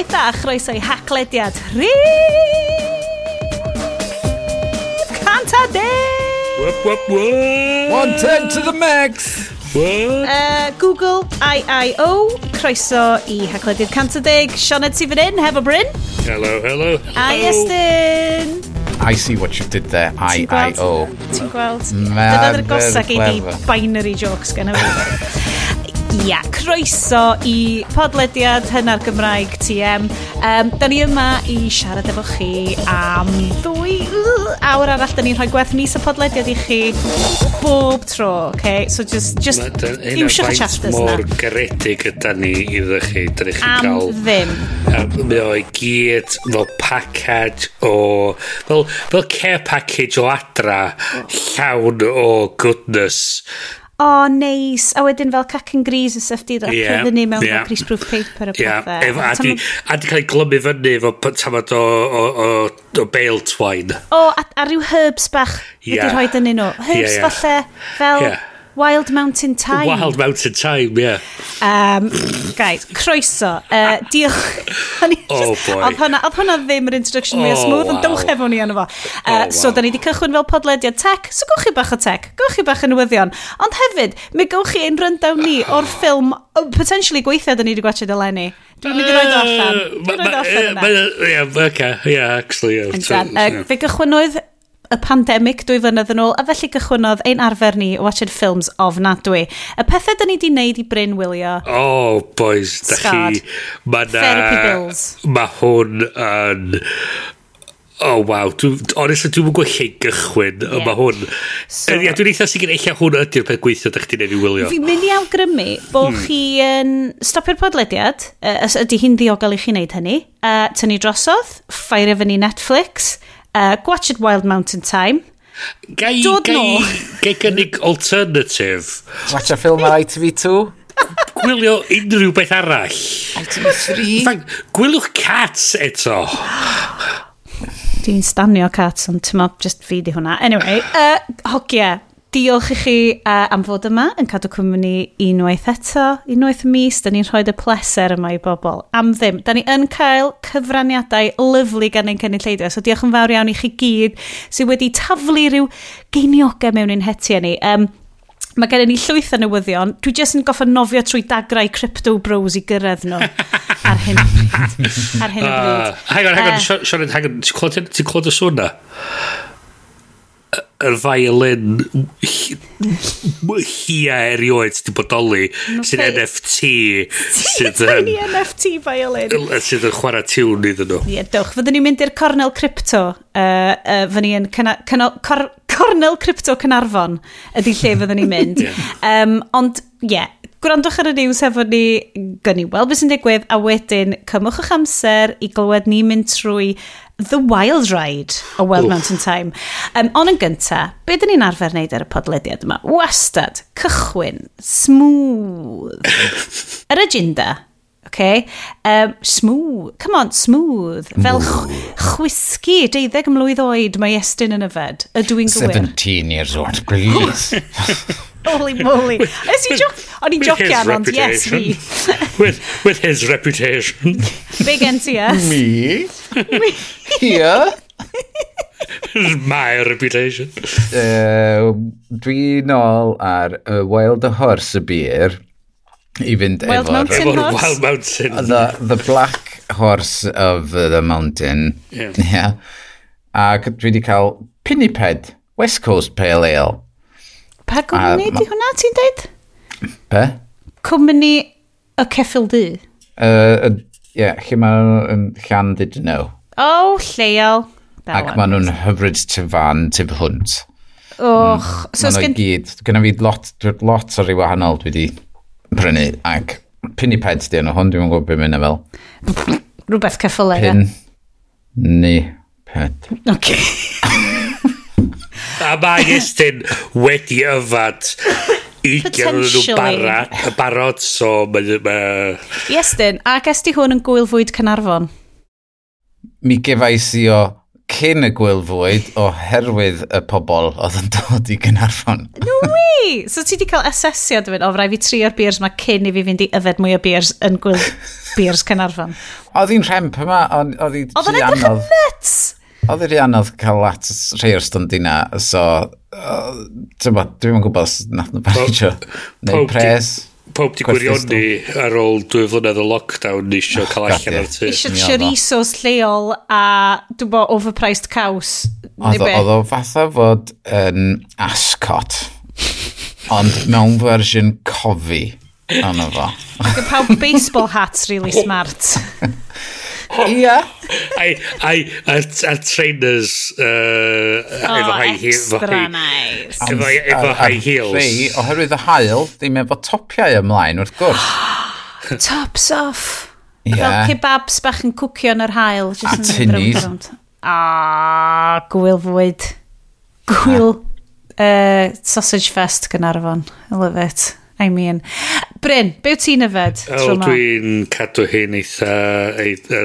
Unwaith a chroeso i haclediad Rhif Canta Deg! Wop, wop, wop! One ten to the max! Uh, Google IIO, croeso i hacledydd Canta Deg. Sioned sy'n fan hyn, hefo Bryn. Hello, hello, hello. A I see what you did there, IIO. Ti'n gweld? Ti'n gweld? Dyna'r gosag i di binary jokes gen i. Ia, croeso i podlediad hynna'r Gymraeg TM. Um, da ni yma i siarad efo chi am ddwy awr arall. Da ni'n rhoi gwerth mis y podlediad i chi bob tro, okay? So just, just iwsiwch y chapters na. mor garedig yda ni iddo chi. Da ni chi am gael... ddim. Um, mae o i gyd fel package o... Fel, fel care package o adra llawn o goodness o oh, neis, a wedyn fel cac yn gris y syff di rapio yeah, ni mewn yeah. greaseproof paper a yeah, pethau. A, di, a di cael ei glymu fyny efo tamad o, o, o, o bale twine. O, a, a rhyw herbs bach yeah. wedi rhoi dyn nhw. Herbs yeah, yeah. falle fel... Yeah Wild Mountain Time. Wild Mountain Time, ie. Yeah. Um, guys, croeso. Uh, diolch. oh just, boy. Oedd hwnna, oedd hwnna ddim yr introduction oh, mwy o oh, smooth, ond wow. ond efo ni anno fo. Uh, oh, so, wow. Da ni wedi cychwyn fel podlediad tech, so gwch chi bach o tech, gwch chi bach o newyddion. Ond hefyd, mi gwch chi ein rundown ni o'r ffilm, oh, potentially gweithio da ni wedi gwachod eleni. Dwi'n mynd i roed o allan. Dwi'n mynd i roed o allan yna. Ie, yeah, okay, yeah, actually. Yeah, so, uh. Fe gychwynoedd y pandemig dwy flynedd yn ôl, a felly gychwynodd ein arfer ni o watched films ofnadwy. Y pethau da ni wedi wneud i Bryn Wylio. Oh, boys, da chi... Ma na, Therapy bills. Mae hwn yn... Oh, wow. Dwi, honestly, dwi'n mwyn gweld lle gychwyn. Yeah. Mae hwn... So, er, dwi'n eitha sicr eich hwn ydy'r peth gweithio da chdi'n ei wylio. Fi'n mynd i awgrymu bod hmm. chi yn stopio'r podlediad, uh, ydy hi'n ddiogel i chi wneud hynny, uh, tynnu drosodd, ffairio e fyny Netflix, uh, gwachod Wild Mountain Time. Gai, Dod gai, gai gynnig alternative. Watch a film ar ITV2? Gwylio unrhyw beth arall. ITV3? Fact, gwylwch cats eto. Dwi'n stanio cats ond tyma just fi di hwnna. Anyway, uh, hogia. Diolch i chi uh, am fod yma yn cadw cwmni unwaith eto. Unwaith mis, da ni'n rhoi'r pleser yma i bobl. Am ddim, da ni yn cael cyfraniadau lyflu gan ein cynulleidfa, so diolch yn fawr iawn i chi gyd sydd wedi taflu rhyw geiniogau mewn ein hetiau ni. Um, Mae gen i ni llwyth o newyddion. Dwi jyst yn goffa nofio trwy dagrau crypto bros i gyrraedd nhw. ar hyn o bryd. Ar hyn o bryd. Uh, hang on, hang on, eh. uh, Sionet, hang on. Ti'n clod y sŵn na? yr violin hia erioed sydd wedi bodoli sy'n NFT sydd yn NFT violin. Sydd yn chwarae tiwn iddyn nhw. Ie dwch. Fyddwn ni'n mynd i'r Cornel Crypto uh, uh, fyddwn ni'n Cornel Crypto Cynarfon ydy lle fyddwn ni'n mynd. Um, ond ie yeah, Gwrandwch ar y news efo ni, gynnu weld beth sy'n digwydd, a wedyn cymwch eich amser i glywed ni mynd trwy The Wild Ride o Wild Oof. Mountain Time. Um, ond yn gynta, be dyn ni'n arfer wneud ar y podlediad yma? Wastad, cychwyn, smooth. yr agenda, okay? Um, smooth, come on, smooth. Fel ch chwisgi, deuddeg mlwydd oed mae Estyn yn yfed. Ydw i'n gywir? 17 years old, please. Holy moly. Ys i joc... O'n i'n jocian, ond yes, fi. with, with his reputation. Big NTS. Me? Me? Here? My reputation. Uh, dwi nôl ar uh, Wild Horse y Beer i fynd Wild efo'r... Mountain efo'r Wild Mountain. The, the Black Horse of the Mountain. Yeah. yeah. Ac dwi wedi cael Pinniped, West Coast Pale Ale. Pa gwmni di hwnna, ti'n deud? Be? Cwmni y ceffil di? Ie, yeah, lle mae'n llan dyd dyn nhw. O, lleol. Ac maen nhw'n hyfryd tu fan, tu hwnt. Och, so sgen... gyd, gynna fi lot, lot o ryw wahanol dwi wedi brynu, ac pinny ped di yno hwn, dwi'n gwybod beth mynd fel. Rhywbeth ceffylau, Pin, ni, ped. Oce. Okay. A mae Estyn wedi yfad i ugen nhw barod, barod so mae... Uh... Estyn, ac esti hwn yn gwyl fwyd Cynarfon? Mi gefais i o cyn y gwylfwyd oherwydd y pobl oedd yn dod i Gynarfon. No way! So ti di cael asesiad o fynd, o frai fi tri o'r beers mae cyn i fi fynd i yfed mwy o beers yn gwyl beers Cynarfon. Oedd hi'n rhemp yma, oedd hi anodd. Oedd yn edrych yn nuts! Oedd wedi anodd cael at rhai o'r stondina, so, uh, dwi'n yn gwybod os nath nhw paratio, neu pres. Pob di gwirioni ar ôl dwy flynedd o lockdown ni eisiau cael allan o'r tu. Eisiau chorizos lleol a dwi'n bod overpriced caws. Oedd o fatha fod yn ascot, ond mewn fersiwn cofi. Ond o fo. Pawb baseball hats really smart. Ia. A'r trainers uh, oh, efo high heel. Extra nice. Efo, efo high heels. Rhei, oherwydd y hael, ddim efo topiau ymlaen wrth gwrs. Tops off. Ia. Fel kebabs bach yn cwcio yn yr hael. A tinnies. A gwyl fwyd. Gwyl uh, sausage fest Gynarfon. I love it. I mean. Bryn, be wyt ti'n yfed? O, dwi'n cadw hyn eitha... eitha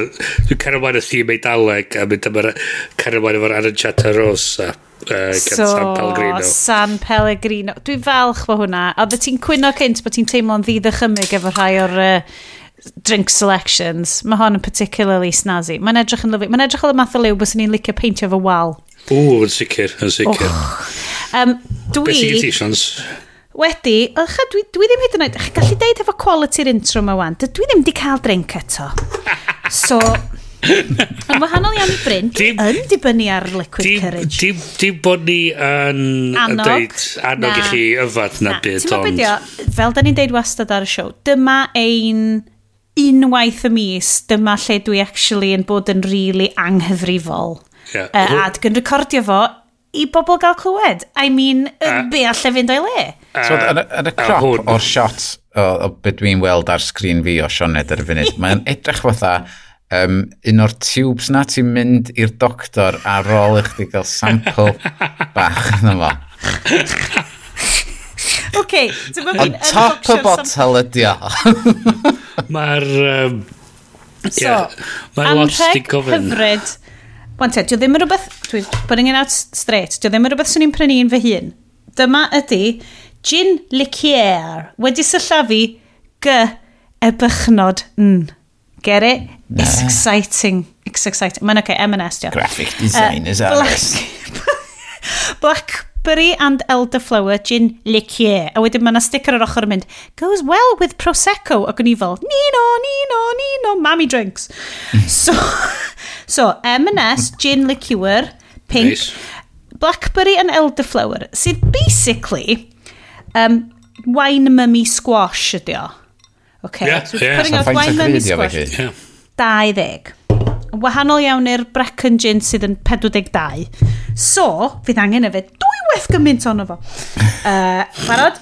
dwi'n cario y thîm eidaleg a mynd am cario mlaen efo'r Aranciata Rosa. Uh, so, San Pellegrino. San Pellegrino. Dwi'n falch fo hwnna. A dy ti'n cwyno cynt bod ti'n teimlo'n ddiddychymig efo rhai o'r uh, drink selections. Mae hon yn particularly snazzy. Mae'n edrych yn lyfu. Mae'n edrych o'r math o liw bys ni'n licio peintio fo wal. O, yn sicr, yn sicr. Oh. Um, dwi... Beth i ti, Sians? Wedi, ych, dwi, dwi ddim hyd yn oed, gallu deud efo quality'r intro yma wan, dwi ddim di cael drink eto. So, yn wahanol iawn i Bryn, dwi yn dibynnu ar liquid dim, courage. Dim, dim bod ni yn annog, deud, annog na, i chi yfad na, na byd. Ti'n ond... Be fel da ni'n deud wastad ar y siow, dyma ein unwaith y mis, dyma lle dwi actually yn bod yn really anghyfrifol. Yeah. Uh, a dwi'n recordio fo i bobl gael clywed. I mean, uh, be allai fynd o'i le? So, yn, yn y crop o'r shot o, o beth dwi'n weld ar sgrin fi o Sioned ar y funud, mae'n edrych fatha um, un o'r tubes na ti'n mynd i'r doctor ar ôl i chdi gael sample bach yna fo. OK, dyma fi'n... On top y bottle ydi o. Mae'r... Um, yeah, so, mae'r lot sti'n gofyn. Hyfryd. Wan te, dio ddim yn rhywbeth... Dwi'n putting it out straight. Dio ddim yn rhywbeth swn i'n un fy hun. Dyma ydy gin liqueur wedi sylllafu G e bychnod N. Get it? Nah. It's exciting. It's exciting. Mae'n okay, M&S, diolch. Graphic design uh, is. Black, Blackberry and elderflower gin liqueur. A wedyn mae yna sticker ar ochr yn mynd, goes well with Prosecco. Ac o'n i fel, nino, nino, nino, mammy drinks. so, so M&S, gin liqueur, pink. Nice. Blackberry and elderflower, sydd basically Um, wine mummy squash ydi o. Okay. Yeah, so yeah. putting so out wine mummy squash. Yeah. 20. Wahanol iawn i'r Brecon Gin sydd yn 42. So, fydd angen y fe dwy weth gymaint ono fo. Uh, barod?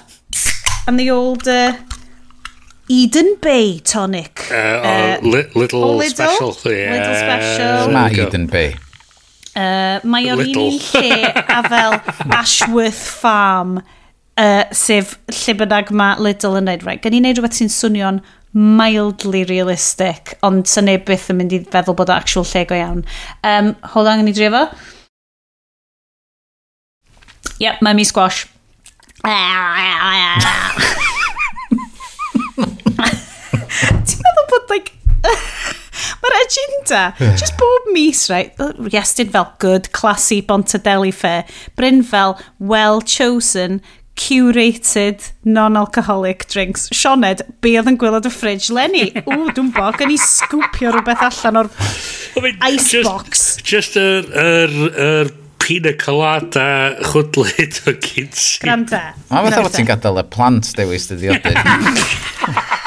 And the old uh, Eden Bay tonic. Uh, uh, li little, little special. Yeah. Little special. Mae Eden Bay. Uh, mae o'r un lle a fel Ashworth Farm. Uh, sef lle bynnag mae Lidl yn neud, right, gan i neud rhywbeth sy'n swnio'n mildly realistic, ond sy'n neb byth yn mynd i feddwl bod o actual lle go iawn. Um, hold on, ni drio fo. Yep, mae mi squash. Ti'n meddwl bod, like, Mae'r agenda, just bob mis, right, iestyn fel good, classy Bontadeli fair, Bryn fel well chosen, curated non-alcoholic drinks. Sioned, be oedd yn gwylod y fridge? Lenny? Ww, dwi'n bo, gen i sgwpio rhywbeth allan o'r I mean, icebox. Just yr er, er, pina colada chwdlyd o gyds. Granda. A fath o ti'n gadael y plant dewis dy diodydd.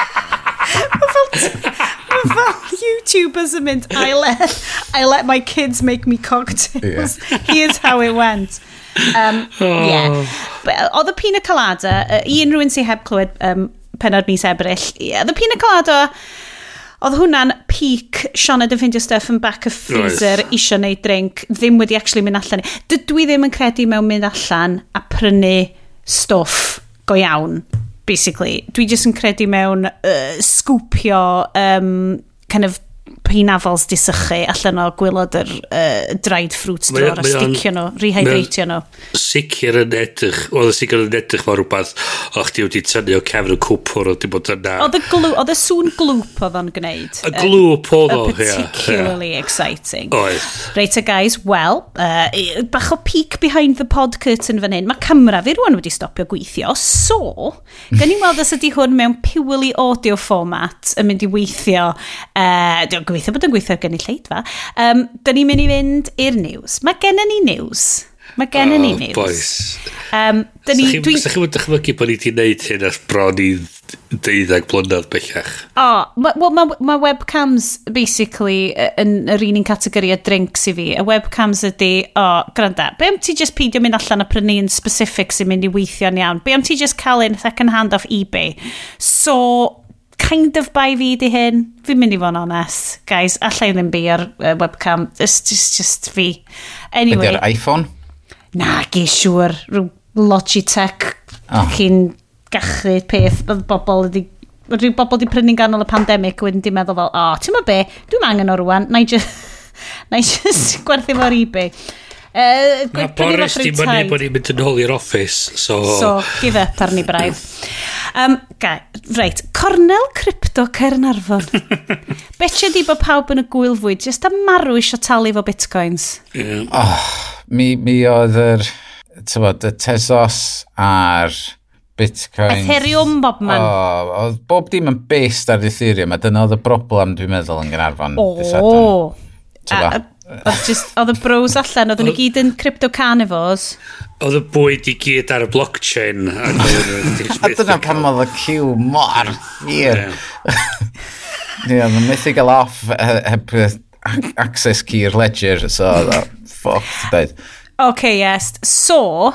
YouTubers yn mynd, I let, I let my kids make me cocktails. Yeah. Here's how it went. Um, yeah. Oh. yeah. Oedd y pina colada, uh, i unrhyw'n sy'n heb clywed um, penod mis ebryll, yeah, oedd y pina colada oedd hwnna'n peak Sianna dy ffindio stuff yn back of freezer right. isio neud drink ddim wedi actually mynd allan dydw i ddim yn credu mewn mynd allan a prynu stwff go iawn basically dwi jyst yn credu mewn uh, sgwpio um, kind of peinafols di sychu allan o gwylod yr uh, dried fruit drwy'r a sticio nhw, rehydratio nhw. Sicr yn edrych, oedd y sicr yn edrych fel rhywbeth, o chdi wedi tynnu o cefn y cwpwr o di bod yna. Oedd y sŵn glwp oedd o'n gwneud. Y glwp oedd o, ie. Particularly yeah. exciting. Oedd. Reit a guys, well, uh, bach o peek behind the pod curtain fan hyn. Mae camera fi rwan wedi stopio gweithio, so, gan i weld os ydy hwn mewn purely audio format yn mynd i weithio, uh, gobeithio bod yn gweithio gen i lleidfa. Um, Dyn ni'n mynd i fynd i'r news. Mae gennym ni news. Mae gennym oh, ni news. Boys. Um, dyn ni... Dwi... Sa chi'n dychmygu bod ni wedi gwneud hyn ar bron i deuddeg blynedd bellach? O, oh, mae well, ma, ma webcams basically yn yr un un categori o drinks i fi. Y webcams ydy, o, oh, granda, be am ti just peidio mynd allan a prynu un specific sy'n mynd i weithio'n iawn? Be am ti just cael un second hand off eBay? So, kind of by fi di hyn. Fi'n mynd i fod yn honest, guys. Alla i ddim bi ar uh, webcam. It's just, just fi. Anyway. Ydy'r iPhone? Na, gi siwr. Rhyw Logitech. Oh. Cyn gachu peth. Oedd bobl wedi rhyw bobl wedi prynu'n ganol y pandemig wedyn di meddwl fel, o, oh, ti'n ma be, dwi'n angen o rwan, na i just, na i just gwerthu fo'r ebay. Uh, Mae Boris di mynd bod ni'n mynd yn ôl i'r office, so... So, give up arni braidd. Um, gai, reit, Cornel Crypto Cernarfon. Betio di bod pawb yn y gwyl fwyd, jyst a marw isio talu fo bitcoins. Yeah. Oh, mi, mi oedd yr, tywod, y tesos a'r Bitcoin. Ethereum, bob man. O, oedd bob dim yn based ar Ethereum, a dyna oedd y broblem, dwi'n meddwl, yn Gynarfon. O, oh. Oedd just, oedd y bros allan, oedd nhw gyd yn crypto carnivores. Oedd y bwyd i gyd ar y blockchain. a dyna pam oedd y cyw mor hir. Ie, oedd yn methu gael off heb access key'r ledger, so oedd ffoc, dweud. OK, yes. So,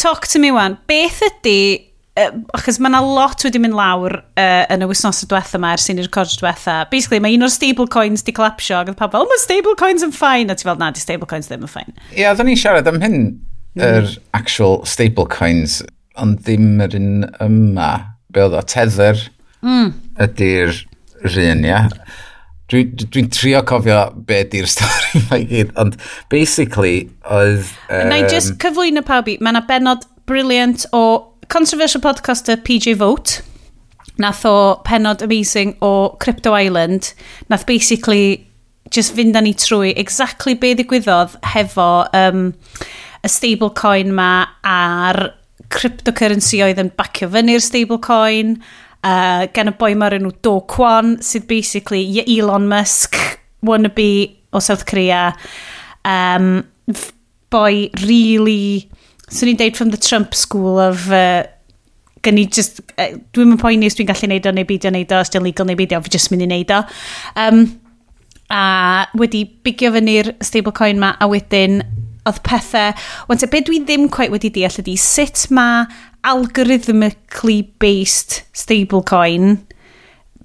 talk to me wan. Beth ydy achos mae yna lot wedi mynd lawr uh, yn y wythnos y diwetha yma ers i'n i'r cod diwetha. Basically, mae un o'r stablecoins di clapsio, ac oedd pawb fel, mae stablecoins yn ffain, a ti fel, na, di stablecoins ddim yn ffain. Ie, yeah, oeddwn i'n siarad am hyn, mm. yr mm. actual stablecoins, ond ddim yr un yma. Be oedd o, tether mm. ydy'r rhan, ia. Dwi'n dwi, trio cofio be ydy'r stori mae gyd, ond basically oedd... Um... Na i just cyflwyno pawb i, mae yna benod briliant o controversial podcaster PJ Vote nath o penod amazing o Crypto Island. Nath basically just fynd â ni trwy exactly be ddigwyddodd hefo um, y stablecoin ma a'r cryptocurrency oedd yn bacio fyny'r stablecoin. Uh, gan y boi ma'r enw Do Kwon sydd basically Elon Musk wannabe o South Korea. Um, boi really swn i'n deud from the Trump school of... Uh, gen i just... Uh, Dwi'n mynd poeni os dwi'n gallu neud o neu beidio neud o, os dwi'n legal neu beidio, fi just mynd i neud o. Um, a wedi bigio fyny'r stablecoin ma a wedyn oedd pethau... ond te, be dwi ddim quite wedi deall ydi sut mae algorithmically based stablecoin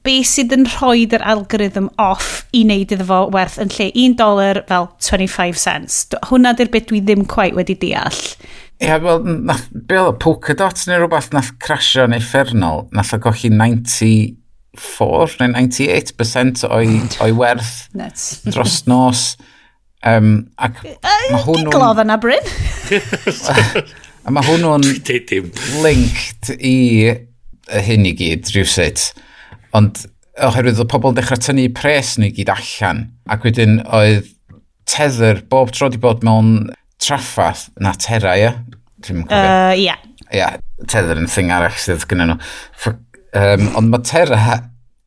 be sydd yn rhoi yr algorithm off i wneud iddo fo werth yn lle 1 dolar fel 25 cents. Hwna dy'r bit dwi ddim quite wedi deall. Ie, yeah, wel, nath, be oedd Polkadot neu rhywbeth nath crasio yn effernol, nath o golli 94 neu 98% o'i, o'i werth dros nos. Um, ac mae hwnnw... Giglodd yna, Bryn. a mae hwnnw'n linked i hyn i gyd, rhywsut. Ond oherwydd oedd pobl yn dechrau tynnu pres nhw i gyd allan. Ac wedyn oedd tether bob tro di bod mewn traffath na tera, ia? Ti'n cofio? Ie. Ie, Tether yn thing arall sydd gyda nhw. Um, ond mae Terra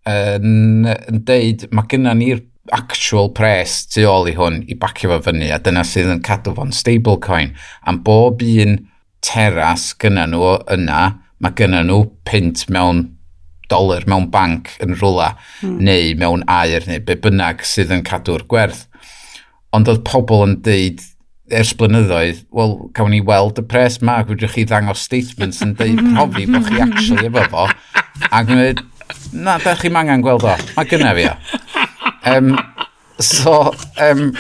yn, yn deud, mae gynna ni'r actual pres tu ôl i hwn i bacio fo fyny, a dyna sydd yn cadw fo'n stablecoin. Am bob un teras gyda nhw yna, mae gyda nhw pint mewn dolar mewn banc yn rhywle, mm. neu mewn air, neu be bynnag sydd yn cadw'r gwerth. Ond oedd pobl yn deud ers blynyddoedd, wel, cawn ni weld y pres ma, gwydwch chi ddangos statements yn deud mm. profi bod chi actually efo fo, ac mae, na, da chi mangan gweld o, mae gyna fi o. Um, So, um,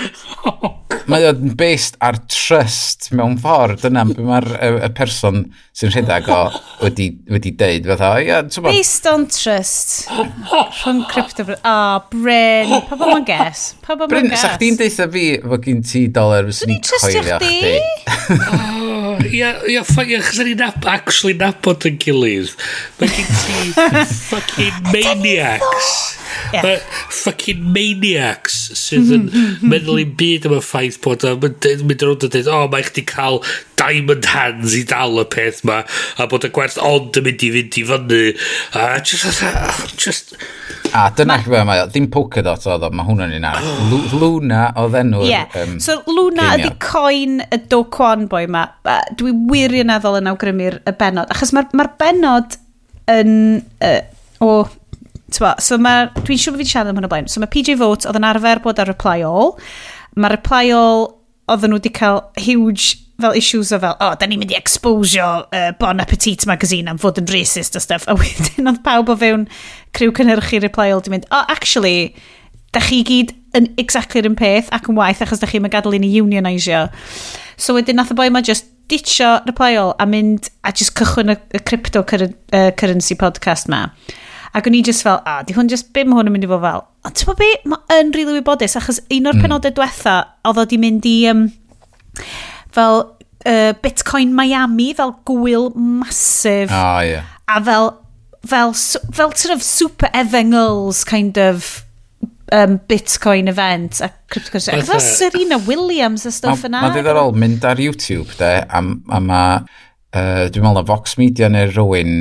mae o'n based ar trust mewn ffordd. Dyna beth mae'r y, y person sy'n rhedeg o wedi, wedi deud. Fatha, ia, Based on trust. Rhwng crypto... O, oh, Bryn. Pa bo ma'n ges? Pa bo ma'n ges? Bryn, sa chdi'n deitha fi fod gen ti dolar fyswn i'n coelio chdi? Oh, ia, ia, ia, chos ni'n actually nabod yn gilydd. Mae gen ti fucking maniacs. Yeah. Mae fucking maniacs sydd yn mm-hmm, mm-hmm. meddwl i'n byd am y ffaith bod yn mynd rownd a dweud, o, mae chdi cael diamond hands i dal y peth ma, a bod y gwerth ond yn mynd i fynd i fyny, a just... just A dyna chi fe mae o, ddim Polkadot oedd o, mae hwnna'n un arall. Luna oedd enw'r... Yeah. Um, so Luna ydi coen y do Kwon boi ma. Dwi wirioneddol yn awgrymu'r y benod. Achos mae'r ma benod yn... Uh, o Twa, so mae, dwi'n siŵr bod fi'n siarad am hwn o blaen. So mae PJ Vote oedd yn arfer bod ar reply all. Mae reply all oedden nhw wedi cael huge fel issues o fel, o, oh, da ni'n mynd i exposio uh, Bon Appetit magazine am fod yn racist a stuff. A wedyn oedd pawb o fewn criw cynhyrchu reply all di mynd, o, oh, actually, da chi gyd yn exactly'r un peth ac yn waith achos da chi'n gadael i ni unionisio. So wedyn nath y boi ma just ditcho reply all a mynd a just cychwyn y, y cryptocurrency podcast ma. Ac o'n i just fel, a, di hwn just, be mae hwn yn mynd i fod fel? Ond ti'n be, mae yn rili really wybodus, achos un o'r hmm. penodau diwetha, oedd o di mynd i, um, fel, uh, Bitcoin Miami, fel gwyl masif. Oh, yeah. A fel, fel, fel, fel sort of super evangels kind of um, Bitcoin event a cryptocurrency. Ac fel Serena Williams a stuff yna. Mae'n ddiddorol mynd ar YouTube, de, a, a mae, uh, dwi'n meddwl na Vox Media neu rhywun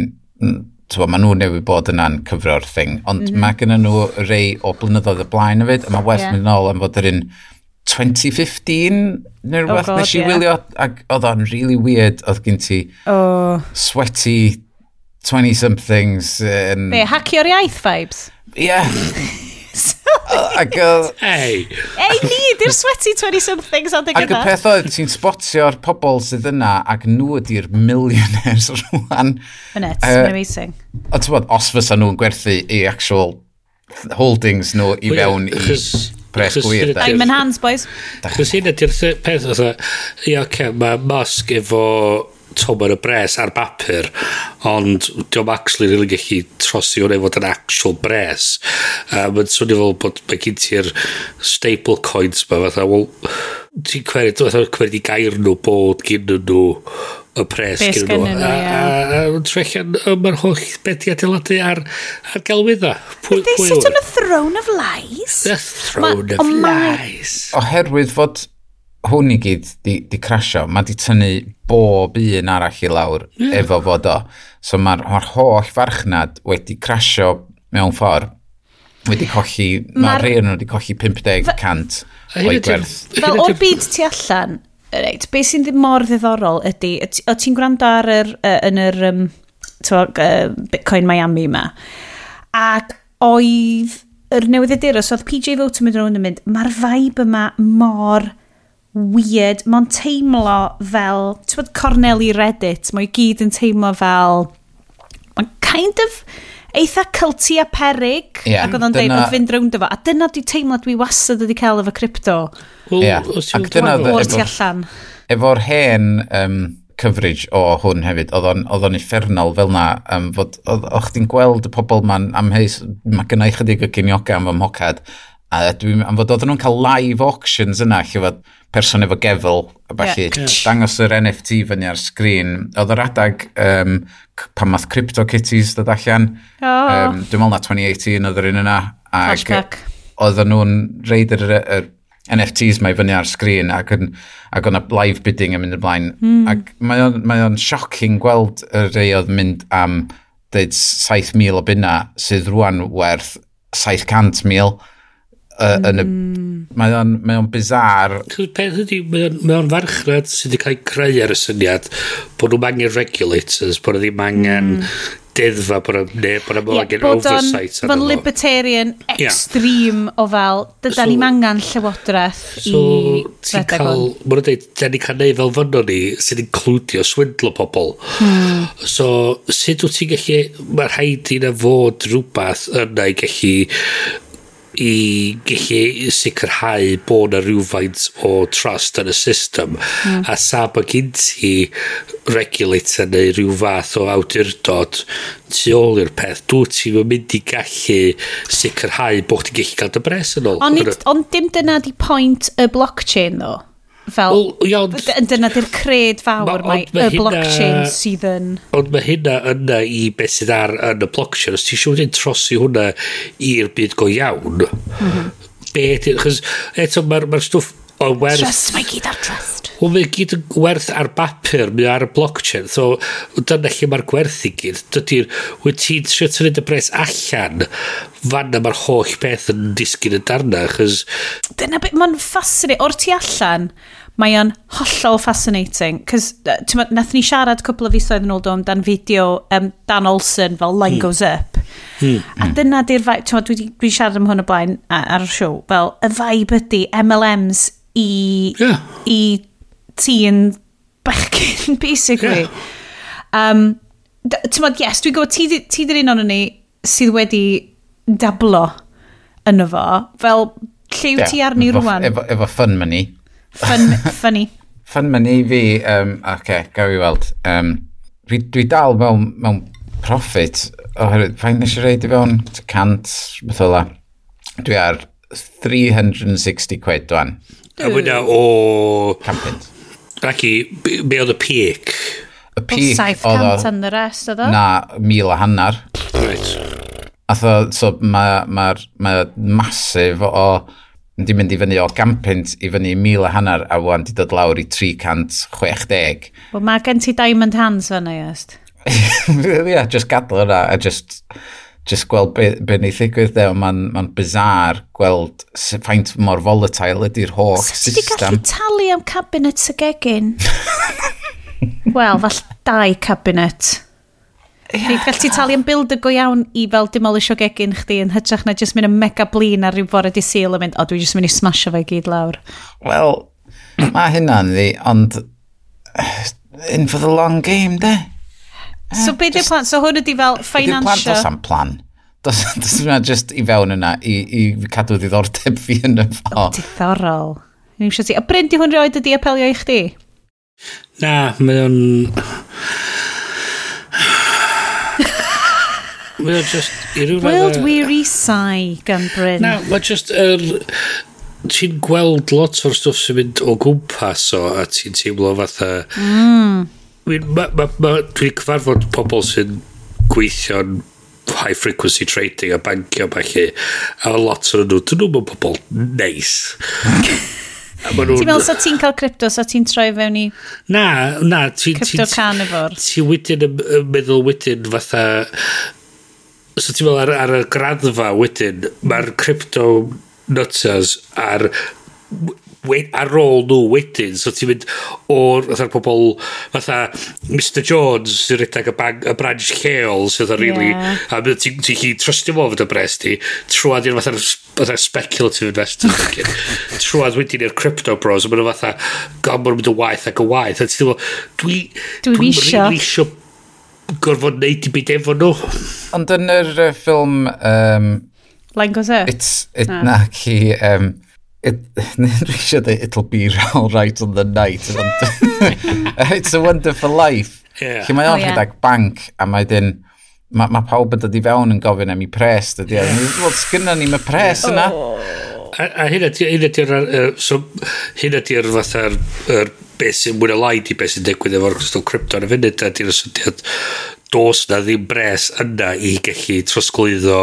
twa, maen nhw newid bod yna'n cyfro'r thing, ond mm -hmm. mae gen nhw rei o blynyddoedd y blaen hefyd, a mae werth yeah. mynd yn ôl am fod yr un 2015 neu rhywbeth oh nes i yeah. wylio, ac oedd o'n really weird, oedd gen ti oh. sweaty 20-somethings. Um, Be, hacio'r iaith vibes? Ie. Yeah. Ac oedd... Ei! Ei ni, di'r sweaty 20-somethings adeg yna. Ac y peth oedd, ti'n spotio'r pobl sydd yna ac nhw ydy'r millionaires rwan. Ynet, uh, mae'n amazing. O ti'n bod, os fysa nhw'n gwerthu i actual holdings nhw i fewn i pres gwir. I'm in hands, boys. Chos hyn ydy'r peth, oedd, ia, oce, mae Musk efo tom ar y bres ar bapur ond diolch actually rili really gallu trosi hwnna i fod yn actual bres. Um, mae'n swnio fel bod mae gen ti'r staple coins ma fatha well, ti'n cwerid fatha cwerid i gair nhw bod gen nhw y pres gen nhw. a, a, a, a trellian yma'r holl beth i adeiladu ar, ar gelwydda pwy, they sit on a throne of lies? The throne Ma, of lies. Oherwydd fod hwn i gyd di, di crasio, mae di tynnu bob un arall i lawr yeah. efo fod o. So mae'r ma holl farchnad wedi crasio mewn ffordd, wedi colli, mae'r rhain nhw wedi colli 50% o'i gwerth. Fel o'r byd tu allan, reit, be sy'n ddim mor ddiddorol ydy, o ti'n gwrando ar yr, uh, yn yr um, twa, uh, Bitcoin Miami yma, ac oedd yr newyddiadurus, oedd PJ Vote yn mynd rownd yn mynd, mae'r vibe yma mor weird. Mae'n teimlo fel, ti'n bod Corneli Reddit, mae'n gyd yn teimlo fel, mae'n kind of eitha culty a perig yeah, ac oedd o'n deud oedd fynd rownd efo. A dyna di teimlo dwi wastad wedi cael efo crypto. Well, yeah. ac dyna oedd allan? efo'r hen um, coverage o hwn hefyd oedd o'n effernol fel na um, fod, oedd o'ch ti'n gweld y pobl ma'n amheus mae gynnau chydig o ginioga am fy mhocad A dwi'n am fod oedden nhw'n cael live auctions yna, lle fod person efo gefel, a falle yeah. dangos yr NFT fyny ar sgrin. Oedd yr adag um, pan math CryptoKitties dod allan, oh. um, dwi'n meddwl na 2018 oedd yr un yna. Ac oedden nhw'n reid yr, yr NFTs mae fyny ar sgrin ac, yn, ac o'na live bidding yn mynd ymlaen. Mm. Ac mae o'n, mae on shocking gweld y rei oedd mynd am dweud 7,000 o bunna sydd rwan werth 700,000 uh, yn y... Hmm. Mae o'n, mae o'n bizar. Peth ydy, mae o'n farchnad sydd wedi cael ei creu ar y syniad bod nhw'n angen regulators, bod nhw ddim angen hmm. deddfa, bod nhw'n ne, bod nhw'n angen yeah, oversight. Bod o'n libertarian extreme yeah. o fel, dyda so, ni'n angen llywodraeth so, i redeg hwn. Mae nhw'n dweud, da ni'n cael neud fel fyno ni sy'n includio swindlo pobl. Hmm. So, sut wyt ti'n gallu, mae rhaid i na fod rhywbeth yna i gallu i gallu sicrhau bod yna rhywfaint o trust yn y system. Mm. a sa bod gen ti regulator neu rhyw fath o awdurdod tu ôl i'r peth dwi ti'n mynd i gallu sicrhau bod ti'n gallu cael dy bres yn ôl? Ond on, dim dyna di pwynt y blockchain ddo? fel... Wel, ia. Dyna di'r cred fawr mae y blockchain sydd yn... Ond mae hynna yna i beth sydd ar yn y blockchain. Os ti siŵr wedi'n trosi hwnna i'r byd go iawn, mm -hmm. beth... Chos eto, mae'r ma, stwff o werth... Trust, mae gyd ar trust. Wel, mae gyd yn gwerth ar bapur, mae ar y blockchain. So, dyna lle mae'r gwerth i gyd. Dydy'r, wyt ti'n trio tynnu y bres allan, fanna mae'r holl beth yn disgyn y darna, chys... Dyna beth, mae'n ffasinating. O'r tu allan, mae o'n hollol fascinating. Cys, nath ni siarad cwbl o fisoedd yn ôl do dan fideo um, Dan Olsen fel Line mm. Goes Up. Mm. A hmm. dyna di'r vibe, ti'n dwi, wedi siarad am hwn o blaen ar y siow, fel y vibe ydy MLMs i, yeah. i ti'n bechgyn, basically. Yeah. Um, Ti'n Tymod, yes, dwi'n gwybod, ti, ti dyn un o'n ni sydd wedi dablo yn fo, fel lle yeah, ti arni rwan? Efo, efo fun money. Fun, funny. fun money fi, um, oce, okay, gael i weld. Um, dwi, dwi dal mewn, mewn profit, oherwydd, fain nes i reid i fewn, cant, beth ola. Dwi ar 360 quid dwan. A wyna o... Campins. Ac i, be oedd y peak? Y peak oedd... 700 yn y rest oedd o? Na, mil a hannar. Right. Atho, so mae ma, ma masif o... Di mynd i fyny o gampint i fyny mil a hannar a wan di dod lawr i 360. Wel mae gen ti diamond hands fyna, iest. Ie, yeah, just gadw yna a just just gweld be, be ni ddigwydd de, ond mae'n ma bizar gweld faint mor volatile ydy'r holl Sef system. Ti gallu talu am cabinet y gegin? Wel, fall dau cabinet. Yeah. Nid gallu talu am build go iawn i fel demolisio gegin chdi yn hytrach na jyst mynd yn mega blin ar ryw fore di sil yn mynd, o, dwi jyst mynd i smasho fe gyd lawr. Wel, mae hynna'n ddi, ond in for the long game, de? So eh, be di'r plan? So hwn ydi fel financial... Di'r plan am plan. Does yna just i fewn yna i, i cadw ddiddordeb fi yn y fo. Diddorol. Ni'n siarad ti. A Bryn, di hwn rioed ydi apelio i chdi? Na, mae o'n... mae o'n just... World Weary Sigh gan Bryn. Na, mae just... Er, ti'n gweld lot o'r stwff sy'n mynd o gwmpas o a ti'n teimlo fatha... Mm ma, ma, ma, dwi'n cyfarfod pobl sy'n gweithio'n high frequency trading a bancio a falle a lot o'n nhw dyn nhw'n mynd pobl neis Ti'n meddwl sa ti'n cael crypto, sa ti'n troi fewn i... Na, na. Ti, crypto ti, carnivore. Ti wedyn yn meddwl wedyn fatha... So ti'n meddwl ar, ar y graddfa wedyn, mae'r crypto nutters a'r ar ôl nhw wedyn. So ti'n mynd o'r fatha'r pobl fatha Mr Jones sy'n rhedeg y, bag, y branch lleol sydd yn really... Yeah. A ti'n ti chi trustio fo fod y bres ti, trwad i'r fatha'r fatha speculative investor. trwad wedyn i'r crypto bros, a maen nhw fatha gomor mynd y waith ac y waith. A ti'n dwi... Dwi wisio. Dwi isio gorfod neud i byd efo nhw. Ond yn yr uh, ffilm... Um, Lain Gose? It's, it, na. na, ci... Um, it, eisiau dweud, it'll be all right on the night. it's a wonderful life. Yeah. Lle mae o'n oh, yeah. bank a mae dyn, mae ma pawb yn dod i fewn yn gofyn am i pres, dydy. Wel, sgynna ni mae pres yna. Oh. A, a hyn ydy'r, so, hyn ydy'r fatha'r, beth sy'n mwyn y laid i beth sy'n digwydd efo'r crystal crypto yn y funud, a di'r syniad dos na ddim bres yna i gallu trosglwyddo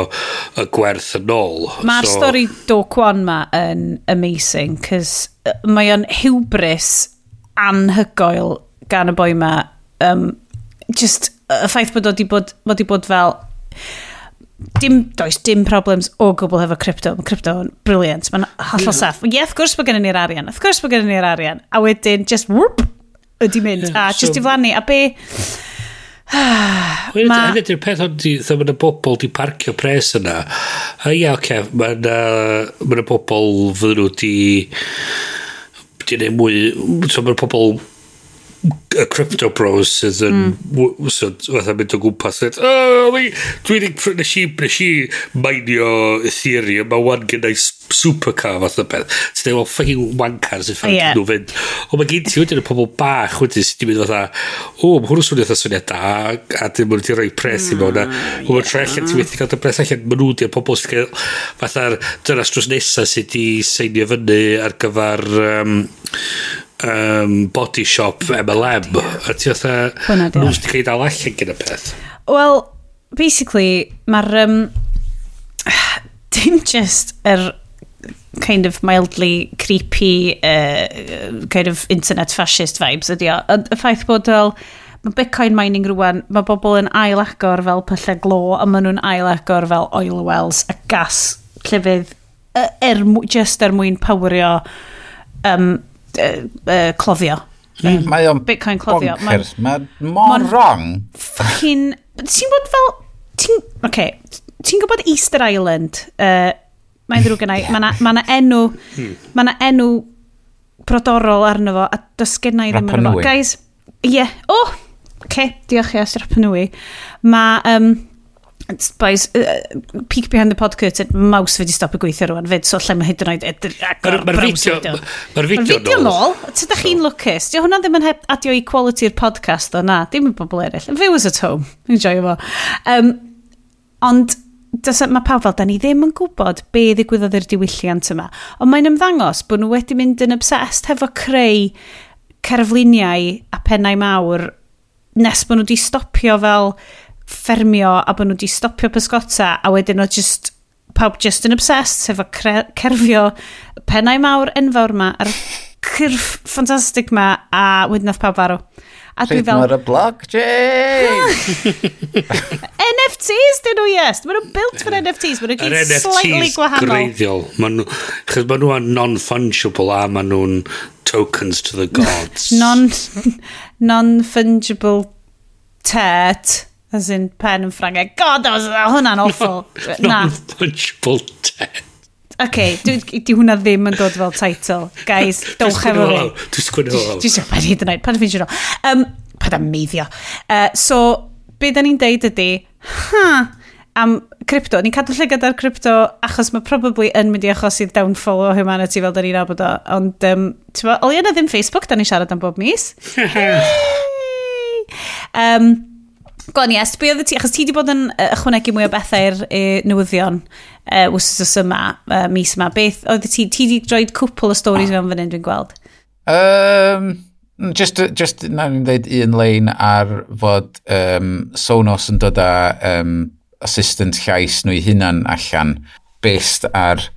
y gwerth yn ôl. Mae'r so, stori Do Kwan ma yn amazing, cys mae o'n hubris anhygoel gan y boi ma. Um, just y ffaith bod o wedi bod, bod, bod fel... Dim, does dim problems o gwbl efo crypto. Mae crypto yn briliant. Mae'n hollol yeah. saff. Ie, yeah, of gwrs bod gennym ni'r arian. Wrth gwrs bod gennym ni'r arian. A wedyn, just whoop, ydi mynd. Yeah, a so, just i flannu. A be Ma... Hynny ma... ydy'r peth ond dda mae y bobl di parcio pres yna. A ia, oce, okay, mae yna ma bobl fydden nhw di... Di neud mwy... So mae'n yna pobl y crypto bros sydd yn mm. sydd yn mynd o gwmpas dweud oh, mi, dwi wedi nes i nes i mainio Ethereum mae wan gen supercar fath o beth sydd efo ffeil wankar sy'n ffaith yeah. nhw fynd o mae gen ti wedyn y pobl bach wedyn sydd wedi mynd fatha o mae hwnnw swnio fatha swnio da a dim ond wedi rhoi pres i mewn a o mae tre allan ti wedi cael dy pres allan mae nhw di'r pobl sydd gael fatha'r dynas drws nesaf sydd wedi seinio fyny ar gyfer um, um, body shop MLM a ti otha nhw sydd wedi cael dal allan gyda peth? Wel, basically mae'r um, dim just yr er kind of mildly creepy uh, kind of internet fascist vibes ydi o. Y ffaith bod fel mae bitcoin mining rwan, mae bobl yn ail agor fel pyllau glo, a maen nhw'n ail agor fel oil wells a gas llefydd er, just er mwyn powerio um, uh, clofio. Mm, um, mae o'n Bitcoin clofio. bonkers. Mae'n mor ma wrong. Fucking... Ti'n bod fel... Ti'n... Okay. Ti'n gwybod Easter Island? Uh, mae'n ddrwg yna. yeah. Mae yna ma enw... Hmm. Mae yna enw brodorol arno fo a does i ddim arno fo. Guys, ie. Yeah. O! Oh! Okay, diolch i as Rapa Nui. Mae... Um, Boys, uh, peek behind the pod curtain, maws fe di stop y gweithio rwan fyd, so lle mae hyd yn oed agor Mae'r fideo nôl. Mae'r fideo nôl, tydych chi'n lwcus. Di hwnna ddim yn heb adio equality i'r podcast o na, dim yn bobl eraill. Viewers at home, enjoy fo. Um, ond, Does, e- mae pawb fel, da ni ddim yn gwybod be ddigwyddodd i'r diwylliant yma. Ond mae'n ymddangos bod nhw wedi mynd yn obsessed hefo creu cerfluniau a pennau mawr nes bod nhw wedi stopio fel ffermio a bod nhw wedi stopio pysgota a wedyn o just pawb just yn obsessed efo cerfio pennau mawr enfawr ma a'r cyrff ffantastig ma a wedyn oedd pawb farw. A dwi fel... mae'r y blockchain! NFTs dyn nhw, yes. Maen nhw'n built for NFTs. Maen nhw'n gyd slightly gwahanol. greiddiol. Maen nhw... Chos maen nhw'n non-fungible a maen nhw'n tokens to the gods. Non... Non-fungible tet As in pen yn ffrangeg. God, that was, uh, hwnna'n awful. Na. Punchable dead. OK, di, di hwnna ddim yn dod fel title. Guys, dowch efo fi. Dwi'n sgwini o law. Dwi'n sgwini o hyd yn oed, pan fi'n siŵr o. Um, pan am meiddio. Uh, so, be da ni'n deud ydy, ha, am crypto. Ni'n cadw lle gyda'r crypto achos mae probably yn mynd i achos i'r downfall o humanity fel da ni'n abod o. Ond, um, ti'n ma, oli yna ddim Facebook da ni'n siarad am bob mis. um, Gwan, yes, be oedd ti, achos ti wedi bod yn ychwanegu mwy o bethau i'r e, newyddion uh, wsos yma, uh, mis yma. Beth oedd ti, ti wedi droed cwpl o stories ah. fewn fan hyn dwi'n gweld? Um, just, just na ni'n dweud un lein ar fod um, Sonos yn dod â um, assistant llais nhw i hunan allan based ar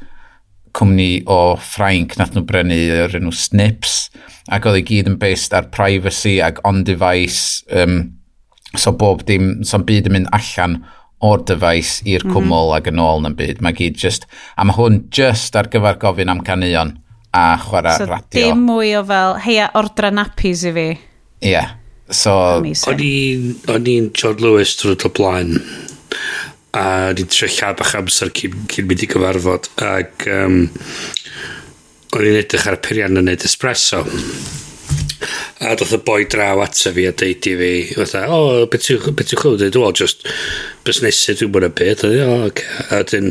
cwmni o Ffrainc nath nhw brynu yr enw Snips ac oedd i gyd yn based ar privacy ac on-device um, So bob dim, so'n byd yn mynd allan o'r dyfais i'r mhm. cwmwl mm -hmm. ac yn ôl yn byd. Mae gyd just, a mae hwn just ar gyfer gofyn am canuion a chwarae so, radio. So dim mwy o fel, heia ordra napis i fi. Ie. Yeah. So... O'n i'n John Lewis trwy dy blaen a o'n i'n trio llab a'ch amser cyn, cyn mynd i gyfarfod ac um, o'n i'n edrych ar y perian yn neud espresso A doth y boi draw ata fi a deud i fi, fatha, o, oh, beth ti'n chwyd? dweud well, just busnesu, dwi'n mwyn y byd. E, a dwi'n, o, oce. A dyn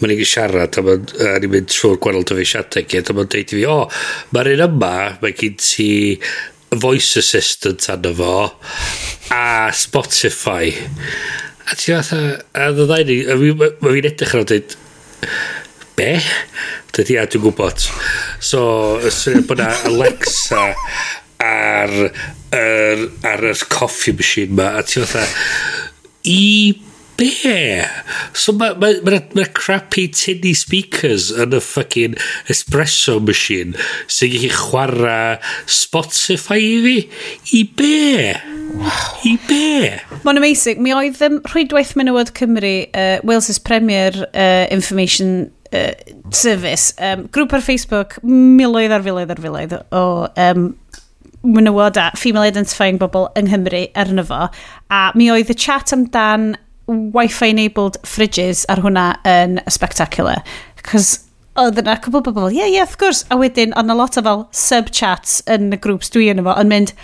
mae'n i'n siarad, a mae'n i'n mynd trwy'r gwahanol dyfeisiadau gyd, a mae'n deud i fi, o, oh, mae'r un yma, mae gen ti voice assistant anna fo, a Spotify. A ti fatha, a ddau ni, mae fi'n edrych ar dweud, be? Dydy, a dwi'n gwybod. So, syniad bod na Alexa ar ar, ar yr coffee machine ma a ti'n fatha i be? So mae ma, ma, ma crappy tinny speakers yn y fucking espresso machine sy'n gallu chwarae Spotify i fi? I be? I be? Mae'n amazing. Mi oedd um, rhwydwaith Menywod Cymru, uh, Wales's Premier uh, Information uh, Service, um, grŵp ar Facebook, miloedd ar filoedd ar filoedd o um, menywod a female identifying bobl yng Nghymru arno fo. A mi oedd y chat amdan Wi-Fi enabled fridges ar hwnna yn spectacular. Cos oedd yna cwbl bobl, ie, yeah, ie, yeah, of course. A wedyn, ond a lot o fel sub-chats yn y grŵps dwi yn efo, yn mynd,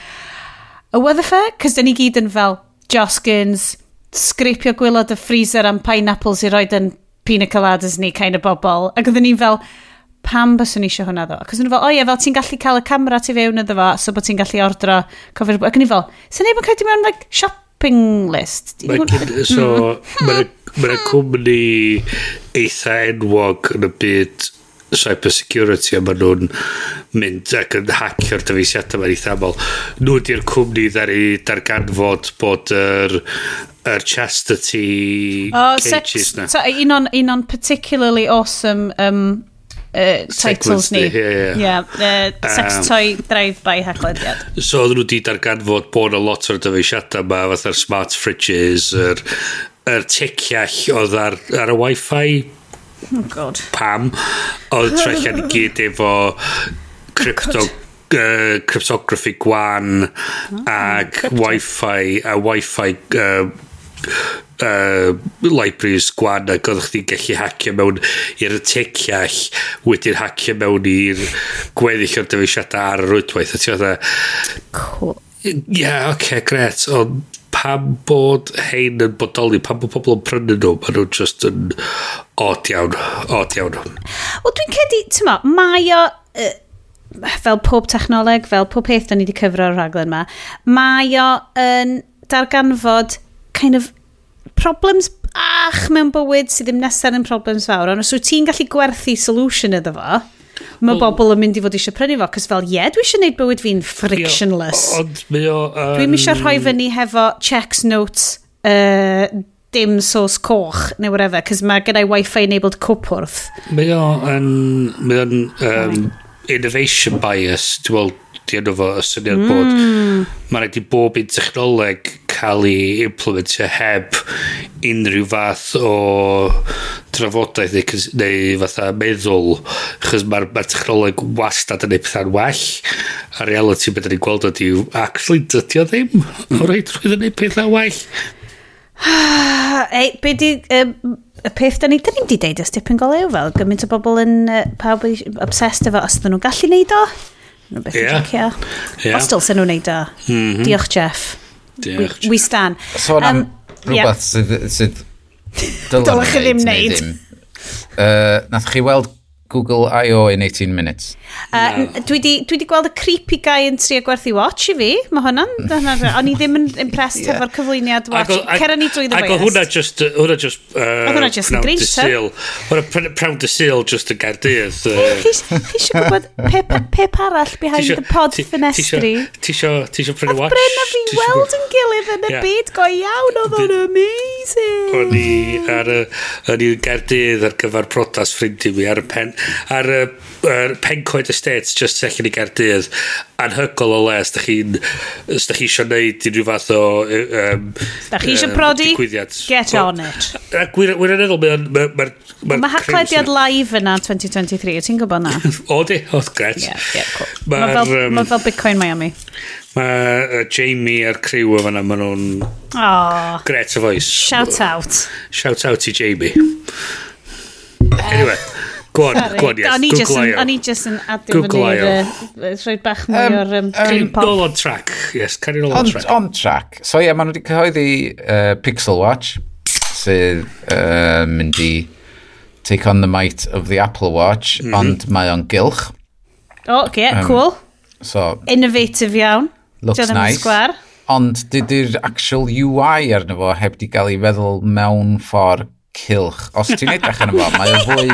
oh, y the fuck? cos dyn ni gyd yn fel Joskins, sgripio gwylod y freezer am pineapples i roed yn pina coladas ni, kind of bobl. Ac oedden ni fel, pam byswn ni eisiau hwnna ddo? Cos nhw fel, o ie, fel ti'n gallu cael y camera ti fewn iddo fo, so bod ti'n gallu ordro cofio'r. Ac yn i fel, sy'n neb yn cael ti mewn like, shopping list? Ma, so, hmm. mae'n cwmni eitha enwog yn y byd cyber security a maen nhw'n mynd ac yn hacio'r dyfeisiadau mae'n eitha aml. Nhw di'r cwmni ddari darganfod bod yr yr chastity oh, cages sex, na. So, un o'n, un on particularly awesome um, uh, titles ni. Ie, yeah, yeah. yeah, uh, sex um, toy drive-by haglediad. So oedden nhw di darganfod bod y lot o'r dyfeisiadau yma, fatha'r smart fridges, yr, yr teciall oedd ar, ar y wifi. Oh god. Pam. Oedd trellian i gyd efo crypto uh, cryptography gwan oh, ag wifi a wifi uh, uh, libraries gwan ac oeddech chi'n gallu hacio mewn i'r teciall wedi'n hacio mewn i'r gweddill o'r dyfeisiadau ar y rwydwaith a ti ti'n Cool. Ie, yeah, oce, okay, gret. Ond pam bod hein yn bodoli, pam bod pobl yn prynu nhw, maen nhw'n just yn od iawn, od iawn. Wel, dwi'n cedi, ti'n ma, mae o, uh, fel pob technoleg, fel pob peth da ni wedi cyfro o'r rhaglen yma, mae o yn darganfod kind of problems bach mewn bywyd sydd ddim nesaf yn problems fawr, ond os wyt ti'n gallu gwerthu solution iddo fo, mae well, bobl yn mynd i fod eisiau prynu fo, cos fel, ie, yeah, dwi eisiau gwneud bywyd fi'n frictionless. Ond mae o... Um... Dwi'n eisiau rhoi fyny hefo checks, notes, uh, dim sos coch neu whatever, cos mae gyda wifi enabled cwpwrdd. Mae o yn... Mae o'n um, innovation bias, dwi'n di enw fo y syniad mm. bod hmm. mae rhaid i bob un technoleg cael ei implementio heb unrhyw fath o drafodaeth neu, neu fatha meddwl chos mae'r ma, technoleg wastad yn ei pethau'n well a reality beth ni'n gweld ydy actually dydio ddim o hmm. reit rwy'n ei pethau well Ei, be di... Um, y peth da ni, da ni'n di deud ys dipyn golew fel, gymaint o bobl yn uh, pawb obsessed efo os ydyn nhw'n gallu neud o. Nhw beth yeah. i'n yeah. Os dylsen nhw'n neud o. Mm -hmm. Diolch, Jeff. Diolch, we, we stan. Sôn so, um, rhywbeth yeah. sydd... sydd dylech chi ddim neud. Uh, nath chi weld Google I.O. in 18 minutes. Uh, dwi, di, Dwi di gweld y creepy guy yn trio gwerthu watch i fi. Mae hwnna'n... Hwnna, O'n i ddim yn impressed yeah. efo'r cyflwyniad watch. Cera ni drwy ddweud. Ac o hwnna just... Uh, Hwnna just... Uh, hwnna just yn greisio. Hwnna prawn dy sil just yn gardydd. Chi eisiau gwybod pep arall behind the pod ffenestri? Ti eisiau prynu watch? Oedd Bryn a fi weld yn gilydd yn y byd go iawn. Oedd o'n amazing. O'n i ar y... O'n i'n gardydd ar gyfer protas ffrindu mi ar y pen ar y er, pencoed estates just sellan i Gardydd anhygol o le os da chi'n os da chi eisiau neud unrhyw fath o um, da chi eisiau um, prodi? get on it. wirioneddol yn mae, mae'n mae'r mae haclediad live yna 2023 ti'n gwybod na? o di o gret yeah, yeah, cool. mae fel, um, ma fel Bitcoin Miami. mae uh, Jamie a'r criw o fanna maen nhw'n oh, gret o foes shout out. Shout out i Jamie. Anyway. Go on, Sorry. go on, yes. O'n i just yn, o'n i just yn adio fyny i'r rhoi bach mwy um, o'r um, dream pop. Nôl on track, yes, can nôl on track. On track. So ie, yeah, maen nhw wedi cyhoeddi uh, Pixel Watch, sydd uh, mynd i take on the might of the Apple Watch, mm -hmm. ond mae o'n gylch. O, oh, okay, um, cool. So, Innovative iawn. Looks nice. Sgwar. Ond dydy'r actual UI arno fo heb di gael ei feddwl mewn ffordd cilch. Os ti'n edrych yn fo, mae o'n fwy...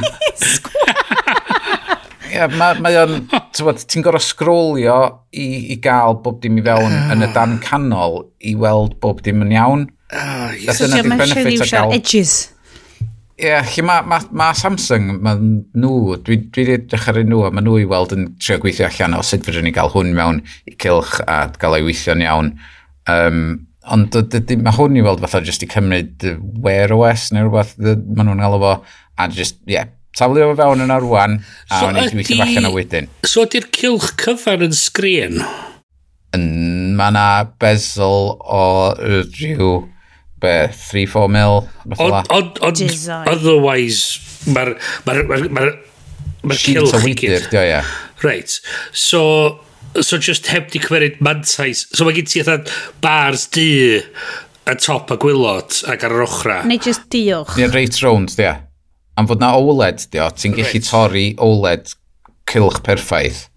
Ie, mae mae o'n... Ti'n gorau sgrolio i, i gael bob dim i fewn yn y dan canol i weld bob dim yn iawn. Oh, so ti'n benefit o gael... edges. Ie, yeah, lle mae ma, ma Samsung, mae nhw, dwi wedi edrych ar nhw, a ma nhw i weld yn trio gweithio allan o sut fydden ni gael hwn mewn i cilch a gael ei weithio'n iawn. Um, Ond mae hwn i weld fatha jyst i cymryd Wear OS neu rhywbeth, maen nhw'n alw fo, a just, ie, yeah, taflu o fewn yn arwan, a so wneud dwi eisiau allan o wedyn. So ydy'r cilch cyfan yn sgrin? Mae yna bezel o rhyw, be, 3-4 mil, Ond, otherwise, mae'r ma ma ma ma ma ma ma ma ma ma o ma ma ma ma so just heb di cymeryd mantais. So mae gen ti eitha bars du y top a gwylod ac ar yr ochra. Neu just diolch. Ie, reit rownd di Am fod na OLED, dio, ti'n gallu right. torri OLED cilch perffaith.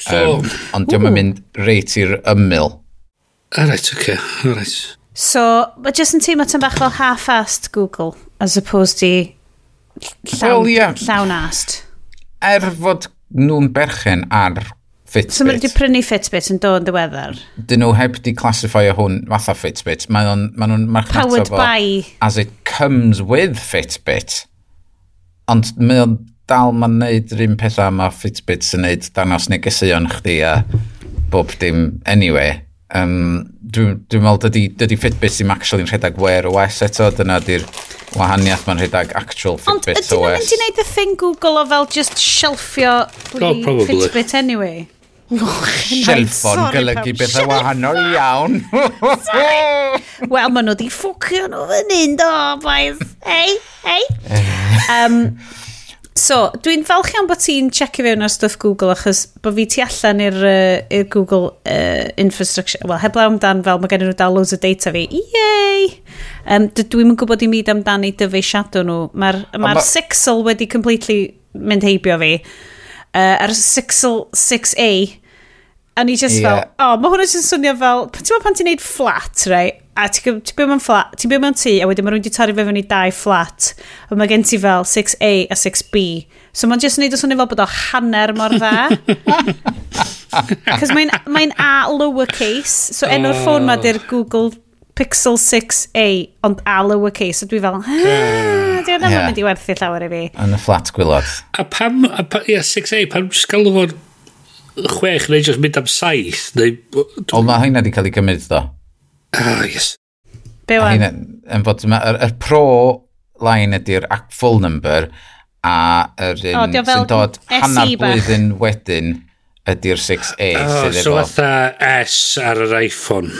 So, um, ond diolch yn mynd reit i'r ymyl. Ah, alright, oce, ah, alright. So, mae just yn teimlo tan bach fel half-assed Google, as opposed to llawn, well, yeah. llawn ast. Er fod nhw'n berchen ar Fitbit. So mae wedi prynu Fitbit yn dod yn ddiweddar? Dyn nhw heb di classifio hwn fatha Fitbit. Mae nhw'n ma marchnata Powered fo by... as it comes with Fitbit. Ond mae o'n dal ma'n neud yr un pethau mae Fitbit sy'n neud dangos negeseuon chdi a bob dim anyway. Um, Dwi'n dwi meddwl dydy, dydy Fitbit sy'n yn rhedeg Wear OS eto, dyna di'r wahaniaeth mae'n rhedeg actual Fitbit Ond, OS. Ond ydyn nhw'n mynd i wneud y thing Google o fel just shelfio oh, Fitbit anyway? Shelfon golygu bethau wahanol iawn. Wel, maen nhw di ffwcio nhw fan hyn, do, boys. Hei, hei. um, so, dwi'n falch iawn bod ti'n checio fewn ar stwff Google, achos bod fi ti allan i'r uh, Google uh, infrastructure. Wel, heblaw amdan fel mae gen nhw dal loads o data fi. Yay! Um, dwi'n yn gwybod i mi amdani dyfeisiadau nhw. Mae'r ma, ma, ma... Sixel wedi completely mynd heibio fi uh, ar 6A, a ni just yeah. fel, o, oh, mae hwnna jyst yn swnio fel, ti'n meddwl pan ti'n neud flat, right? a ti'n byw mewn flat, ti'n byw mewn tŷ, a wedyn mae rhywun wedi torri fe fyny dau flat, a mae gen ti fel 6A a 6B. So mae'n jyst neud o swnio fel bod o hanner mor dda. Cos mae'n mae, A lowercase, so enw'r ffôn ma di'r Google Pixel 6a, ond a lowercase. So dwi fel, ha, di o'n yeah. mynd i werthu llawer i fi. Yn y flat gwylod. A pam, a pa, yeah, 6a, pam jyst galw fo'n chwech neu jyst mynd am saith? Neu... O, mae hynna wedi cael ei gymryd, do. Ah, yes. Be wan? Yn fod yma, yr, yr pro line ydy'r full number a yr un sy'n dod hanner blwyddyn wedyn ydy'r 6A. Oh, so fatha S ar yr iPhone.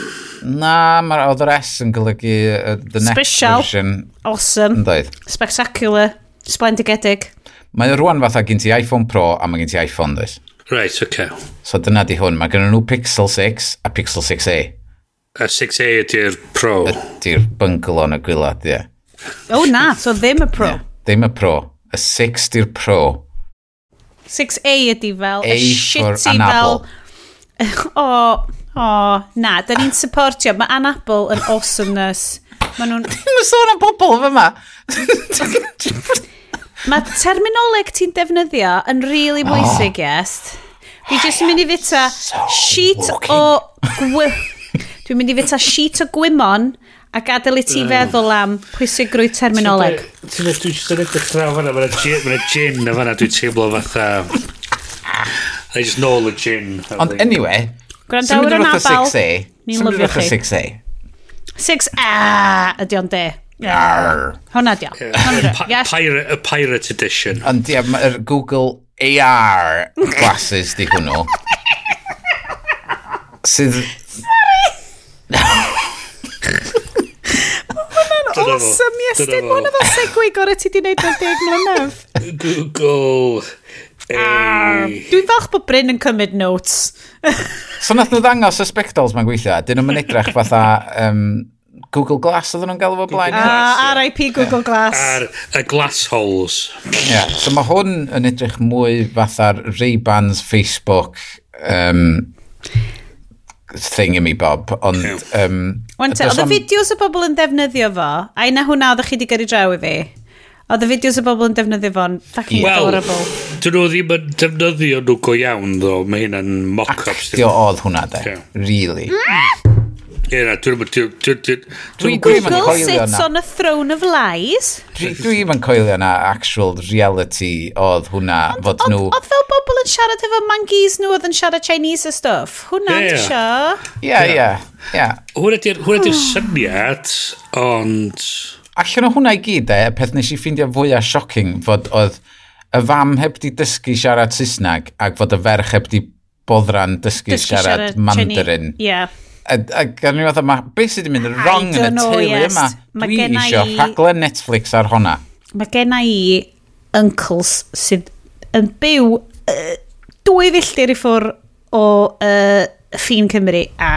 Na, mae'r oedd yr S yn golygu uh, the next Special. version. Awesome. Dweud. Spectacular. Sbendigedig. Mae rwan fatha gen ti iPhone Pro a mae gen ti iPhone this Right, okay. So dyna di hwn. Mae gen nhw Pixel 6 a Pixel 6A. A uh, 6A ydy'r Pro. Ydy'r bungalow yn y gwylad, ie. Yeah. Oh na, so ddim y Pro. Yeah, ddim y Pro. Y 6 di'r Pro. 6A ydi fel, A y shitty fel... O, oh, o, oh, na, da ni'n supportio. Mae Anapol yn awesomeness. Mae nhw'n... Mae sôn am bobl fe ma. Mae terminoleg ti'n defnyddio yn really bwysig, oh. yes. Dwi jyst yn mynd i fita so sheet walking. o... Gwy... Dwi'n mynd i fita sheet o gwymon A gadael i ti feddwl am pwysigrwydd terminoleg. Ti'n dweud, dwi'n sy'n edrych draw fanna, mae'n gin na fanna, dwi'n teimlo fatha... I just nôl y gin. Ond anyway, Gwrandawr yn abal. 6A. Ni'n lyfio chi. 6A. 6A ydy o'n de. Arr. Hwna di o. Pirate, Y Pirate Edition. Ond ie, mae'r Google AR glasses di hwnnw. Sydd... Sorry! Mae'n awesome, Iestyn. Mae'n efo segwe gorau ti di wneud fel deg mlynedd. Google. Ah. Hey. Dwi'n falch bod Bryn yn cymryd notes. so nath nhw ddangos y spectols mae'n gweithio, dyn nhw'n edrych fatha um, Google Glass oedden nhw'n galw fo blaen. Ah, RIP Google Glass. Ar y glass holes. yeah, so mae hwn yn edrych mwy fatha'r Ray-Bans Facebook um, thing i mi, Bob. Ond, um, Ond oedd y fideos y bobl yn defnyddio fo, a yna hwnna oedd chi wedi gyrru draw i fi. Oedd y fideos y bobl yn defnyddio fo'n fucking yeah. adorable. Wel, dyn nhw ddim yn defnyddio nhw go iawn, ddo. Mae hyn yn mock-up. Actio oedd hwnna, de. Yeah. Really. Mm. Ie, na, dwi'n Dwi'n Google sits on a throne of lies. Dwi'n yn coelio na actual reality oedd hwnna fod nhw... Oedd fel bobl yn siarad efo mangis nhw oedd yn siarad Chinese a stuff. Hwna, Ie, ie. sio? Ie, ie, ie. Hwna di'r ah. syniad, ond... Allan o hwnna i gyd, e, y peth nes i ffeindio fwyaf shocking fod oedd y fam heb di dysgu siarad Saesneg ac fod y ferch heb di boddran dysgu, Dysgu siarad, siarad Mandarin. Ie a gan ni fath yma, beth sydd wedi mynd wrong yn y teulu yes. yma? Ma Dwi eisiau i... rhaglen Netflix ar honna. Mae genna i uncles sydd yn byw uh, dwy filltir i ffwr o uh, ffin Cymru a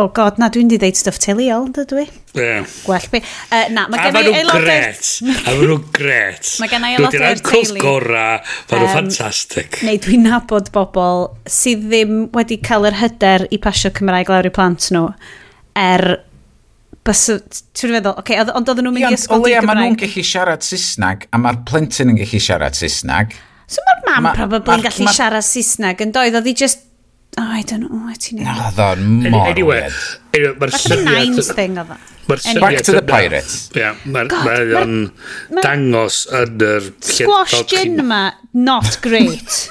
oh god, na, dwi'n di ddeud stuff tiliol, dydw i. Yeah. Gwell fi. Uh, na, mae gen i aelodau... Gret. A maen nhw'n gret. mae gen i aelodau'r aelodau i'r teulu. gora, maen nhw'n ffantastig. Neu dwi'n nabod bobl sydd ddim wedi cael yr hyder i pasio Cymraeg lawr i plant nhw er Bys, ti'n feddwl, oce, okay, ond oedden nhw'n mynd i ysgol di Gymraeg. Mae nhw'n gallu siarad Saesnag, a mae'r plentyn yn gallu siarad Saesnag. So mae'r mam ma, probably yn gallu siarad Saesneg, yn doedd, oedd hi just Oh, I don't know what ti'n neud. Oedd o'n mor anyway, anyway, mae'r syniad... thing oedd Anyway. Back to the Pirates. Ia, mae o'n dangos yn yr... Squash gin yma, not great.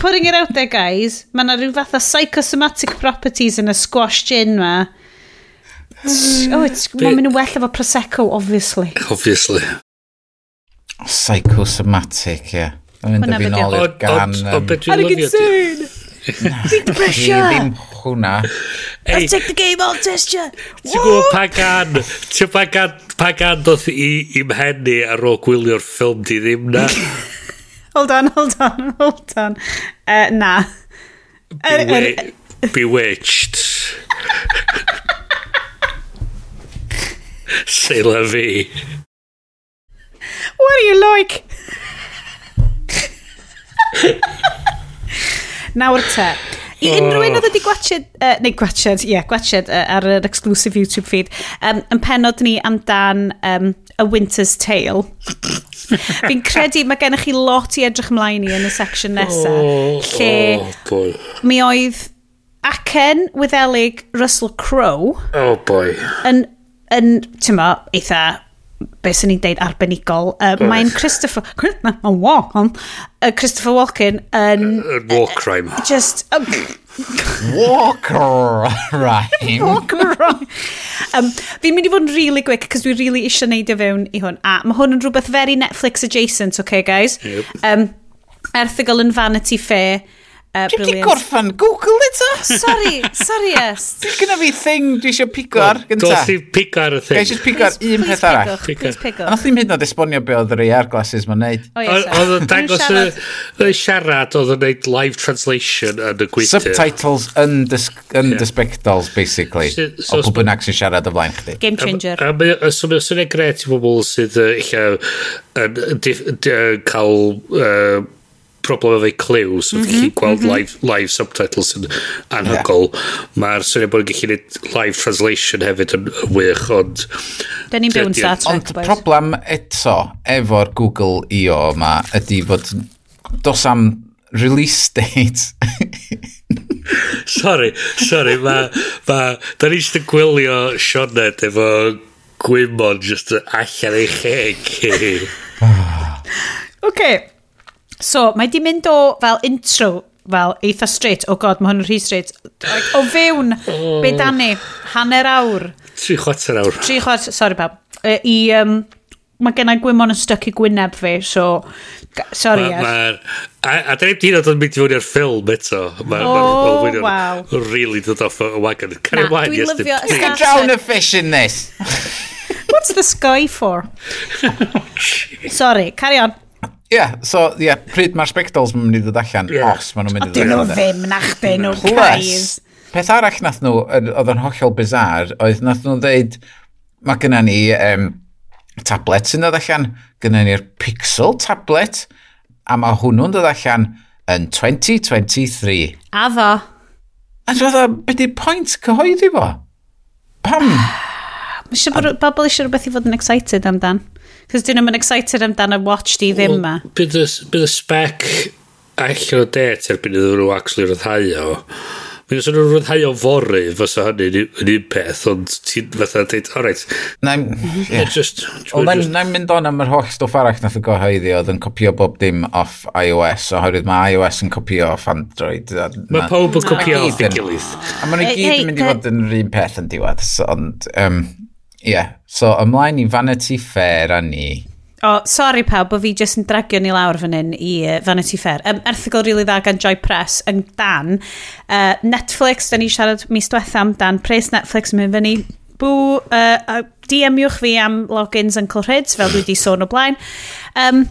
Putting it out there, guys, mae yna rhyw fath o psychosomatic properties yn y squash gin yma. Oh, it's, mae'n mynd yn well efo Prosecco, obviously. Obviously. Psychosomatic, ie. Yeah. Yn mynd y fi'n ôl i'r gan... Ond beth dwi'n lyfio Big Chi pressure. ddim hwnna. Ei, Let's take the game, I'll test you. Ti'n gwybod pa gan, ti'n pa gan, pa gan doth i, i mhenni ar ôl gwylio'r ffilm di ddim na. Hold on, hold on, hold on. Uh, na. Er- er- Bewi- Bewitched. Sailor fi. What are you like? Nawr te. I oh. unrhyw un oedd wedi gwachod, uh, neu gwachod, ie, yeah, gwachod uh, ar yr exclusive YouTube feed, um, yn penod ni amdan um, A Winter's Tale. Fi'n credu mae gennych chi lot i edrych ymlaen i yn y section nesaf, oh, lle oh, mi oedd acen Wyddelig Russell Crowe. Oh boy. Yn, yn ti'n eitha beth sy'n ni'n deud arbenigol. Uh. Mae'n Christopher... Na, mae'n Walken. Uh, Christopher Walken yn... Uh, war crime. Uh, just... Uh, war crime. war crime. um, fi'n mynd i fod yn really quick, cos dwi really eisiau neud o fewn i hwn. A mae hwn yn rhywbeth very Netflix adjacent, okay guys? Yep. Um, erthigol yn Vanity Fair Uh, Dwi'n di gorffan Google eto? sorry, sorry yes. Dwi'n gynna fi thing dwi eisiau pigo ar gynta. Does i pigo ar y thing. Dwi'n eisiau pigo ar un peth arall. Please pigo. Ond ddim hyd yn oed esbonio be oedd yr AR glasses ma'n neud. Oh, oedd yn dangos y siarad oedd yn neud live translation yn y gweithio. Subtitles yn the spectacles, basically. O pwb yn ac sy'n siarad o flaen chdi. Game changer. A mae'n swnio gret i bobl sydd eich cael problem efo'i cliw, so mm -hmm, gallu gweld mm -hmm. live, live subtitles yn anhygol. Yeah. Mae'r syniad bod yn gallu gwneud live translation hefyd yn wych, ond... Da ni'n byw yn Star Trek, Ond problem eto efo'r Google I.O. yma ydy fod dos am release date. sorry, sorry, ma, ma, da ni eisiau gwylio Sioned efo gwymon just allan ei cheg. Oce, okay. So, mae di mynd o fel intro, fel eitha straight, oh god, mae hwn yn rhy straight, like, o fewn, oh. be dan ni, hanner awr. Tri chwarter awr. Tri chwarter, sorry pawb. E, I, um, mae gennau gwymon yn stuck i gwyneb fi, so, sorry. Ma, ar. ma, a, a da ni'n dyn o'n mynd i fod i'r ffilm eto. Ma, oh, ma, wow. Really dod off y wagon. Cari ymlaen, yes, dim. You can drown a fish in this. What's the sky for? sorry, carry on yeah, so, ie, yeah, pryd mae'r spectols yn mynd i ddod allan, yeah. os maen nhw'n mynd i ddod allan. Ond nhw ddim, nach dyn nhw, guys. Peth arall nath nhw, oedd yn hollol bizar, oedd nath nhw ddeud, mae gyda ni um, tablet sy'n dod allan, gyda ni'r Pixel tablet, a mae hwnnw'n dod allan yn 2023. A fo. A dwi'n dweud, beth ydy'r pwynt cyhoeddi fo? Pam? Mae eisiau bod bobl eisiau rhywbeth i fod yn excited amdan. Cos dyn nhw'n excited amdano watch di ddim ma. Bydd y spec allan o det erbyn iddyn nhw actually ryddhau o. Mi os nhw'n rhyddhau o fory, fysa hynny yn un peth, ond ti'n fatha dweud, all right. Na'n mynd on am yr holl stwff arall nath y gyhoeddi oedd yn copio bob dim off iOS, oherwydd mae iOS yn copio off Android. Mae pawb yn copio off ei gilydd. A maen nhw gyd yn mynd i fod yn yr un peth yn diwedd, ond... Um, yeah. so ymlaen i Vanity Fair a ni. O, oh, sori pawb, bod fi jyst yn dragio ni lawr fan hyn i uh, Vanity Fair. Um, erthigol rili really dda gan Joy Press yn dan. Uh, Netflix, da ni siarad mis diwetha am dan. Pres Netflix yn mynd fyny. Bw, uh, uh, DM-iwch fi am logins yn Clorhids, fel dwi wedi sôn o blaen. Um,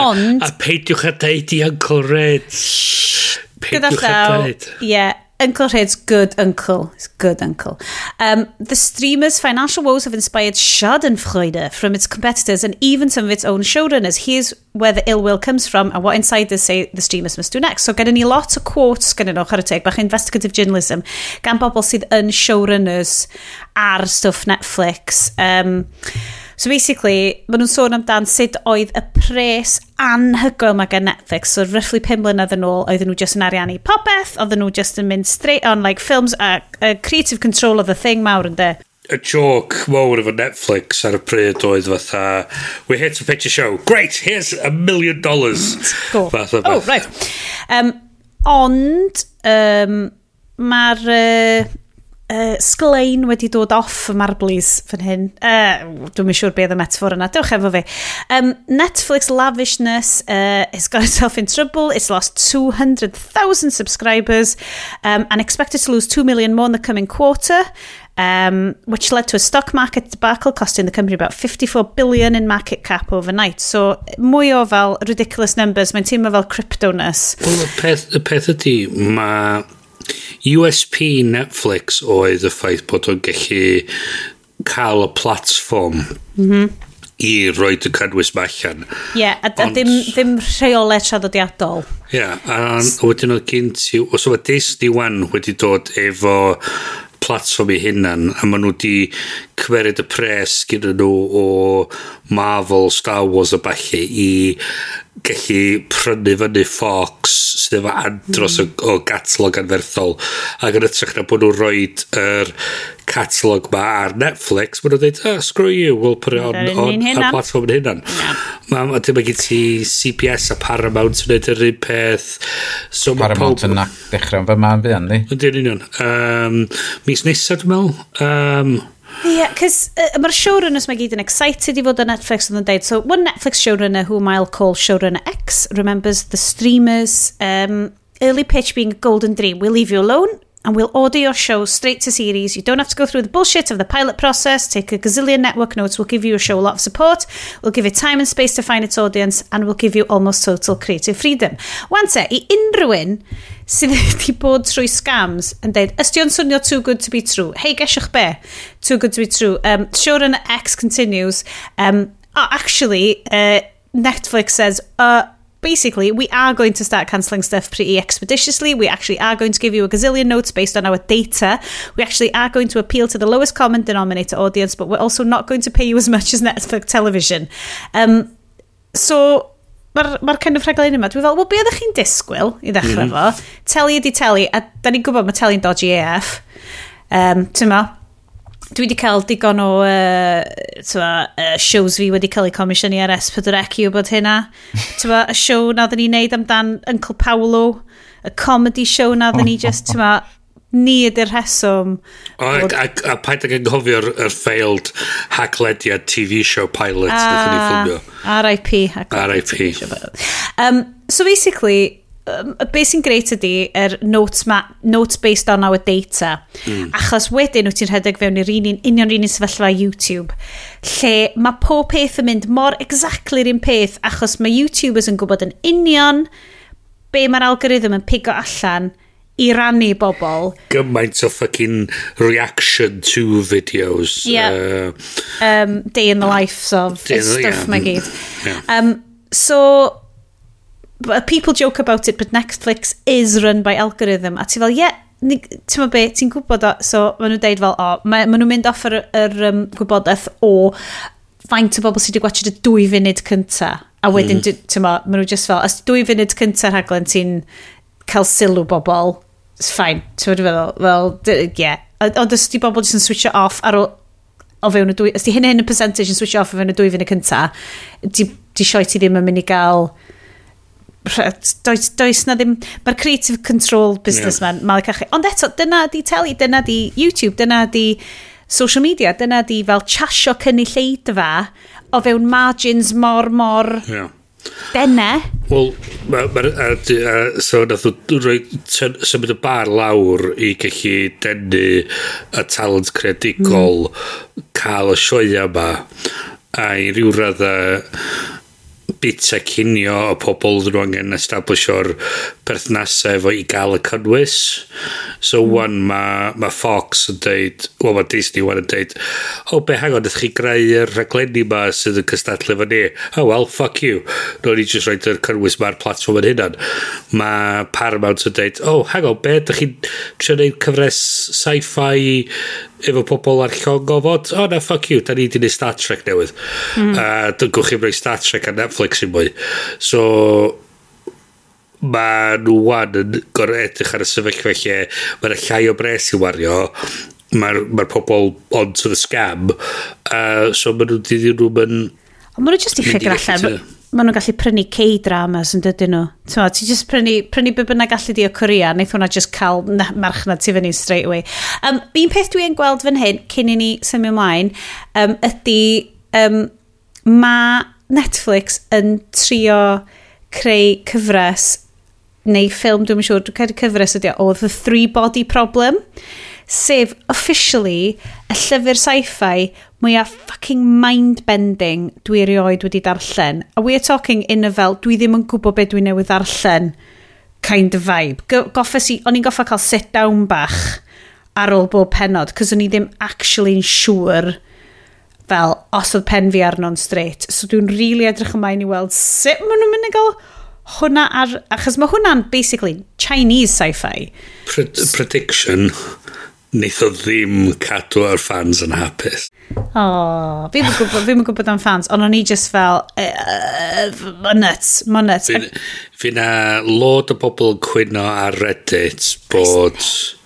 ond... A, a peidiwch a deud i Uncle Reds. Peidiwch a deud. Ie, yeah, Uncle Red's good uncle. He's good uncle. Um, the streamer's financial woes have inspired schadenfreude from its competitors and even some of its own showrunners. Here's where the ill will comes from and what insiders say the streamers must do next. So gyda ni lot o quotes gyda nhw, chwarae teg, bach investigative journalism, gan bobl sydd yn showrunners ar stuff Netflix. Um, So basically, maen nhw'n sôn amdan sut oedd y pres anhygoel mae gen Netflix. So roughly 5 mlynedd yn ôl, oedden nhw just yn ariannu popeth, oedden nhw just yn mynd straight on like films a, a creative control of the thing mawr yn de. Y joc mawr efo Netflix ar y pryd oedd fatha, we here to pitch a show. Great, here's a million dollars. cool. Fatha, oh, right. Um, ond, um, mae'r... Uh, uh, sglein wedi dod off y marblis fan hyn. Uh, Dwi'n siŵr sure beth y metafor yna. Dewch efo fi. Um, Netflix lavishness uh, has got itself in trouble. It's lost 200,000 subscribers um, and expected to lose 2 million more in the coming quarter. Um, which led to a stock market debacle costing the company about 54 billion in market cap overnight. So, mwy o fel ridiculous numbers, mae'n teimlo fel crypto-ness. Wel, y peth, y peth ydy, mae USP Netflix oedd y ffaith bod o'n gallu cael y platform mm -hmm. i roi y cynnwys ma allan. Ie, yeah, a, a ddim, ddim rheolau traddodiadol. Ie, yeah, a wedyn oedd gen ti, os oedd Disney One wedi dod efo platform i hunan, a maen nhw wedi cymerid y pres gyda nhw o Marvel, Star Wars a falle i gallu prynu fyny Fox sydd efo andros mm. o, o gatalog anferthol. Ac yn ytrach na bod nhw'n rhoi yr catalog ma ar Netflix maen nhw'n dweud oh, ah, screw you we'll put it on, on, on, on. platform yn hynna'n yeah. a dyma gyd ti CPS a Paramount yn gwneud yr un peth. So Paramount pob... yn dechrau yn fy ma'n fi anni ydy'n union. Um, mis nesaf dwi'n meddwl. Um, Ie, yeah, cys uh, mae'r showrunners mae gyd yn excited i fod yn Netflix yn dweud. So, one Netflix showrunner whom I'll call showrunner X remembers the streamers um, early pitch being golden dream. We'll leave you alone and we'll order your show straight to series. You don't have to go through the bullshit of the pilot process. Take a gazillion network notes. We'll give you a show a lot of support. We'll give it time and space to find its audience and we'll give you almost total creative freedom. Wan te, i unrhywun sydd wedi bod trwy scams yn dweud, ysdi o'n swnio too good to be true? Hei, gesiwch be? Too good to be true. Um, Siwr X continues. Um, oh, actually, uh, Netflix says, uh, basically, we are going to start cancelling stuff pretty expeditiously. We actually are going to give you a gazillion notes based on our data. We actually are going to appeal to the lowest common denominator audience, but we're also not going to pay you as much as Netflix television. Um, so, mae'r ma kind of rhaglen yma, dwi'n fel, wel, be oeddech chi'n disgwyl i ddechrau mm -hmm. fo? Teli ydi teli, a da ni'n gwybod mae teli'n dodgy AF. Um, Ti'n dwi wedi cael digon o uh, twa, uh, shows fi wedi cael eu comisiynu ar S4C bod hynna. twa, y show na ddyn ni'n neud amdan Uncle Paolo, y comedy show na ddyn ni just, twa, ni ydy'r rheswm. O, a, a, a paid ag anghofio'r er failed haglediad TV show pilot a, ah, ni ffilmio. RIP. RIP. Um, so basically, um, beth sy'n greit ydy, yr er notes, ma, notes based on our data. Mm. Achos wedyn wyt ti'n rhedeg fewn i'r un, union un sefyllfa YouTube, lle mae pob peth yn mynd mor exactly'r un peth, achos mae YouTubers yn gwybod yn union be mae'r algorithm yn pigo allan i rannu bobl. Gymaint o fucking reaction to videos. Yeah. Uh, um, day in the life of, day, stuff hmm. yeah. mae gyd. Yeah. Um, so, but people joke about it, but Netflix is run by algorithm. A ti fel, ie, yeah, ti'n ma be, ti'n gwybod o, so maen nhw'n deud fel, o, oh, maen nhw'n mynd off yr, yr um, gwybodaeth o faint o bobl sydd wedi gwachod y dwy funud cynta. A wedyn, mm. ti'n ma, maen nhw'n just fel, os dwy funud cynta rhaglen ti'n cael sylw bobl, it's fine, ti'n fawr feddwl, fel, yeah. Ond os di bobl jyst yn switcho off ar ôl, o fewn y dwy, os di hyn hyn y percentage yn switch off o fewn y dwy funud cynta, di, di sioi ti ddim yn mynd i gael does, does na ddim, mae'r creative control business yeah. man, mal cachu. Ond eto, dyna di teli, dyna di YouTube, dyna di social media, dyna di fel chasio cynulleidfa o fewn margins mor, mor... Yeah. Dene? Wel, so nath roi symud y bar lawr i gallu denu y talent creadigol mm. cael y sioia yma a i ryw radda bita cynio o pobl ddyn nhw angen establisho'r perthnasau efo i gael y cynnwys. So hmm. wan mae ma Fox yn deud, wel mae Disney wan yn deud, o oh, be hang on, chi greu'r rhaglenni ma sydd yn cystadlu efo ni. Oh well, fuck you. No ni just roed yr cynnwys ma'r platform yn hynny. Mae Paramount yn deud, oh hang on, be, ydych chi'n trio neud cyfres sci-fi efo pobl ar llong o fod, o oh, na, fuck you, da ni di neud Star Trek newydd. Mm. A dyn gwch chi'n rhoi Star Trek ar Netflix i mwy. So, mae nhw wan yn gorau edrych ar y sefyllfa lle mae'n llai o bres i wario mae'r ma, ma pobl on to the scam uh, so mae nhw'n dydyn nhw'n yn Ond maen nhw jyst i ffigur allan maen nhw'n gallu prynu K-dramas yn dydyn nhw. Ti'n ti just prynu, prynu be bynnag gallu di o Corea, wnaeth hwnna just cael marchnad ti fyny straight away. Um, un peth dwi'n gweld fan hyn, cyn i ni symud ymlaen, um, ydy um, mae Netflix yn trio creu cyfres neu ffilm, dwi'n siŵr, dwi'n credu cyfres ydy o The Three Body Problem, sef officially y llyfr sci-fi mwyaf fucking mind-bending dwi erioed wedi darllen. A we're talking in a fel, dwi ddim yn gwybod beth dwi newydd darllen kind of vibe. Goffes i, o'n i'n goffa cael sit-down bach ar ôl bob penod, cos o'n i ddim actually'n siŵr fel os oedd pen fi arno'n straight. So dwi'n rili really edrych ymlaen i weld sut maen nhw'n mynd i gael hwnna ar... Achos mae hwnna'n basically Chinese sci-fi. Pred prediction wnaeth o ddim cadw ar fans yn hapus. O, oh, fi'n gwybod, fi gwybod am fans, ond o'n i just fel, uh, uh, nuts, ma nuts. Fi, na lod o bobl cwyno ar Reddit bod... Nice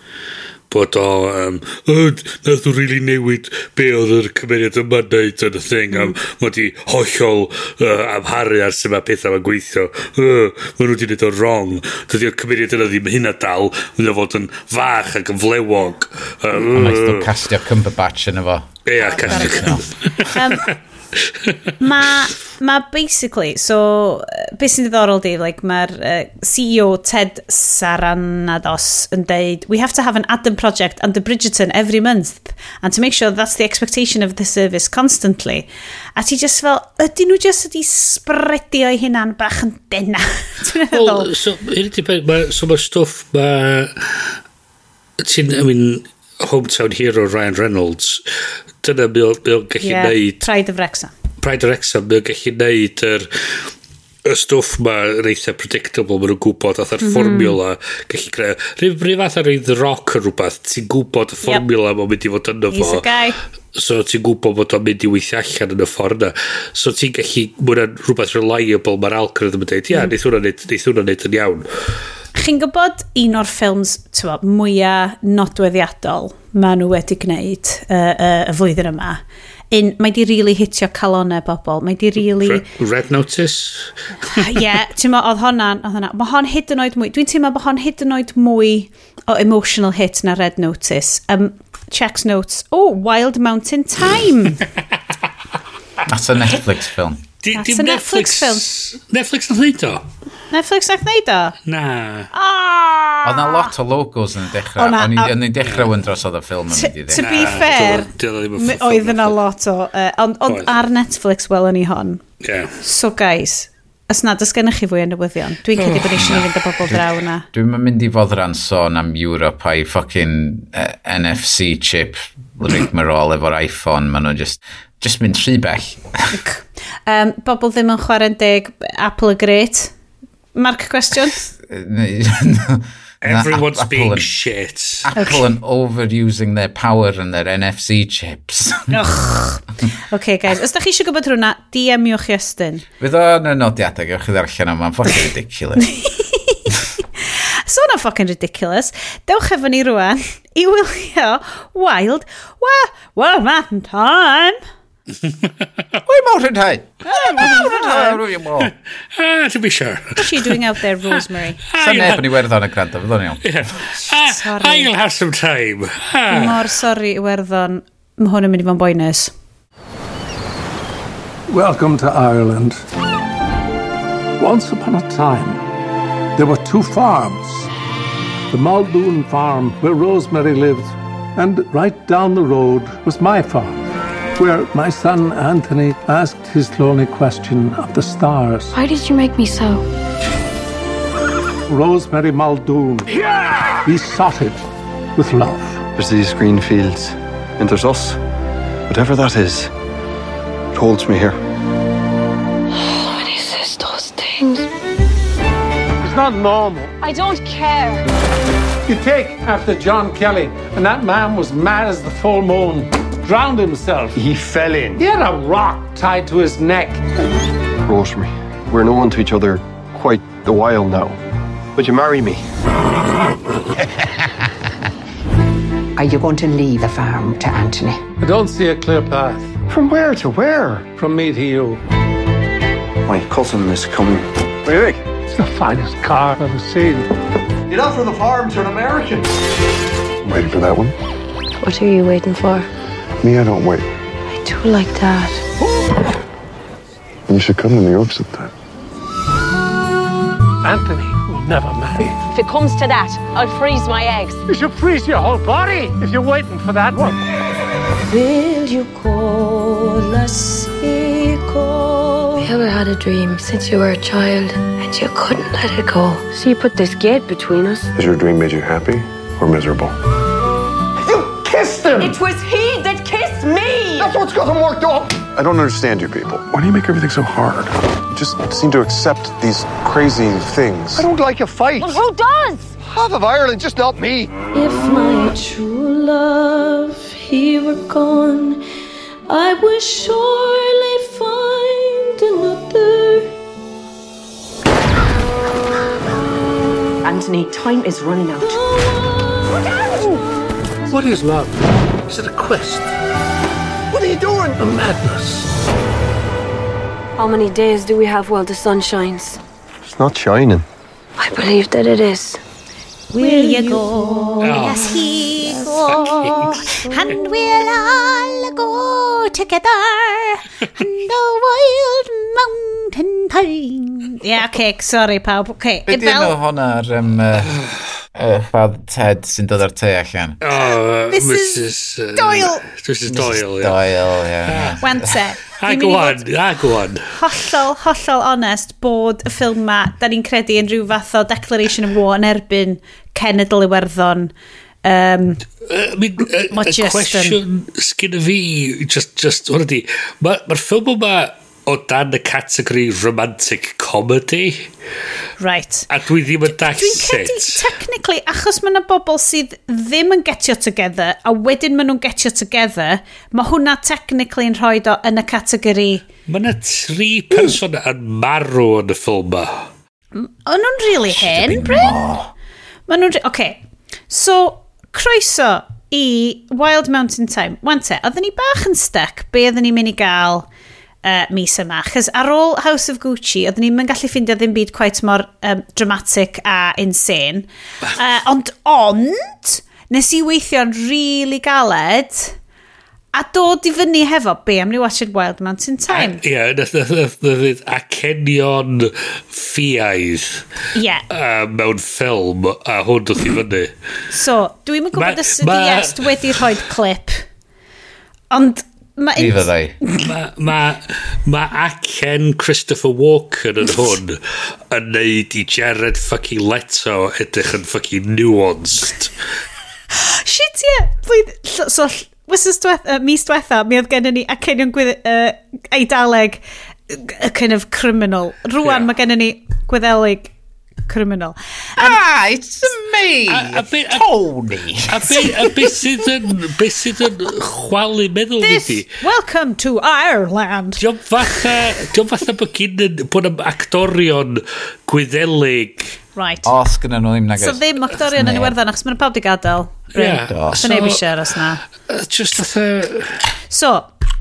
bod o, um, oh, nath nhw really newid be oedd yr cymeriad yma neud yn y thing, mm. a mae di hollol uh, amharu ar sy'n mae pethau mae'n gweithio. Uh, mae nhw wedi wneud o'n wrong. Dydy o'r cymeriad yna ddim hynna dal, mae'n fod yn fach ac yn flewog. Uh, a naeth nhw castio Cumberbatch yn efo. Ie, castio Cumberbatch. mae, ma basically, so, beth sy'n ddiddorol di, like, mae'r uh, CEO Ted Saranados yn deud, we have to have an Adam project under Bridgerton every month, and to make sure that's the expectation of the service constantly. A ti just fel, ydy nhw just ydi spredio i hunan bach yn dena? well, so, hyn so mae'r stwff, mae, ti'n, I mean, hometown hero Ryan Reynolds, dyna mi o'n gallu yeah, neud... Pride of Wrexham. Pride of Wrexham, mi o'n gallu neud yr y stwff ma yn eitha predictable maen nhw'n gwybod oedd ar mm -hmm. fformula gallu creu rhyw rhyw fath ar ei Rock yn rhywbeth ti'n gwybod y fformula yep. mae'n mynd i fod yno fo he's a guy so ti'n gwybod bod o'n mynd i weithio allan yn y ffordd na so ti'n gallu mwyn rhywbeth reliable mae'r algorithm yn dweud ia mm. neith hwnna neud yn iawn chi'n gwybod un o'r ffilms mwyaf nodweddiadol maen nhw wedi gwneud uh, uh, y flwyddyn yma? Un, mae di really hitio calonau bobl. Mae di. Really... Red, red Notice? Ie, yeah, ti'n mo, oedd honna, oedd honna. Mae hon hyd yn oed mwy, dwi'n teimlo bod hon hyd yn oed mwy o emotional hit na Red Notice. Um, checks notes, oh, Wild Mountain Time. That's a Netflix film. Dim Netflix, Netflix film. Netflix nath neud o? Netflix nath neud o? Na. Oh! Oedd na lot o logos yn y dechrau. O'n i'n dechrau wyndro dros oedd y ffilm yn mynd i To be fair, oedd yna lot o. Ond ar Netflix wel yn i hon. Yeah. So guys, Os nad ys gennych chi fwy o newyddion, dwi'n oh. cedi bod eisiau ni fynd y bobl draw yna. Dwi'n mynd i fod rhan sôn am Europe a'i fucking uh, NFC chip rigmarole efo'r iPhone, maen nhw'n just, just mynd rhy bell. Um, bobl ddim yn chwarae'n deg Apple y Great. Mark cwestiwn? Everyone's Apple being and, shit. Apple okay. and overusing their power and their NFC chips. okay, guys, os da chi eisiau gwybod rhywna, DM-iwch ystyn. Fydd o'n nodiadau, gewch chi ddarllen am, ffocin ridiculous. So na fucking ridiculous. Dewch efo ni rwan i wylio Wild Wa Wa Man Time. Why Mountain Time? Mountain Time. Ah, to be sure. What's she doing out there, Rosemary? Sa'n neb yn Iwerddon y grant, fydd o'n iawn. Ah, ah, sorry. I'll have some time. Ah. Mor sori Iwerddon, mae hwn yn mynd i fo'n boenus. Welcome to Ireland. Once upon a time, there were two farms. The Muldoon farm, where Rosemary lived, and right down the road was my farm. Where my son Anthony asked his lonely question of the stars. Why did you make me so? Rosemary Muldoon besotted with love. There's these green fields, and there's us. Whatever that is, it holds me here. When he says those things. It's not normal. I don't care. You take after John Kelly, and that man was mad as the full moon, drowned himself. He fell in. He had a rock tied to his neck. Rosemary, we're known to each other quite a while now. Would you marry me? Are you going to leave the farm to Anthony? I don't see a clear path From where to where? from me to you. My cousin is coming. What do you think? It's the finest car I've ever seen. Get off from the farm to an American. I'm Waiting for that one? What are you waiting for? Me, I don't wait. I do like that. You should come to New York sometime. Anthony will never marry. If it comes to that, I'll freeze my eggs. You should freeze your whole body if you're waiting for that one. You ever had a dream since you were a child and you couldn't let it go? So you put this gate between us? Has your dream made you happy or miserable? You kissed him! It was he that kissed me! That's what's got him worked up! I don't understand you people. Why do you make everything so hard? You just seem to accept these crazy things. I don't like a fight. Well, who does? Half of Ireland, just not me. If my true love he were gone, I would surely find another. Anthony, time is running out. What is love? Is it a quest? What are you doing? A madness? How many days do we have while the sun shines? It's not shining. I believe that it is. Will you go? Yes, he go. And we'll all go together. And the wild mountain Valentine. Ie, yeah, okay, sorry pawb. Okay. Be di enw hwnna ar um, uh, uh, Ted sy'n dod ar te allan? Oh, uh, Mrs. Uh, Doyle. Mrs. Doyle, ie. Doyle, ie. Wante. Ag o'n, ag o'n. Hollol, hollol onest bod y ffilm ma, da ni'n credu yn rhyw fath o Declaration of War yn erbyn Cenedl Iwerddon. Um, I mean, a, a question sgyn y fi, just, just, hwnna di, mae'r ma ffilm yma o dan y categori romantic comedy. Right. A dwi ddim yn dall Dwi'n credu, technically, achos mae yna bobl sydd ddim yn getio together, a wedyn maen nhw'n getio together, mae hwnna technically yn rhoi o yn y categori... Mae yna tri person mm. yn marw yn y ffilm yma. O'n nhw'n really hen, Bryn? Mae nhw'n... Okay. So, croeso i Wild Mountain Time. Wante, oedden ni bach yn stuck be oedden ni'n mynd i gael uh, mis yma. Chos ar ôl House of Gucci, oedden ni'n mynd gallu ffeindio ddim byd quite mor um, dramatic a insane. uh, ond, ond, nes i weithio'n really galed a dod i fyny hefo be am ni watched Wild Mountain Time. Ie, yeah, a cenion ffiaidd yeah. uh, mewn ffilm a hwn dod i fyny. So, dwi'n yn gwybod os ydy Est wedi rhoi clip, ond Ma Mi fyddai. Mae ma, ma acen Christopher Walken yn hwn yn neud i Jared fucking Leto edrych yn fucking nuanced. Shit, ie. Yeah. So, wysys diwetha, mis diwetha, mi oedd gennym ni acenion gwydd, uh, eidaleg, a kind of criminal. Rwan yeah. mae gennym ni gwyddelig criminal. Ah, it's me, a, a be, a, Tony. A, be, a beth sydd yn, be sydd yn chwalu meddwl This, i welcome to Ireland. Diolch fatha, diolch fatha bod gyn yn, bod am actorion gwyddelig. Right. Os gyda nhw ddim nag So ddim actorion yn iwerddon, achos mae'n pawb di gadael. Yeah. Right. Yeah. So, neb eisiau aros na. Just fatha... So,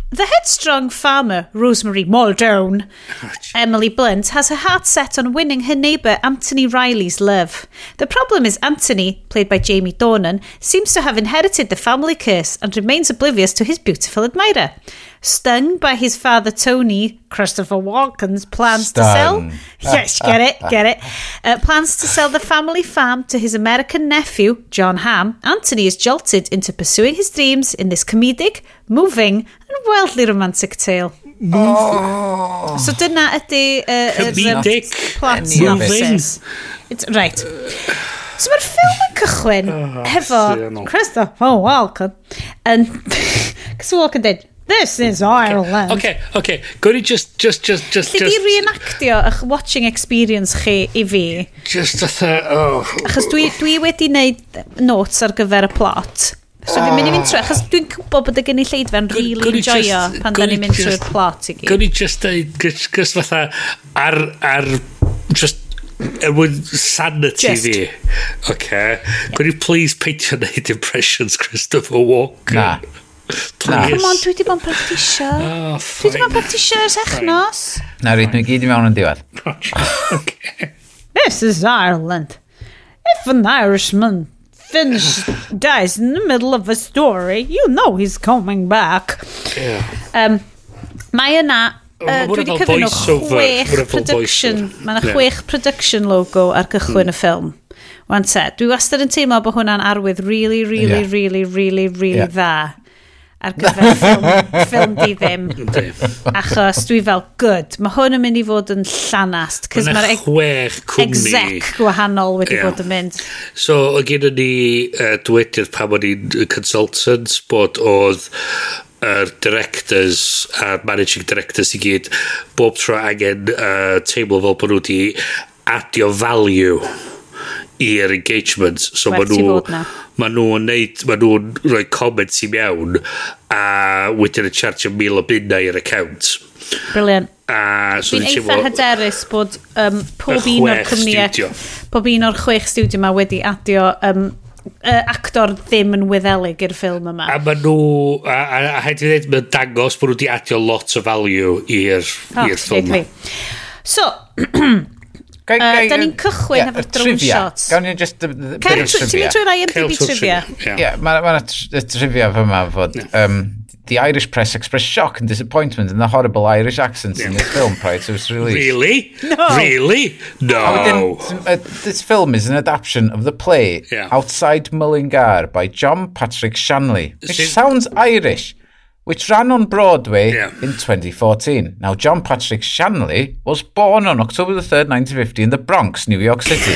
the headstrong farmer, Rosemary Muldoon, oh, Emily Blunt, has her heart set on winning her neighbour Anthony Riley's love. The problem is Anthony, played by Jamie Dornan, seems to have inherited the family curse and remains oblivious to his beautiful admirer. Stung by his father Tony, Christopher Walken's plans Stung. to sell. yes, get it, get it. Uh, plans to sell the family farm to his American nephew, John Hamm. Anthony is jolted into pursuing his dreams in this comedic, moving, and wildly romantic tale. Oh. So dyna ydy... Uh, comedic, plot moving. It's, right. So mae'r ffilm yn cychwyn oh, hefo Christopher Walken yn... Christopher Walken dweud, This is Ireland. Okay, okay. Gwni just, just, just, just... Lle di reenactio eich watching experience chi i fi? Just atha, oh... Achos dwi, dwi wedi wneud notes ar gyfer y plot. So fi'n mynd i fynd trwy, achos dwi'n gwybod bod y gynulleidfa'n really enjoyo pan da ni'n mynd trwy'r plot i gyd. Gwni just deud, gys fatha, ar, ar, just er mwyn sanity Just. fi. OK. Yeah. Gwni please peintio wneud impressions Christopher Walken. Na. Come on, dwi wedi bod yn practisio. Oh, dwi wedi bod yn practisio ers echnos. Na, rydyn nhw gyd i mewn yn diwedd. This is Ireland. If an Irishman Finnish dies in the middle of a story, you know he's coming back. Yeah. Um, mae yna Uh, dwi wedi cyfyn o chwech production mae yna chwech production logo ar gychwyn mm. y ffilm wan te dwi wastad yn teimlo bod hwnna'n arwydd really really yeah. really really really yeah. dda ar gyfer ffilm, ffilm di ddim. Achos dwi fel, good, mae hwn yn mynd i fod yn llanast. Cys mae'r chwech cwmni. Exec gwahanol wedi yeah. bod yn mynd. So, o gen ni uh, dwedydd pan o'n i'n consultants bod oedd yr directors a managing directors i gyd bob tro angen uh, teimlo fel bod nhw wedi adio value i'r engagement so ma nhw ma nhw'n neud ma nhw'n rhoi comments i mewn a wedyn yn charge mil o bunnau i'r account. Brilliant. A so dwi'n eitha hyderus bod um, pob un o'r cwmnïau pob un o'r chwech studio ma wedi adio um, uh, actor ddim yn weddelig i'r ffilm yma. A ma nhw, a, a, a haid i ddweud, mae'n dangos bod nhw wedi adio lot o value i'r oh, ffilm. yma. So, Gai, gai, uh, da ni'n cychwyn yeah, efo'r drone shot. Gawn ni'n just a bit of trivia. Ti'n mynd trwy'r IMDb trivia? Ie, mae'na trivia fyma fod... Um, the Irish press expressed shock and disappointment in the horrible Irish accents yeah. in this film prior to its release. Really? No. Really? No. Then, uh, this film is an adaptation of the play yeah. Outside Mullingar by John Patrick Shanley, which sounds Irish which ran on Broadway yeah. in 2014. Now, John Patrick Shanley was born on October the 3rd, 1950 in the Bronx, New York City.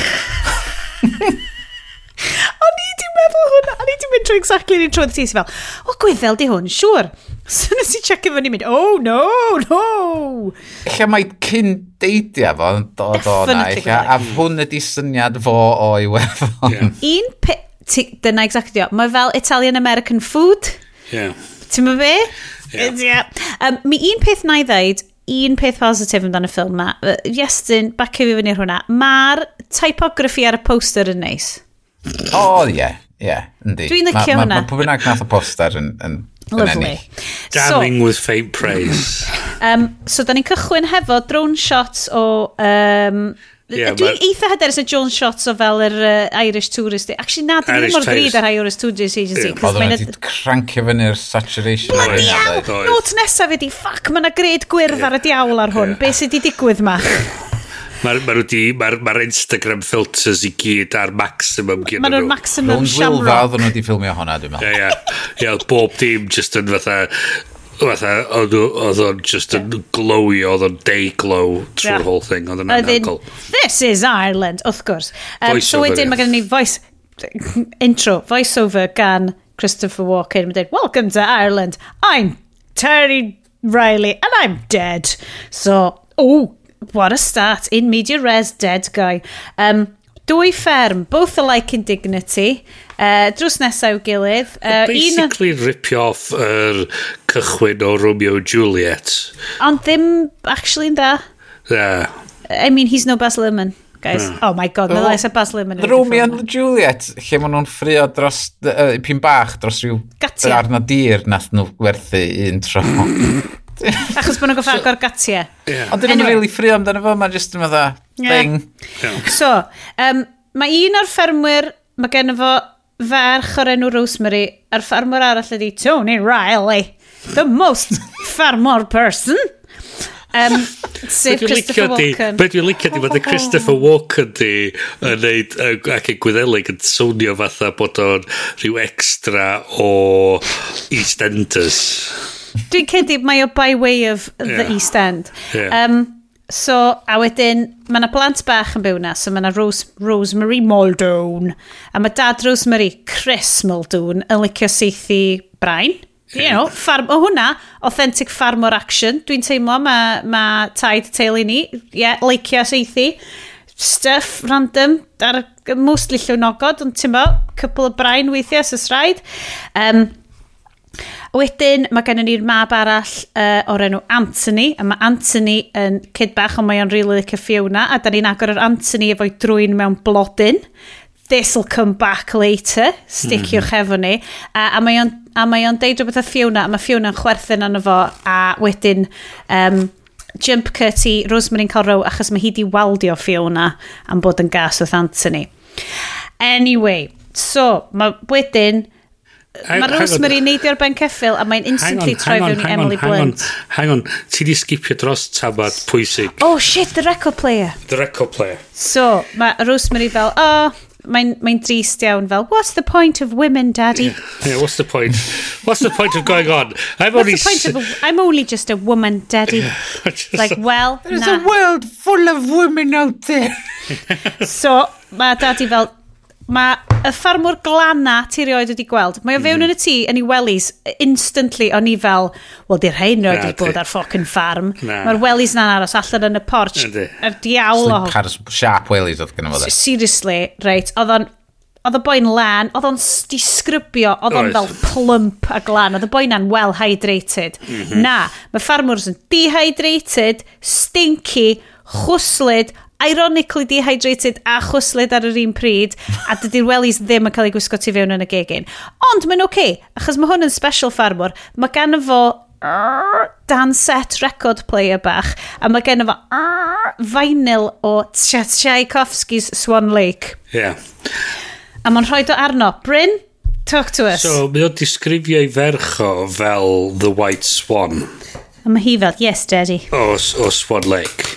O'n i di meddwl hwn, o'n i di mynd trwy exactly ni'n trwy'r tis fel, o gwyddel di hwn, siwr. So nes i checio fyny mynd, oh no, no. Lle mae cyn deidia fo yn dod o'na, a hwn ydi syniad fo I wefon. Yeah. Un pe... Dyna exactio, mae fel Italian American food. Yeah. Ti'n mynd fe? Yeah. yeah. Um, mi un peth na i ddeud, un peth positif amdano y ffilm ma. Iestyn, bacio fi fyny hwnna. Mae'r typography ar y poster yn neis. O, oh, ie. Yeah. Ie, yndi. Dwi'n licio hwnna. Mae ma, ma, ma pwy bynnag nath y poster yn, yn, Lovely. Damning so, with faint praise. um, so, da ni'n cychwyn hefo drone shots o um, Yeah, Dwi'n eitha hyder sy'n John Shots o fel yr uh, Irish Tourist. Actually, na, dwi'n ddim mor grid ar Irish Tourist Agency. Oedd o'n wedi crancio fyny'r saturation. Bloody hell! Not nesaf ydi, ffac, mae yna gred gwyrdd ar y diawl ar hwn. Be sydd wedi digwydd ma? Mae'r ma ma ma Instagram filters i gyd ar maximum gyda nhw. Mae nhw'n maximum shamrock. Rwy'n gwylfa oedden nhw wedi ffilmio hwnna, dwi'n meddwl. Ie, ie. Bob dim just yn fatha Fatha, oedd o'n just yn glowy, oedd o'n day glow trwy'r yeah. whole thing, oedd o'n anhygol. This is Ireland, wrth gwrs. Um, voice so wedyn mae gen ni voice, intro, voiceover gan Christopher Walken. Mae'n dweud, welcome to Ireland, I'm Terry Riley and I'm dead. So, oh, what a start in media res, dead guy. Um, Dwy fferm, both alike in dignity, uh, drws nesaf gilydd. Uh, Basically un... ripio off yr er cychwyn o Romeo Juliet. Ond ddim actually yn da. Yeah. I mean, he's no Baz Luhrmann guys. Mm. Oh my god, mae'n well, a Baz Luhrmann. Romeo and Juliet, lle maen nhw'n ffrio dros, uh, pyn bach, dros rhyw... Gatia. Arna dir nath nhw werthu un tro. Achos bod nhw'n goffa agor gatiau. Ond dyn nhw'n really ffrio amdano fo, mae'n just yn fatha thing. So, um, mae un o'r ffermwyr, mae gen fo ferch o'r enw Rosemary, a'r ffermwyr arall ydi Tony Riley, the most ffermwr person. Um, sef Christopher Walken. Be dwi'n licio di fod y Christopher Walken di yn neud ac yn gwyddelig yn swnio fatha bod o'n rhyw extra o EastEnders. Dwi'n cedi mae o by way of the yeah. East End. Yeah. Um, so, a wedyn, mae yna blant bach yn byw na, so mae yna Rose, Rosemary Muldoon, a mae dad Rosemary, Chris Muldoon, yn licio seithi brain. You know, farm, o hwnna, authentic farmer action. Dwi'n teimlo, mae ma taid teulu ni, yeah, licio seithi. Stuff random, ar, mostly llwnogod, ond ti'n bo, couple o brain weithiau, sys rhaid. Um, Wedyn, mae gennym ni'r mab arall uh, o'r enw Anthony, a mae Anthony yn cyd bach, ond mae o'n rili really like Fiona, a da ni'n agor yr Anthony efo'i drwy'n mewn blodyn. This'll come back later, sticiwch mhm. mm. efo ni. Uh, a mae o'n a mae o'n deud rhywbeth o Fiona, a mae Fiona'n chwerthin arno fo, a wedyn um, jump cut i Rosemary'n cael row achos mae hi di waldio Fiona am bod yn gas wrth Anthony. Anyway, so mae wedyn Mae Rosemary yn neidio ar ben ceffil a mae'n instantly troi fewn i Emily Blunt. Hang on, ti di skipio dros tabad pwysig. Oh shit, the record player. The record player. So, mae Rosemary fel, oh, mae'n mae drist iawn fel, what's the point of women, daddy? Yeah, yeah what's the point? What's the point of going on? I'm only... What's the point of... A, I'm only just a woman, daddy. Yeah, like, a, well, There's nah. a world full of women out there. so, mae daddy fel, Mae y ffarmwr glana ti rioed wedi gweld. Mae o mm. fewn yn y tŷ yn ei welys instantly o'n i fel, wel di'r rhain rioed wedi bod ar ffocin ffarm. Mae'r welys na'n aros allan yn y porch. Yr diawl o. Sharp wellies oedd gyda fo. Seriously, reit. Oedd o'n Oedd y boi'n lan, oedd o'n disgrybio, oedd o'n fel plump a glan, oedd y boi'n an well hydrated. Mm -hmm. Na, mae ffarmwrs yn dehydrated, stinky, chwslyd, ironically dehydrated a chwslyd ar yr un pryd, a dydy'r wellies ddim yn cael ei gwisgo tu fewn yn y gegin. Ond mae'n oce, okay, achos mae hwn yn special ffarmwr, mae gan fo dan set record player bach a mae gen fo vinyl o Tchaikovsky's Swan Lake. Yeah. a mae'n rhoi do arno. Bryn, talk to us. So mae o'n disgrifio ei fercho fel The White Swan. A mae hi fel yes daddy. O, o Swan Lake.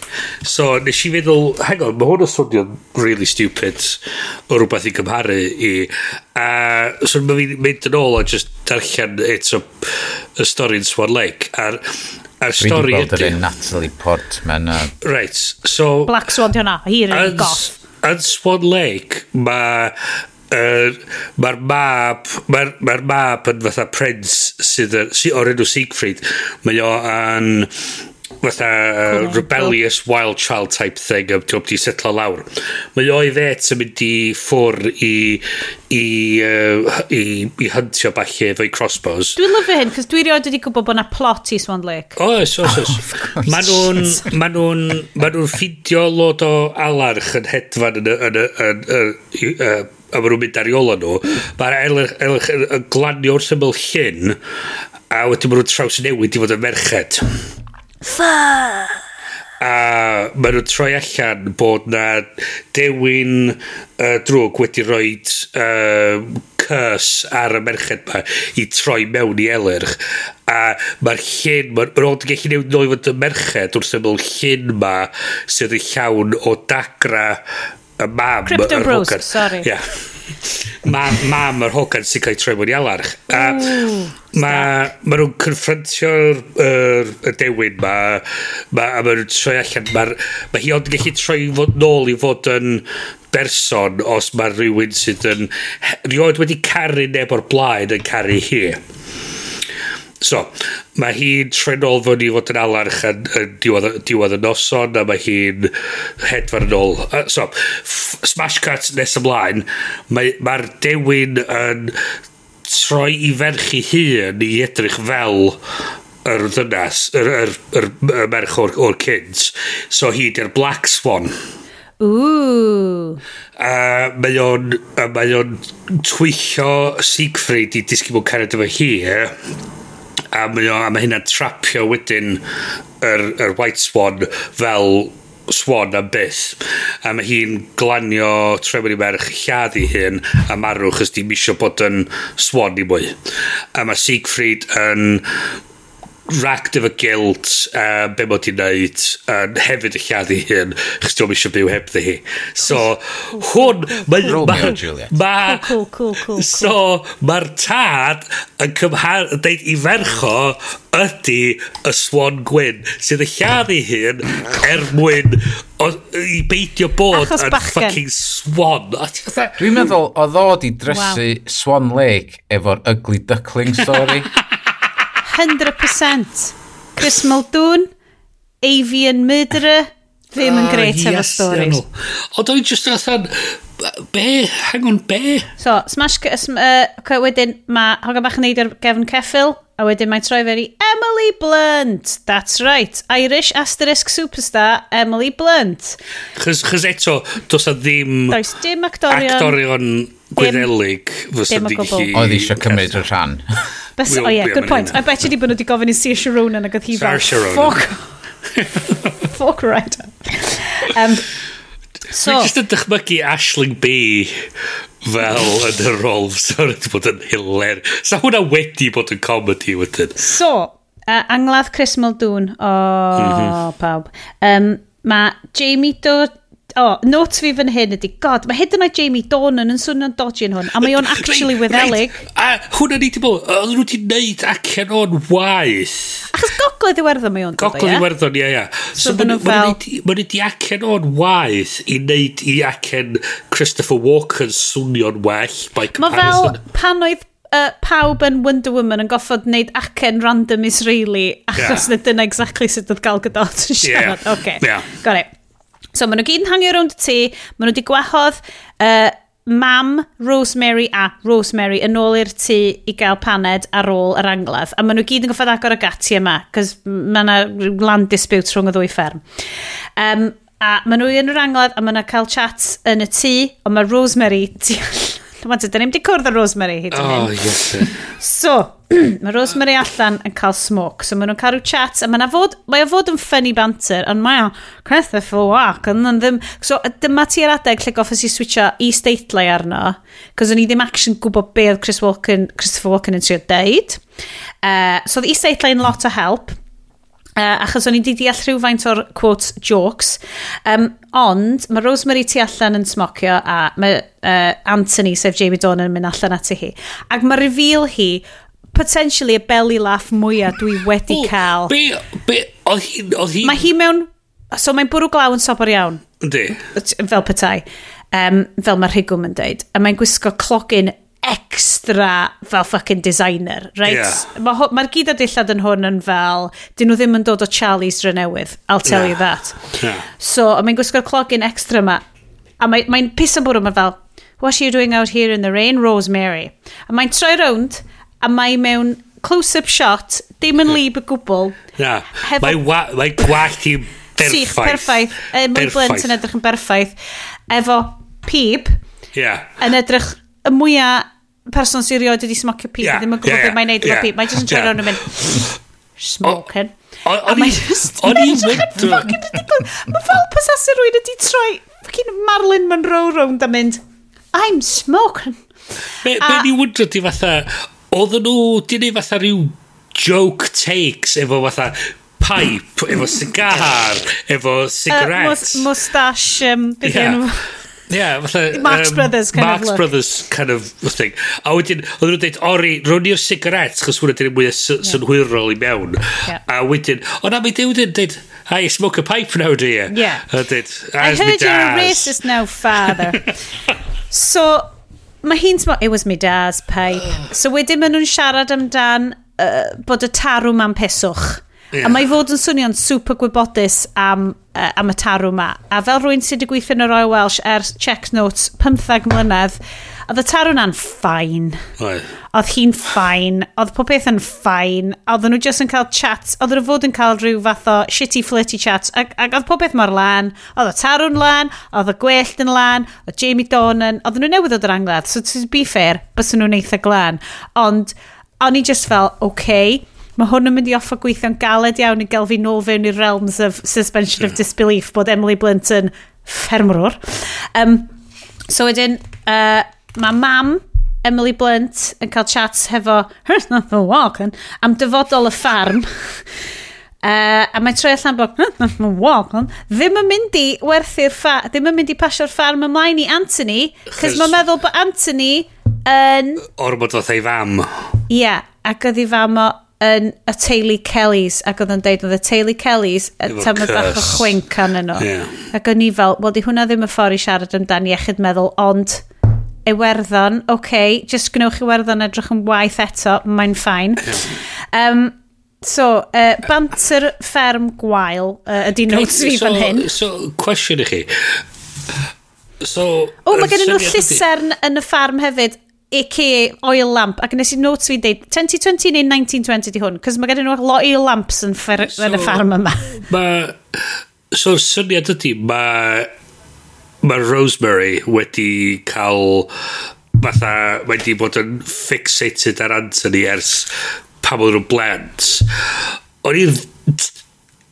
So, nes i feddwl, hang on, mae hwn yn swnio really stupid o rhywbeth i gymharu i... A so, mae fi'n mynd yn ôl a just darllen eto y stori yn Swan Lake. A'r, ar stori... Dwi wedi gweld yr Natalie Portman. A... Right, so... Black Swan di hwnna, hi yn goff. Yn Swan Lake, mae uh, mae'r mab mae'r ma mab yn fatha prince sydd sy, o'r enw Siegfried mae o yn fatha uh, rebellious wild child type thing am ti'n di setlo lawr. Mae o'i fet yn mynd i ffwr i i, uh, i, i hyntio balle efo'i crossbows. Dwi'n lyfio hyn cos dwi rioed wedi gwybod bod na plot i Swan Lake. Oes oes oes. Oh, nhw'n ma nhw'n ma nhw'n ffidio lot o alarch yn hedfan yn, yn, yn, yn, yn a maen nhw'n mynd ar ei nhw, mae'r elch yn glanio wrth ymwyl llyn, a wedyn maen nhw'n traws newid i fod yn merched. Ffa! A maen nhw'n troi allan bod na dewin uh, drwg wedi rhoi uh, curse ar y merched ma i troi mewn i elyrch. A mae'r llyn, mae'n ma ond gallu newid nôl i fod y merched wrth ymwyl llyn ma sydd yn llawn o dagra y mam. Crypto Bros, sorry. Yeah. mam, mam yr hogan sy'n cael ei troi mewn i alarch. A mae ma nhw'n confrontio'r er, er dewin ma, ma, a mae nhw'n troi allan. Mae ma hi ond yn gallu troi fod nôl i fod yn berson os mae rhywun sydd yn rioed wedi caru neb o'r blaen yn caru hi. So, mae hi'n trenol fod i fod yn alarch yn, yn diwedd, diwedd y noson, a mae hi'n hedfan yn ôl. Uh, so, smash cut nes ymlaen, mae'r mae, dewin yn troi i ferch i hun i edrych fel yr ddynas, yr, yr, yr, yr merch o'r, or kids. So, hi di'r Black Swan. Ooh. A mae o'n, a mae o'n twyllio Siegfried i disgyn mewn cariad efo hi, eh? a mae, o, a mae hynna'n trapio wedyn yr, yr White Swan fel swan am byth. A mae hi'n glanio trefyn i merch lladd i hyn a marw chys di misio bod yn swan i mwy. A mae Siegfried yn racked efo guilt a be mod i'n neud yn hefyd y lladd i hyn chys diolch eisiau byw heb hi so hwn mae ma, ma, cool, cool, cool, cool, so mae'r tad yn cymhar yn deud i fercho ydy y swan gwyn sydd y lladd i hyn er mwyn o, i beidio bod yn fucking swan. Dwi'n meddwl o ddod i drysu wow. swan lake efo'r ugly duckling story. 100%. Chris Muldoon, avian murderer, ddim yn greit ah, yes, efo stories. Ond o'n i just allan, be, hang on, be? So, smash, sm, uh, wedyn mae hogan bach yn neud ar gefn ceffil, a wedyn mae'n troi fer i Emily Blunt. That's right, Irish asterisk superstar Emily Blunt. chys, chys eto, dos a ddim... Does dim actorion. Actorion Gwyddelig fysa di gallu... Oedd eisiau cymryd y rhan. Bys, o ie, good point. I bet you di bod nhw wedi gofyn i Saoirse Ronan ac oedd hi fel... Saoirse Ronan. Fuck. Fuck right. Um, so... Mae'n just yn dychmygu Ashling B fel yn y rôl fysa wedi bod yn hiler. Sa hwnna wedi bod yn comedy wedyn. So, uh, angladd Chris Muldoon o oh, mm -hmm. pawb. Um, mae Jamie Dodd oh, notes fi fan hyn ydy, god, mae hyd yn oed Jamie Dornan yn swnio'n dodgy yn hwn, a mae o'n actually weddelig. Right. A hwnna ni di bod, oedd nhw wedi neud acen o'n waith. Achos gogledd iwerddon mae o'n dod, ie? Gogledd iwerddon, ie, ie. So, so maen nhw wedi acen o'n waith i neud i acen Christopher Walken swnio'n well by comparison. Mae fel pan oedd uh, pawb yn Wonder Woman yn goffod wneud acen random Israeli achos yeah. na dyna exactly sut oedd Gal Gadot yn siarad. Yeah. Okay. Yeah. Got it. So maen nhw gyd yn hangio rownd y tŷ, maen nhw wedi gwahodd uh, mam Rosemary a Rosemary yn ôl i'r tŷ i gael paned ar ôl yr angladd. A maen nhw gyd yn goffod agor y gati yma, cos mae yna land dispute rhwng y ddwy fferm. Um, a maen nhw yn yr angladd a maen nhw cael chat yn y tŷ, ond mae Rosemary Dyma ti, dyn ni'n di cwrdd â Rosemary hyd yn oh, hyn. Yes, so, mae Rosemary allan yn cael smoke, so maen nhw'n cael rhyw chat, a mae fod, mae o fod yn ffynnu banter, ond mae o, crethau ffwl wac, ond ddim... So, dyma ti yr adeg lle goffes i switcho i statlau arno, cos o'n i ddim action gwybod be oedd Chris Walken, Christopher Walken yn trio deud. Uh, so, oedd i statlau yn lot o help, Uh, achos o'n i wedi deall rhywfaint o'r quote jokes. Um, ond mae Rosemary tu allan yn smocio a mae uh, Anthony, sef Jamie Dawn, yn mynd allan ati hi. Ac mae reveal hi potentially y belly laugh mwyaf dwi wedi cael. Be, be, oedd hi... Oedd hi... Mae hi mewn... So mae'n bwrw glaw yn sobor iawn. Yndi. Fel petai. Um, fel mae'r rhigwm yn deud. A mae'n gwisgo clogin extra fel fucking designer, right? Yeah. Mae'r ma gyd a dillad yn hwn yn fel, dyn nhw ddim yn dod o Charlie's Renewydd, I'll tell yeah. you that. Yeah. So, a mae'n gwisgo'r clogin extra ma, a mae'n mae pus yn bwrw, mae'n fel, what are you doing out here in the rain, Rosemary? A mae'n troi rownd, a mae mewn close-up shot, dim yn lib y gwbl. Yeah. Mae mae gwallt i berffaith. Sych, perffaith. E, mae blent yn edrych yn berffaith. Efo pib, yeah. yn edrych y mwyaf person sy'n rioed wedi smocio pig, yeah, ddim yn gwybod yeah, beth mae'n neud yeah, pig. Mae'n just yn troi rownd yn mynd, smoking. O'n i'n mynd... Mae fel pasasu rwy'n ydi troi fucking Marlon Monroe rownd a mynd, I'm smoking. Be, be ni wyndro di fatha, oedden nhw di neud fatha rhyw joke takes efo fatha pipe, efo cigar, efo cigarettes Uh, mustache, um, beth yeah. Yeah, fatha... Marx um, Brothers kind Marx of look. Brothers kind of thing. A wedyn, oedden nhw'n dweud, ori, rown ni'r sigaret, chos hwnna dyn mwy synhwyrol i mewn. Yeah. A wedyn, o na, mi dweud yn dweud, I smoke a pipe now, do you? Yeah. A dweud, I heard you're a racist now, father. so, mae hi'n smo, it was my dad's pipe. so wedyn maen nhw'n siarad amdan uh, bod y tarw ma'n peswch. Yeah. A mae fod yn swnio'n super gwybodus am uh, am y tarw ma. A fel rwy'n sydd wedi gweithio yn y Royal Welsh ers check notes 15 mlynedd, oedd y tarw na'n ffain. Oedd hi'n ffain, oedd pob peth yn ffain, oedd nhw jyst yn cael chat, oedd nhw fod yn cael rhyw fath o shitty flirty chat, ac, ac oedd pob peth mor lan, oedd y tarw'n lan, oedd y gwellt yn lan, oedd Jamie Donan, oedd nhw newydd oedd yr angladd. so to be fair, bys nhw'n eitha glan. Ond, o'n i just fel, okay, Mae hwn yn mynd i offer gweithio'n galed iawn i gael fi nôl fewn i'r realms of suspension of disbelief bod Emily Blunt yn ffermrwr. Um, so wedyn, uh, mae mam Emily Blunt yn cael chats hefo Hernando Walken am dyfodol y ffarm. Uh, a mae'n troi allan bod Walken ddim yn mynd i werthu'r ffarm, ddim yn mynd i pasio'r ffarm ymlaen i Anthony, cos mae'n meddwl bod Anthony yn... Ormod fatha ei fam. Ie, yeah, ac oedd ei fam o yn y teulu Kellys ac oedd yn deud oedd y teulu Kellys y tam y bach o chwink yn yno yeah. ac o'n i fel wel di hwnna ddim y ffordd i siarad amdani iechyd meddwl ond Iwerddon, oce, okay, just gnewch Iwerddon edrych yn waith eto, mae'n ffain. Yeah. Um, so, uh, banter fferm gwael uh, ydy notes fi fan hyn. So, cwestiwn i chi. So, o, mae gen nhw llusern yn y ffarm hefyd. AK oil lamp, ac nes i notes fi'n deud 2020 neu 1920 di hwn, cos mae gen nhw lot oil lamps yn, ffer, so, yn y ffarm yma. Ma, so'r syniad ydy, mae ma Rosemary wedi cael fatha, mae wedi bod yn fixated ar Anthony ers pam oedd nhw'n blend. O'n i'n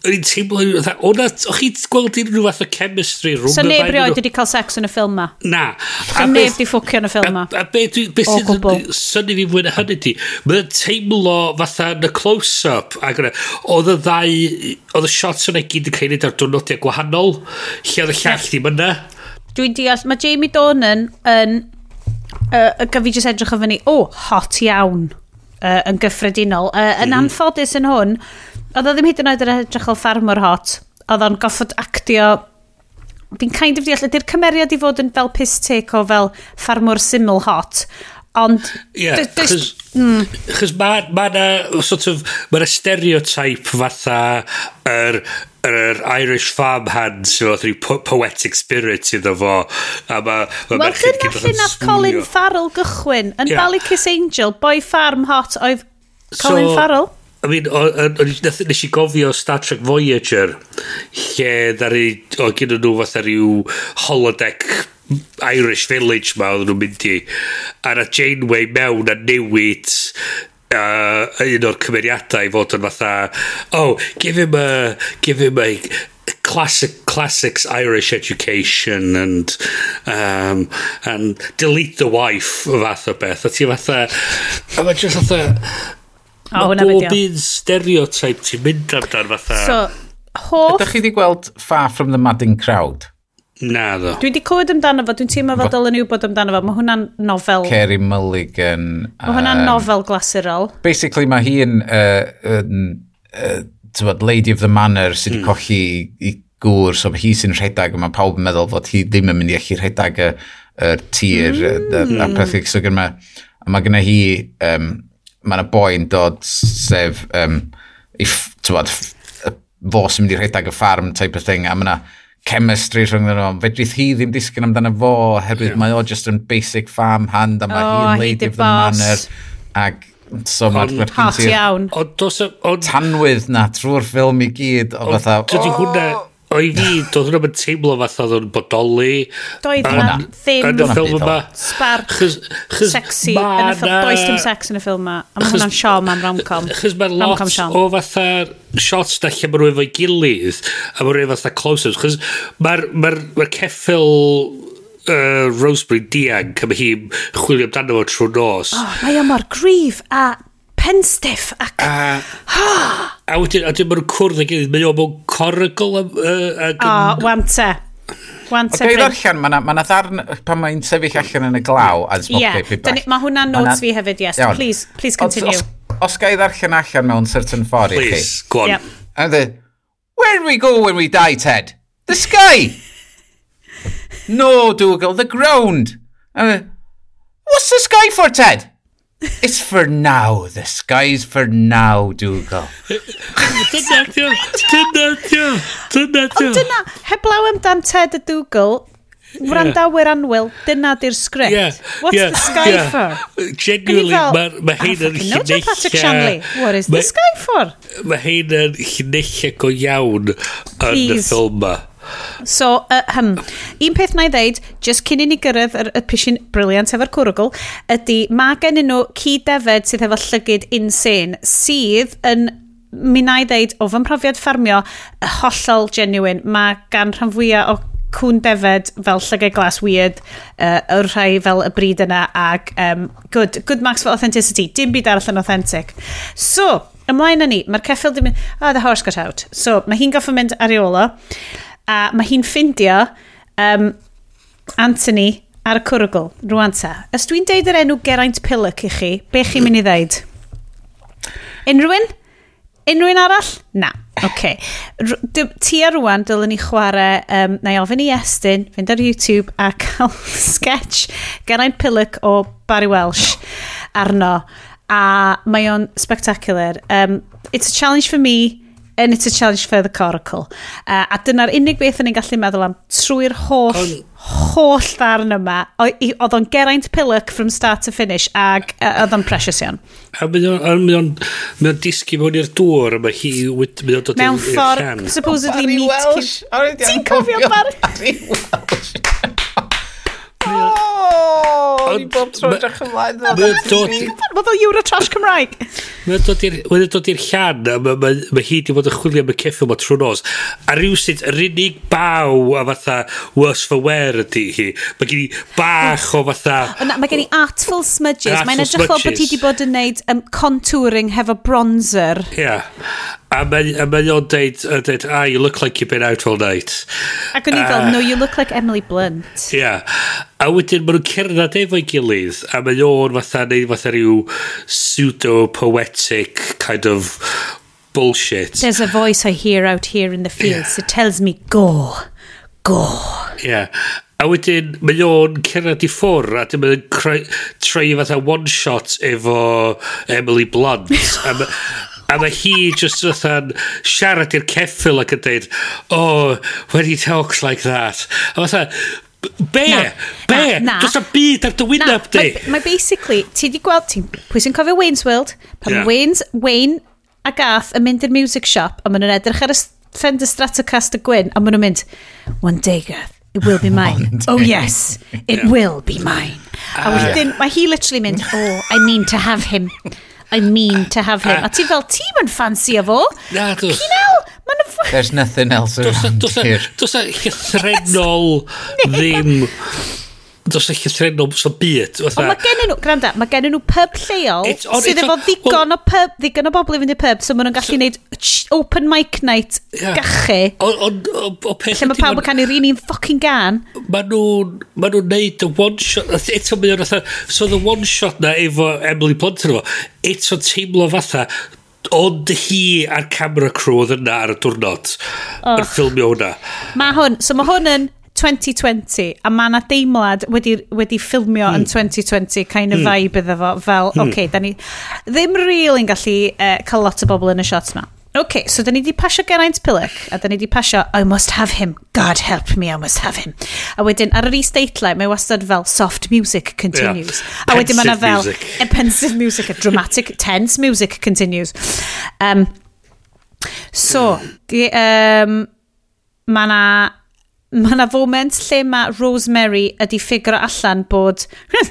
O'n i'n teimlo hynny, o'na, o'ch chi'n gweld unrhyw fath o chemistry rhwng so, y neb rioed wedi cael sex yn y ffilm ma? Na. So neb di ffwcio yn y ffilm ma? A, a be, dwi, be sydd yn syni fi fwy'n hynny di, mae'n teimlo fatha yn y close-up, ac yna, oedd y ddau, oedd y shots yna gyd yn cael ei ar dwrnodiau gwahanol, lle oedd y llall ddim yna. Dwi'n deall, mae Jamie Dornan yn, uh, y gyfi jyst edrych o fyny, o, oh, hot iawn uh, yn gyffredinol. Uh, yn mhm. anffodus yn hwn, oedd o ddim hyd yn oed yn edrych o ffarmwr hot. Oedd o'n goffod actio... Fi'n kind of deall, ydy'r cymeriad i fod yn fel piss take o fel ffarmwr syml hot. Ond... Ie, chys... Hmm. Chys mae ma na, sort of, ma na stereotype fatha yr er, yr Irish farmhand sy'n fath rhyw poetic spirit iddo fo a ma, ma merched gyd o'r nath Colin Farrell gychwyn yn yeah. Ballycus Angel boi farm hot oedd Colin so, Farrell I mean, o, o, nes i gofio Star Trek Voyager lle ddari o gyda nhw fatha rhyw holodeck Irish village ma oedden nhw'n mynd i a na Janeway mewn a newid uh, un o'r cymeriadau i fod yn fatha, oh, give him a, give him a classic classics Irish education and um, and delete the wife fath o beth. A ti fatha, a mae just fatha, oh, mae bob un stereotype ti'n mynd amdan fatha. So, hoff... Ydych chi wedi gweld Far From the Madding Crowd? Na ddo. Dwi wedi clywed amdano fo, dwi'n teimlo fel dylen ni wybod amdano fo. Mae hwnna'n nofel... Kerry Mulligan. Mae hwnna'n um, nofel glasurol. Basically, mae hi'n uh, uh, uh, Lady of the Manor sydd wedi mm. cochi i, gŵr, so mae hi sy'n rhedeg, mae pawb yn meddwl fod hi ddim yn mynd i allu rhedeg y, y tir mm. a pethau. So gyda a mae gyda hi, um, mae yna boi'n dod sef, um, i, tywed, fo sy'n mynd i rhedeg y ffarm type of thing, a mae yna chemistry rhwng nhw. Fedrith hi ddim disgyn amdano fo, herwydd yeah. mae o just yn basic farm hand a mae oh, hi'n lady of the boss. manor. Ag so mae'r gwerth gen ti. iawn. Tanwydd na, trwy'r ffilm i gyd. O, fatha, o, dydy hwnna O i fi, doedd hwnna'n mynd teimlo fath oedd o'n bodoli. Doedd hwnna ddim yn y ffilm yma. Spark, sexy, yn y ffilm. Does dim sex yn y ffilm yma. A mae hwnna'n siom am rom-com. Chos mae'n lot o fatha shots na lle mae rhywun fo'i gilydd. A mae rhywun fatha close-ups. Chos mae'r ma ma ceffil uh, Rosemary Diang, a mae hi'n chwilio amdano fo trwy nos. Oh, mae o mor grif a penstiff ac... A, a wedyn, a wedyn maen nhw'n cwrdd ag iddyn, mae o mewn corygl... Uh, o, wante. Wante. Dwi'n ddarllen, mae yna ma ddarn pan mae'n sefyll allan yn y glaw. Ie, yeah. mae hwnna'n notes fi hefyd, yes. Iawn. Please, please continue. Os, os, os gai ddarllen allan mewn certain ffordd i chi. Please, go on. Yep. And the, where do we go when we die, Ted? The sky! no, Dougal, the ground. And the, what's the sky for, Ted? It's for now. The sky's for now, Dougal. dyna ti o. Dyna ti. Dyna ti. Ond dyna, heblaw amdan Ted y Dougal, Wrandawyr yeah. anwyl, dyna di'r sgript. Yeah. What's yeah. the sky yeah. for? Genuinely, mae ma hyn ah, yn llinella... Patrick Shanley, what is ma, the sky for? Mae hyn yn llinella go iawn yn y ffilm yma. So, uh, hym, un peth na i ddeud, just cyn i ni gyrraedd yr episiyn briliant efo'r cwrwgl, ydy mae gen nhw cyd-defed sydd efo llygyd insane, sydd yn mi na i ddeud, o fy mhrofiad ffarmio, hollol genuine. Mae gan rhan fwyaf o cwn defed fel llygau glas weird, uh, yr rhai fel y bryd yna, ac um, good, good marks for authenticity, dim byd arall yn authentic. So, ymlaen â ni, mae'r ceffil dim oh, the horse got out. So, mae hi'n goffa mynd ar ei ola. A mae hi'n ffindio um, Anthony ar y cwrwgl, rwan ta. Os dwi'n deud yr enw Geraint Pillock i chi, be chi'n mynd i ddeud? Unrhywun? Unrhywun arall? Na. Oce. Okay. Ti a rwan dylwn ni chwarae, um, na i ofyn i Estyn, fynd ar YouTube a cael sketch Geraint Pillock o Barry Welsh arno. A mae o'n spectacular. Um, it's a challenge for me and it's a challenge for the coracle. Uh, a dyna'r unig beth o'n i'n gallu meddwl am trwy'r holl, Coli. holl ddarn yma, oedd o'n Geraint Pillock from start to finish, ag uh, oedd o'n precious iawn. A mae o'n disgu mewn i'r dŵr, a mae hi o'n dod i'r llan. Mewn ffordd, supposedly meat... Ti'n cofio Barry Welsh? O'n i bob tro drach ymlaen. Mae fel Euro Trash Cymraeg. Mae'n dod i'r llan, mae hi di bod yn chwilio am y ceffil yma trwy nos. A rhywsyd, yr unig baw a fatha worse for wear ydy hi. Mae gen i bach o fatha... Mae gen i artful smudges. Mae'n edrych fel bod hi wedi bod yn neud um, contouring hefo bronzer. Ia. Yeah. A mae ma o'n deud, a deud, ah, you look like you've been out all night. Ac o'n i fel, no, you look like Emily Blunt. Ia. Yeah. A wedyn maen nhw'n cerdded efo'i gilydd, a mae o'n fatha neud fatha rhyw pseudo-poetic kind of bullshit. There's a voice I hear out here in the fields yeah. that tells me, go, go. Yeah. A wedyn, mae o'n cerdded i ffwr, a dim yn treu fatha one-shot efo Emily Blunt. a, A mae hi just fatha'n siarad i'r ceffil ac yn dweud, oh, when he talks like that. A fatha, Be? Na, be? Na, na. Does am byd ar dy wyneb di. Mae basically, ti di gweld, ti, pwy sy'n cofio Wayne's World? Pan yeah. Wayne's, Wayne a Gath yn mynd i'r music shop a maen nhw'n edrych ar y Fender Stratocaster Gwyn a maen nhw'n mynd, one day Gath, it will be mine. oh yes, it yeah. will be mine. A ah. wedyn, yeah. mae hi literally mynd, oh, I mean to have him. I mean to have him. A ti fel, ti'n yn ffansi o fo? Na, dwi'n... Cynel, mae'n... There's nothing else e- around e- here. Dwi'n e- threnol ddim dos eich llythrenol so byd. Ond mae gen nhw, granda, mae gen nhw pub lleol sydd efo ddigon well, o pub, ddigon o bobl i fynd i pub, so maen nhw'n gallu gwneud so, open mic night yeah. gachu. O peth Lle mae pawb yn canu'r un i'n ffocin gan. Maen nhw'n ma nhw neud y one shot, eto mae nhw'n so the one shot na efo Emily Blunt yn efo, eto teimlo fatha, ond hi a'r camera crew oedd yna ar y diwrnod yn ffilmio hwnna. Mae hwn, so mae hwn yn 2020 a mae yna deimlad wedi, wedi ffilmio mm. yn hmm. 2020 kind of mm. vibe iddo fo fel mm. okay, da ni ddim really'n gallu e, uh, cael lot o bobl yn y shots ma OK, so da ni di pasio Geraint Pilic a da ni di pasio I must have him, God help me, I must have him a wedyn ar yr e-statelau mae wastad fel soft music continues yeah. a wedyn mae yna fel music. a pensive music a dramatic tense music continues um, so um, mae yna mae yna foment lle mae Rosemary ydi ffigur allan bod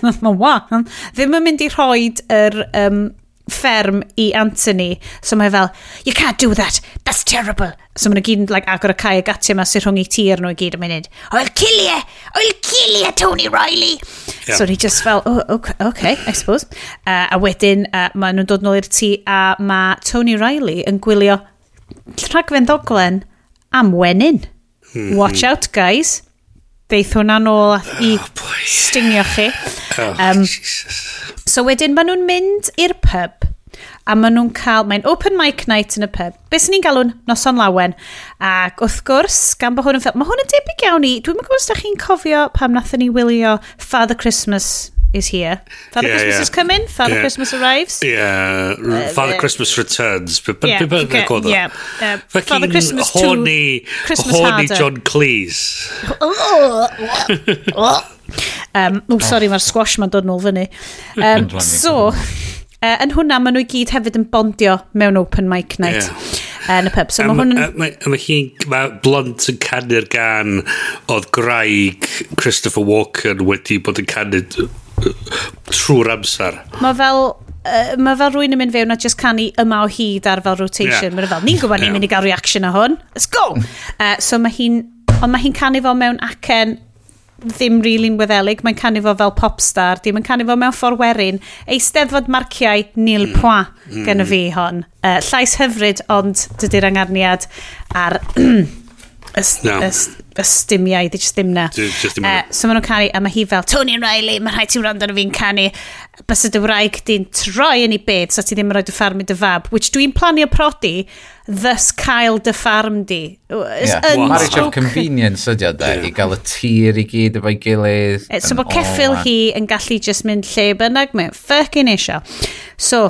ddim yn mynd i rhoi yr um, fferm i Anthony. So mae fel, you can't do that, that's terrible. So mae'n gyd yn like, agor y cae y gatio yma sy'n rhwng i tir nhw i gyd yn mynd, I'll kill you, I'll kill you, Tony Riley. Yeah. So ni just fel, oh, okay, okay I suppose. Uh, a wedyn, eh, uh, mae nhw'n dod nôl i'r tŷ a mae Tony Riley yn gwylio rhagfen ddoglen am wenyn. -hmm. Watch out, guys. Deith hwnna nôl i oh, stingio chi. Oh, um, Jesus. so wedyn maen nhw'n mynd i'r pub a maen nhw'n cael, mae'n open mic night yn y pub. Be sy'n ni'n galw'n noson lawen. Ac wrth gwrs, gan bod hwn yn ffilm, mae hwn yn debyg iawn i, dwi'n mynd gwybod os da chi'n cofio pam nathon ni wylio Father Christmas is here. Father yeah, Christmas yeah. is come in. Father yeah. Christmas arrives. Yeah, uh, Father uh, Christmas returns. But but yeah, but okay, yeah. Uh, Father Christmas horny, to Christmas horny harder. John Cleese. um, oh, sorry, mae'r squash ma'n dod nôl fyny. Um, so, uh, yn hwnna, maen nhw i gyd hefyd yn bondio mewn open mic night. Yeah uh, yn y pub. So mae hwn yn... Mae hi'n... Mae Blunt yn canu'r gan oedd graig Christopher Walken wedi bod yn canu trwy'r amser. Mae fel Uh, mae fel rwy'n yn mynd fewn a just canu yma o hyd ar fel rotation. Yeah. Mae'n fel, ni'n gwybod ni'n yeah. mynd i gael reaction o hwn. Let's go! Uh, so mae hi'n... Ond mae hi'n canu fo mewn acen ddim rili'n weddelig. Mae'n canu fo fel popstar. Dim yn canu fo mewn ffordd werin. Eisteddfod marciau nil mm. pwa mm. gen y fi hon. Uh, llais hyfryd, ond dydy'r angarniad ar y stymiau, di just ddim na. Uh, so maen nhw'n canu, a mae hi fel, Tony Riley, mae rhaid ti'n rando na fi'n canu. Bys y dy wraig di'n troi yn ei byd, so ti ddim yn rhoi dy ffarm i dy fab, which dwi'n planio prodi, thus cael dy ffarm di. Yeah. Wow. Marriage of convenience ydi o da, i gael y tir i gyd efo'i gilydd. E, so bod ceffil hi yn gallu just mynd lle bynnag, mae'n ffycin eisiau. So,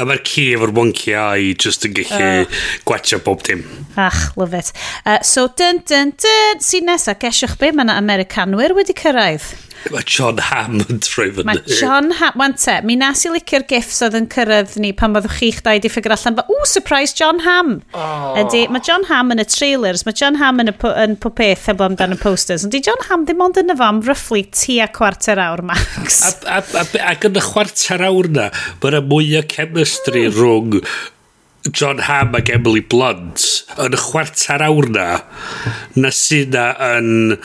A mae'r ci efo'r monkey eye just yn gallu uh. gwatio bob dim. Ach, love it. Uh, so, dyn, dyn, dyn, sy'n nesaf, gesiwch be, mae yna Americanwyr wedi cyrraedd. Mae John Hammond trwy fyny. Mae John Hammond, wan te, mi nas i licio'r gifs oedd yn cyrraedd ni pan byddwch chi'ch dau di ffigur allan, ba, ww, surprise, John Ham. Oh. Ydy, mae John Ham yn y trailers, mae John Ham yn y, yn pob peth heblaw amdano posters, ond di John Ham ddim ond yn y fam roughly tua chwarter awr, Max. A, a, a, ac yn y chwarter awr na, mae'n mwy o chemistry mm. rhwng John Hamm ac Emily Blunt yn y chwarter awr na na sydd na yn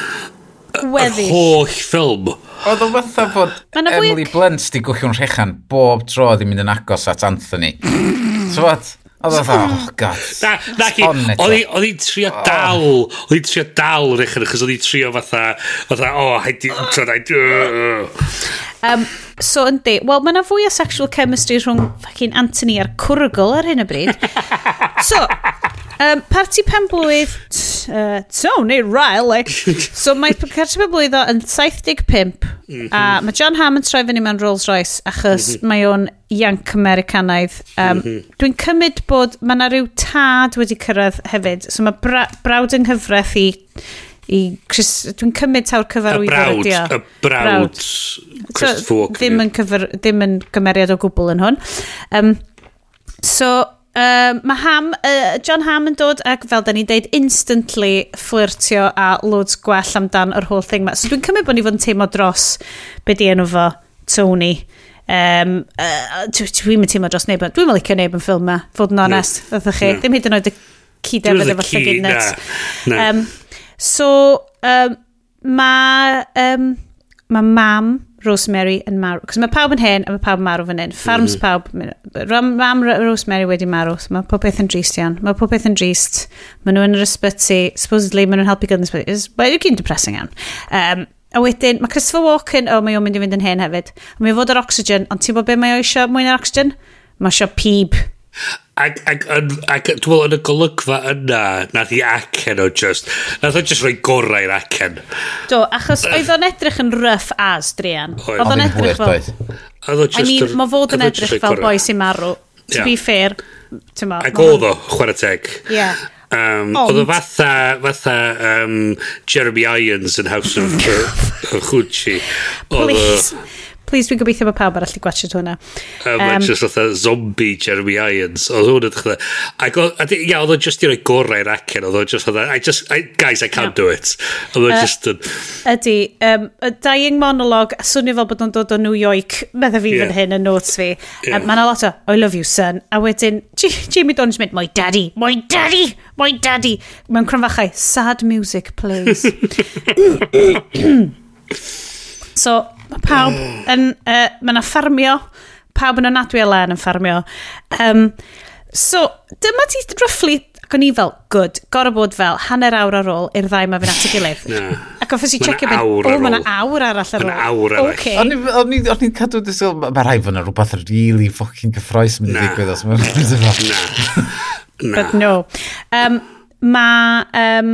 gweddill. Yr holl ffilm. Oedd o fatha bod Emily. Blunt di gwychio'n rhechan bob tro ddim mynd yn agos at Anthony. so what? Oedd o fatha, oh god. Na, na ki, oedd hi'n trio oh. dal, oedd hi'n trio dal rechyn, achos oedd hi'n trio fatha, fatha, o, oh, haid i, tro, haid, um, So yndi, wel mae yna fwy o sexual chemistry rhwng fucking Anthony a'r cwrgl ar hyn o bryd. so, um, parti penblwydd uh, Tony Riley. so mae parti penblwydd o yn 75 mhm. a mae John Hammond troi fyny mewn Rolls Royce achos mhm. mae o'n Yank Americanaidd. Um. Dwi'n cymryd bod mae yna rhyw tad wedi cyrraedd hefyd. So mae bra brawd yng nghyfraith i i Chris, dwi'n cymryd taw'r cyfarwyddiad ydi o. Y brawd, y brawd, Chris so, Fawkner. Ddim yn, cyfar, ddim yn gymeriad o gwbl yn hwn. Um, so, um, mae Ham, uh, John Ham yn dod ac fel da ni'n deud instantly flirtio a loads gwell amdan yr whole thing ma. So dwi'n cymryd bod ni fod yn teimlo dros be di enw fo, Tony. Um, uh, dwi'n mynd teimlo dros neb, dwi'n mynd licio neb yn ffilm ma, fod yn onest, no. chi. No. Ddim hyd yn oed y cyd-efod efo llygyd net. Um, So, um, mae um, ma mam Rosemary yn marw. Cos mae pawb yn hen a mae pawb yn marw fan hyn. Farms mm -hmm. pawb. Mam Rosemary wedi marw. So mae pob beth yn drist iawn. Mae pob beth yn drist. Mae nhw yn yr ysbyty. Supposedly, mae nhw'n helpu gyda'n ysbyty. Well, yw gyn depressing iawn. Um, a wedyn, mae Christopher Walken, o, oh, mae o'n mynd i fynd yn hen hefyd. Mae o fod yr oxygen, ond ti'n bod be mae o eisiau mwy na'r oxygen? Mae eisiau pib. Ac, ac, ac, ac dwi'n meddwl yn y golygfa yna, nath i acen o just, nath o just rhoi gorau i'r acen. Do, achos oedd o'n edrych yn rough as, Drian. Oedd o'n edrych fel... Oedd o just... I mean, mae fod yn edrych fel boi sy'n marw. To be fair, ti'n ma. Ac oedd o, chwarae teg. Ie. Um, Ond... Oedd o fatha, fatha um, Jeremy Irons yn House of, uh, of Gucci. Please. Please, dwi'n gobeithio bod pawb arall i gwachod hwnna. Um, um, just fatha zombie Jeremy Irons. Oedd hwn yn ddechrau. Ac oedd, ia, oedd o'n just i roi gorau i'r acen. Oedd o'n just fatha, I just, I, guys, I can't no. do it. Oedd o'n uh, just yn... Ydy, um, a dying monolog, swnio fel bod o'n dod o New York, meddai fi yeah. fan hyn yn notes fi. Yeah. Um, Mae'n a lot o, I love you, son. A wedyn, Jimmy Donge mynd, my daddy, my daddy, my daddy. Mewn cronfachau, sad music, please. so, Mae pawb yn... Uh, mae yna ffarmio. Pawb yn anadwy Elen yn ffarmio. Um, so, dyma ti roughly Ac o'n i fel, good, gorau bod fel hanner awr ar ôl i'r ddau mae fy'n at y gilydd. nah. Ac o'n ffysi checio mynd, o, mae yna awr arall ar ôl. Mae awr arall. Okay. O'n i'n cadw, mae rhaid fod yna rhywbeth really fucking cyffroes mynd i ddigwydd os mae'n... Na. Na. But no. Um, mae... Um,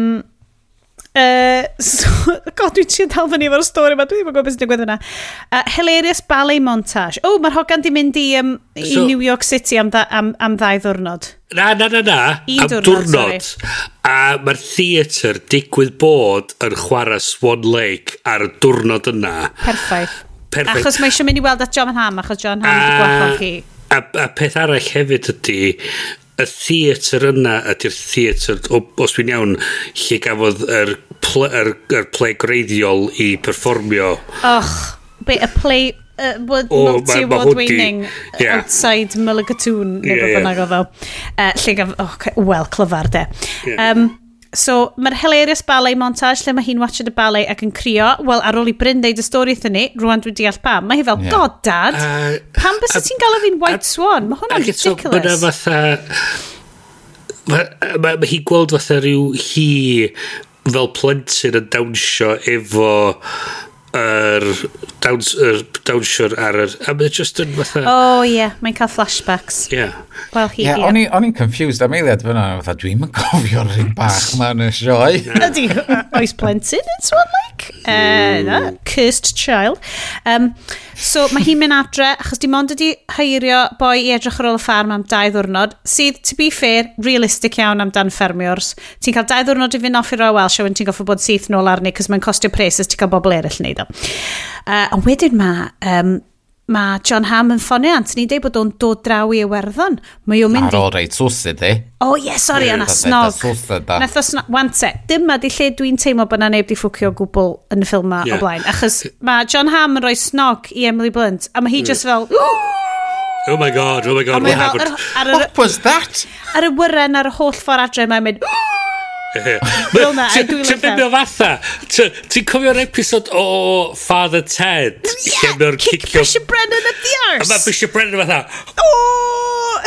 Uh, so, god, dwi'n trio dal fyny efo'r stori yma, dwi'n gwybod beth sy'n digwydd yna. Uh, hilarious ballet montage. O, oh, mae'r hogan di mynd i, um, i so, New York City am, da, am, am ddau ddwrnod. Na, na, na, na. Un am diwrnod. diwrnod a mae'r theatr digwydd bod yn chwarae Swan Lake ar y diwrnod yna. Perffaith. Perfect. Achos mae eisiau mynd i weld at John Ham, achos John Ham wedi gwahodd chi. A, a peth arall hefyd ydy, y theatr yna ydy'r theatr, os dwi'n iawn, lle gafodd yr, pl yr, yr play greiddiol i performio. Och, be, y play, uh, multi-award winning yeah. outside Mulligatoon, neu yeah, yeah. bynnag o fel. Uh, lle gaf, oh, wel, clyfar de. Yeah. Um, So, mae'r hilarious ballet montage lle mae hi'n watched y ballet ac yn crio. Wel, ar ôl i Bryn deud y stori wrthyn ni, rwan dwi'n deall pam. Mae hi fel, yeah. god, dad, uh, pam bys ti'n gael o fi'n White Swan? Mae hwnna'n ridiculous. Ac eto, fatha... Mae ma, ma hi gweld fatha rhyw hi fel plentyn yn dawnsio efo yr dawns, yr dawnsiwr ar yr... A mae'n just yn fatha... O, oh, ie, yeah, mae'n cael flashbacks. Ie. Yeah. Wel, hi, yeah, ie. O'n i'n confused am eiliad fyna, fatha dwi'n mynd cofio'r rhywun bach ma'n y sioe. Ydy, oes plentyn, it's one like. Uh, no, cursed child. Um, So mae hi'n mynd adre, achos dim ond ydi heirio boi i edrych ar ôl y ffarm am dau ddwrnod, sydd, to be fair, realistic iawn amdan ffermiwrs. Ti'n cael dau ddwrnod i fynd off i roi Welsh a wedyn ti'n goffo bod syth nôl arni, cos mae'n costio pres os ti'n cael bobl eraill wneud o. Uh, a wedyn mae um, mae John Hamm yn ffonio Anthony dweud bod o'n dod draw i Iwerddon. Mae o'n mynd i... Ar reit swsyd i. O oh, ie, yeah, sori, yna snog. Nath o snog. Wante, dyma di lle dwi'n teimlo bod na neb di ffwcio o gwbl yn y ffilm ma yeah. o blaen. Achos mae John Hamm yn rhoi snog i Emily Blunt, a mae hi just fel... Oh my god, oh my god, what happened? Ar, ar, What was that? Ar y wyren ar y holl ffordd adre, mae'n mynd... Fel na, I do like that. Ti'n mynd o fatha? Ti'n cofio'r episod o Father Ted? Yeah, lle kick Bishop Brennan at the arse. A mae Bishop Brennan fatha, oh!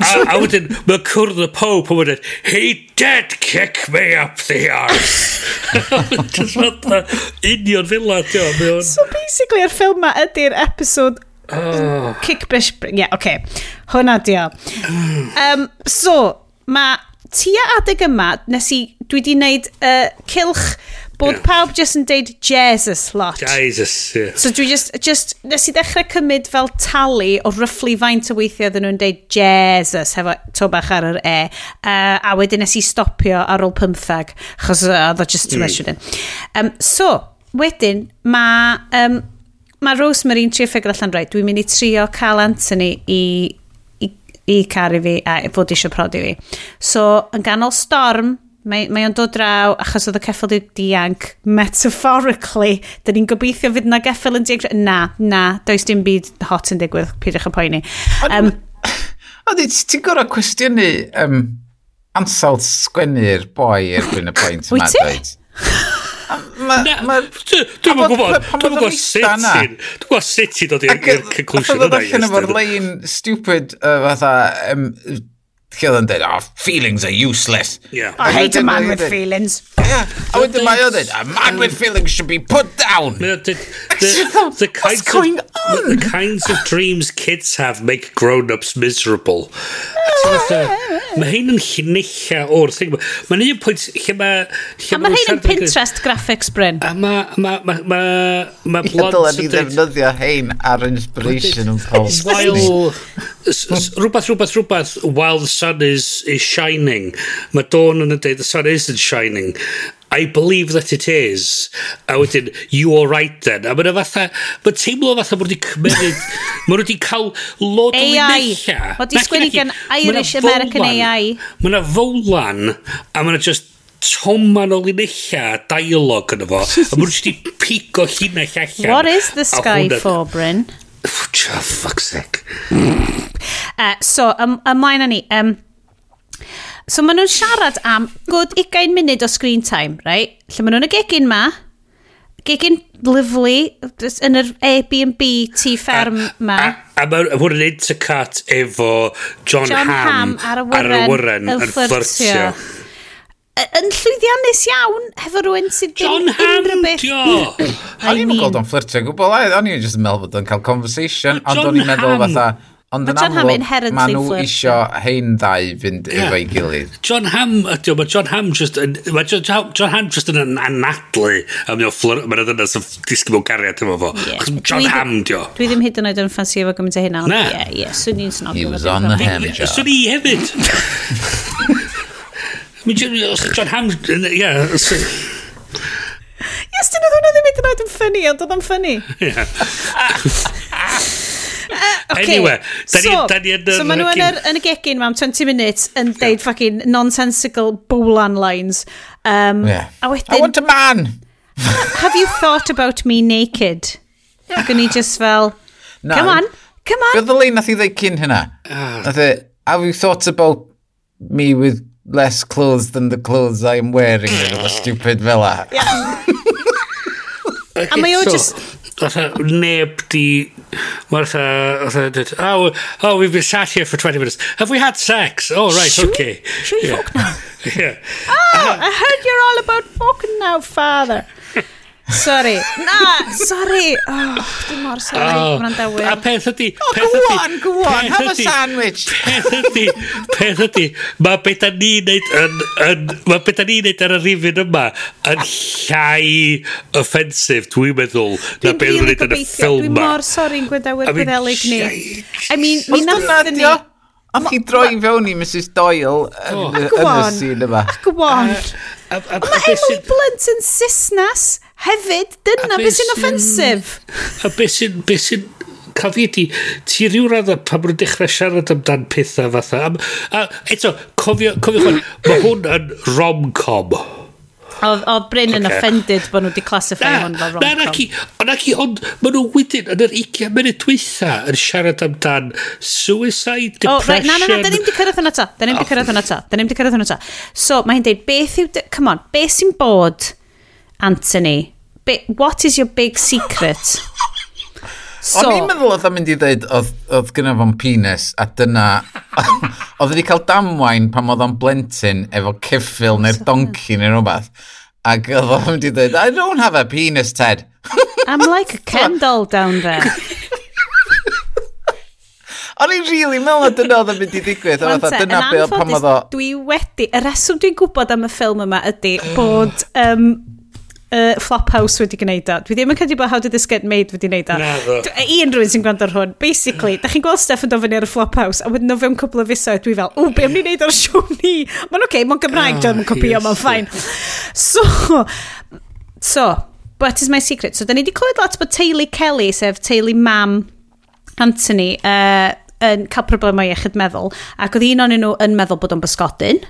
a, a wedyn, mae cwrdd y pope yn wedyn, he did kick me up the arse. Just fatha, union fila, ti'n So basically, yr ffilm ma ydy'r episod oh. Kick Bishop... Yeah, okay. Hwna di o Um, so, mae tua adeg yma, nes i, dwi di wneud uh, cilch bod yeah. pawb just yn deud Jesus lot. Jesus, yeah. So dwi just, just, nes i ddechrau cymryd fel talu o rufflu faint o weithiau oedden nhw'n deud Jesus hefo to bach ar yr e. Uh, a wedyn nes i stopio ar ôl 15, chos oedd uh, just too much mm. um, So, wedyn, mae... Um, ma Rosemary'n trio ffigur allan rhaid. Dwi'n mynd i trio cael Anthony i i caru fi a fod eisiau prodi fi. So, yn ganol storm, mae, mae o'n dod draw achos oedd y ceffil di dianc metaphorically Dyn ni'n gobeithio fydd na geffil yn dianc na, na, does dim byd hot yn digwydd pidwch y poeni um, Oeddi, ti'n gorau cwestiynu um, ansawdd sgwennu'r boi erbyn y pwynt yma Wyt ti? Dwi'n gwybod, dwi'n gwybod sut ti'n... Dwi'n gwybod sut ti'n dod i'r conclusion yna. Ac oedd allan efo'r lein stupid, fatha, um, lle oedd yn dweud, oh, feelings are useless. Yeah. I hate a man with dweud- feelings. Yeah. A wedyn mae o dweud, a man with feelings should be put down. No, the, the, the kinds going of, The kinds of dreams kids have make grown-ups miserable. Mae hyn yn llunilla o'r thing. Mae'n un pwynt lle mae... A mae hyn yn Pinterest graphics, Bryn. A mae... Mae... Mae... Mae... Mae Ie, dylen ni ddefnyddio hein ar inspiration yn Paul While s- s- rhywbeth, rhywbeth, rhywbeth, while the sun is, is shining. Mae dawn yn y day, the sun isn't shining. I believe that it is. A wedyn, you are right then. A mae'n fatha, mae'n teimlo fatha bod wedi cymryd, mae'n wedi cael lot o linellia. Mae wedi sgwennu gan Irish American AI. Mae yna fowlan, a mae yna just toman o linella dialog yn efo. a mae wedi pigo llinell allan. What is the sky for, Bryn? For fuck's sake. uh, so, ym, ymlaen â ni. Um, so, maen nhw'n siarad am gwrdd 20 munud o screen time, right? Lle maen nhw'n y gegin ma, gegin lyflu yn yr Airbnb tu fferm ma. A, a, a hwn yn intercut efo John, John Hamm ar y ar y wyren yn fflyrtio yn llwyddiannus iawn hefo rhywun sydd John Hamm, hmm. dio! O'n i'n gweld o'n fflirtio gwbl, o'n i'n just yn meddwl bod o'n cael conversation, ond o'n i'n meddwl fatha... Ond yn amlwg, maen nhw isio hein ddau fynd yeah. efo'i gilydd. John Hamm ydy, mae John Hamm just yn, mae John, John Ham just yn anadlu am yno fflwyr, mae'n dynas yn disgyn mewn cariad efo fo. John Ham, dio. Dwi ddim hyd yn oed yn ffansi efo gymaint o hynna. Na. Ie, ie, swn i'n snog. He was on the hem, John. Swn i hefyd. John Hamm, Ie. Yes, dyn nhw hwnna ddim wedi bod yn ffynnu, ond oedd o'n ffynnu. Uh, okay. Anyway, da ni, so, da ni yn, so maen nhw yn, yr, yn y gegin mam 20 minutes yn deud yeah. fucking nonsensical bowlan lines. Um, yeah. A wedyn... I want a man! have you thought about me naked? Ac o'n i just fel, no. come on, come on. Fydd y lein nath i ddeud cyn hynna? Uh, nath i, have you thought about me with less clothes than the clothes I'm wearing. in a mm. stupid fel la. A mae o So, just... Fatha, neb di... Mae'n fatha... fatha Oh, oh, we've been sat here for 20 minutes. Have we had sex? Oh, right, Should we- okay. should we yeah. fuck now? yeah. Oh, I heard you're all about fucking now, father. Sorry. Na, sorry. Oh, dim mor sorry. Oh. Mae'n dawyr. A peth ydi... Oh, peth go ydi, on, go on. Have a sandwich. Peth ydi, peth ydi, mae beth da ni'n neud yn... yn mae beth da ni'n neud ar y rifin yma yn llai offensif, dwi'n meddwl, dwi na beth dwi'n neud yn y ffilm yma. Dwi'n mor sorry'n gwedawyr gwedelig ni. I mean, mi nath ni... A chi droi fewn i Mrs Doyle yn oh, y sîn yma. Go on. Mae Emily Blunt yn Cisnas. Hefyd, dyna beth sy'n offensif. A beth sy'n... Be sy'n... cael fi ydi, ti rhyw radd pan maen nhw'n dechrau siarad amdan pethau fatha. A, a eto, cofio, cofio chwan, mae hwn yn rom-com. Oedd Bryn yn okay. offended bod nhw wedi classify hwn fel rom-com. Na, naci, naci, ond maen nhw wedyn yn yr 20 munud dwytha yn siarad amdan suicide, depression... Oh, right, na, na, na, da ni'n di cyrraedd hwnna ta. Da ni'n di ah. cyrraedd hwnna ta. Da ni'n di cyrraedd hwnna ta. So, mae hi'n deud, beth yw... Come on, beth sy'n bod Anthony, be, what is your big secret? So, O'n i'n meddwl oedd o'n mynd i ddweud oedd, oedd gyda fo'n penis a dyna... oedd wedi cael damwain pan oedd o'n blentyn efo ceffil neu'r donci neu rhywbeth. Ac oedd o'n mynd i ddweud, I don't have a penis, Ted. I'm like a Ken doll down there. O'n i'n really meddwl na dyna oedd yn mynd i digwydd. Ond oedd dyna be oedd pam oedd o... Dwi wedi... Y reswm dwi'n gwybod am y ffilm yma ydy bod um, uh, Flophouse wedi gwneud o. Dwi ddim yn credu bod How Did This Get Made wedi gwneud o. I unrhyw un rhywun sy'n gwrando ar hwn, basically, mm. da chi'n gweld Steph yn dofyn ar y Flophouse, a wedyn o fewn cwbl o fusoedd, dwi fel, o, be am ni wneud o'r siw ni? Mae'n oce, okay, mae'n Gymraeg, ah, oh, dwi'n copio, mae'n ffain. So, so, But is my secret. So, da ni wedi clywed lot bod Teulu Kelly, sef Teulu Mam Anthony, uh, yn cael problemau iechyd meddwl, ac oedd un o'n nhw yn meddwl bod o'n bysgodyn,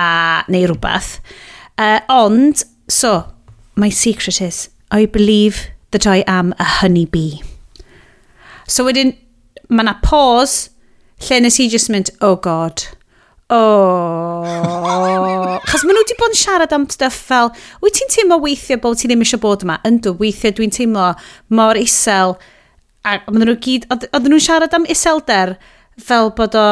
a, neu rhywbeth. Uh, ond, so, my secret is, I believe that I am a honeybee. So wedyn, mae yna pause lle nes i just mynd, oh god, oh. Chos maen nhw wedi bod yn siarad am stuff fel, wyt ti'n teimlo weithio bod ti ddim eisiau bod yma? Yndw, weithio dwi'n teimlo mor isel. A maen nhw gyd, oedden nhw'n siarad am iselder fel bod o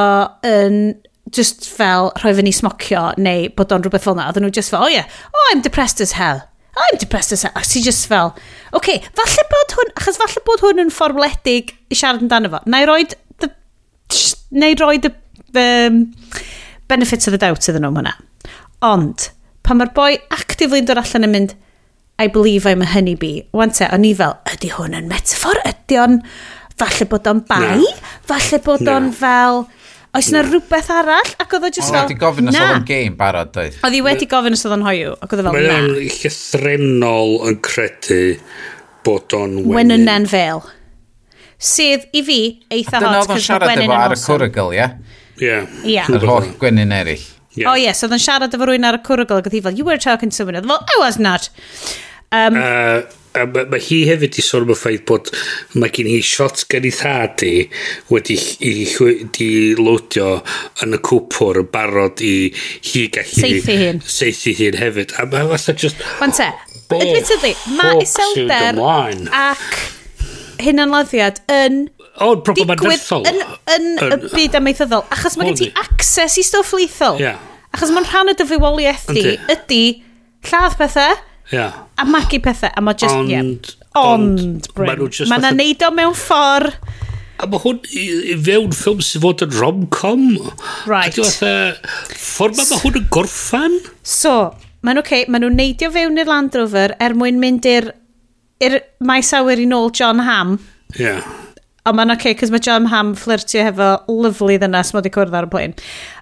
yn just fel rhoi fyny smocio neu bod o'n rhywbeth fel yna. Oedden nhw just fel, oh yeah, oh I'm depressed as hell. I'm depressed as hell. Ti just fel, oce, okay, falle bod hwn, achos falle bod hwn yn fforwledig i siarad amdano fo. Na i roed, the, na i roed y um, benefits of the doubt iddyn nhw hwnna. Ond, pan mae'r boi actively dod allan yn mynd, I believe I'm a honeybee. Wan te, o'n i fel, ydy hwn yn metafor? Ydy o'n, falle bod o'n bai? No. Falle bod no. o'n fel, oes yna rhywbeth arall? Ac oedd o just fel. Oedd wedi gofyn os oedd o'n game barod, doedd. Oedd i wedi gofyn os oedd o'n hoiw, ac oedd o fel, na. Mae'n llythrenol yn credu bod o'n wenyn. Wenynen fel. Sydd i fi, eitha hot. A dyna oedd o'n siarad efo ar y cwrygl, ie? Ie. Ie. Yr holl gwenyn eraill. Yeah. Oh yes, oedd o'n siarad efo rwy'n ar y cwrygl ac oedd hi fel, you were talking to someone, Oedd fel, I was not. Um, uh, a mae ma hi hefyd i sôn am y ffaith bod mae gen i shot gen i thad i wedi i, i loadio yn y cwpwr yn barod i hi gallu seithi hun seithi hun hefyd. A mae fatha just Wan te admittedly mae iselder ac hunanladdiad yn O, proper digwydd yn, yn, y byd amaethyddol achos mae gen ti access i stwff lethal. Yeah. achos mae'n rhan y dyfywoliaeth di ydy lladd pethau Yeah. A magu pethau, a mae just, ond, yeah. Ond, ond Bryn, mae na neud o mewn ffordd... A mae hwn i, i fewn ffilm sy'n fod yn rom-com. Right. A dwi'n ffordd mae hwn yn gorffan. So, mae'n oce, okay, maen nhw'n neidio fewn i'r Land Rover er mwyn mynd i'r i'r maes awyr i nôl John Ham. Ie. Yeah. Ond mae'n oce, okay, cos mae John Ham flirtio hefo lyflu ddynas mod i cwrdd ar y blaen.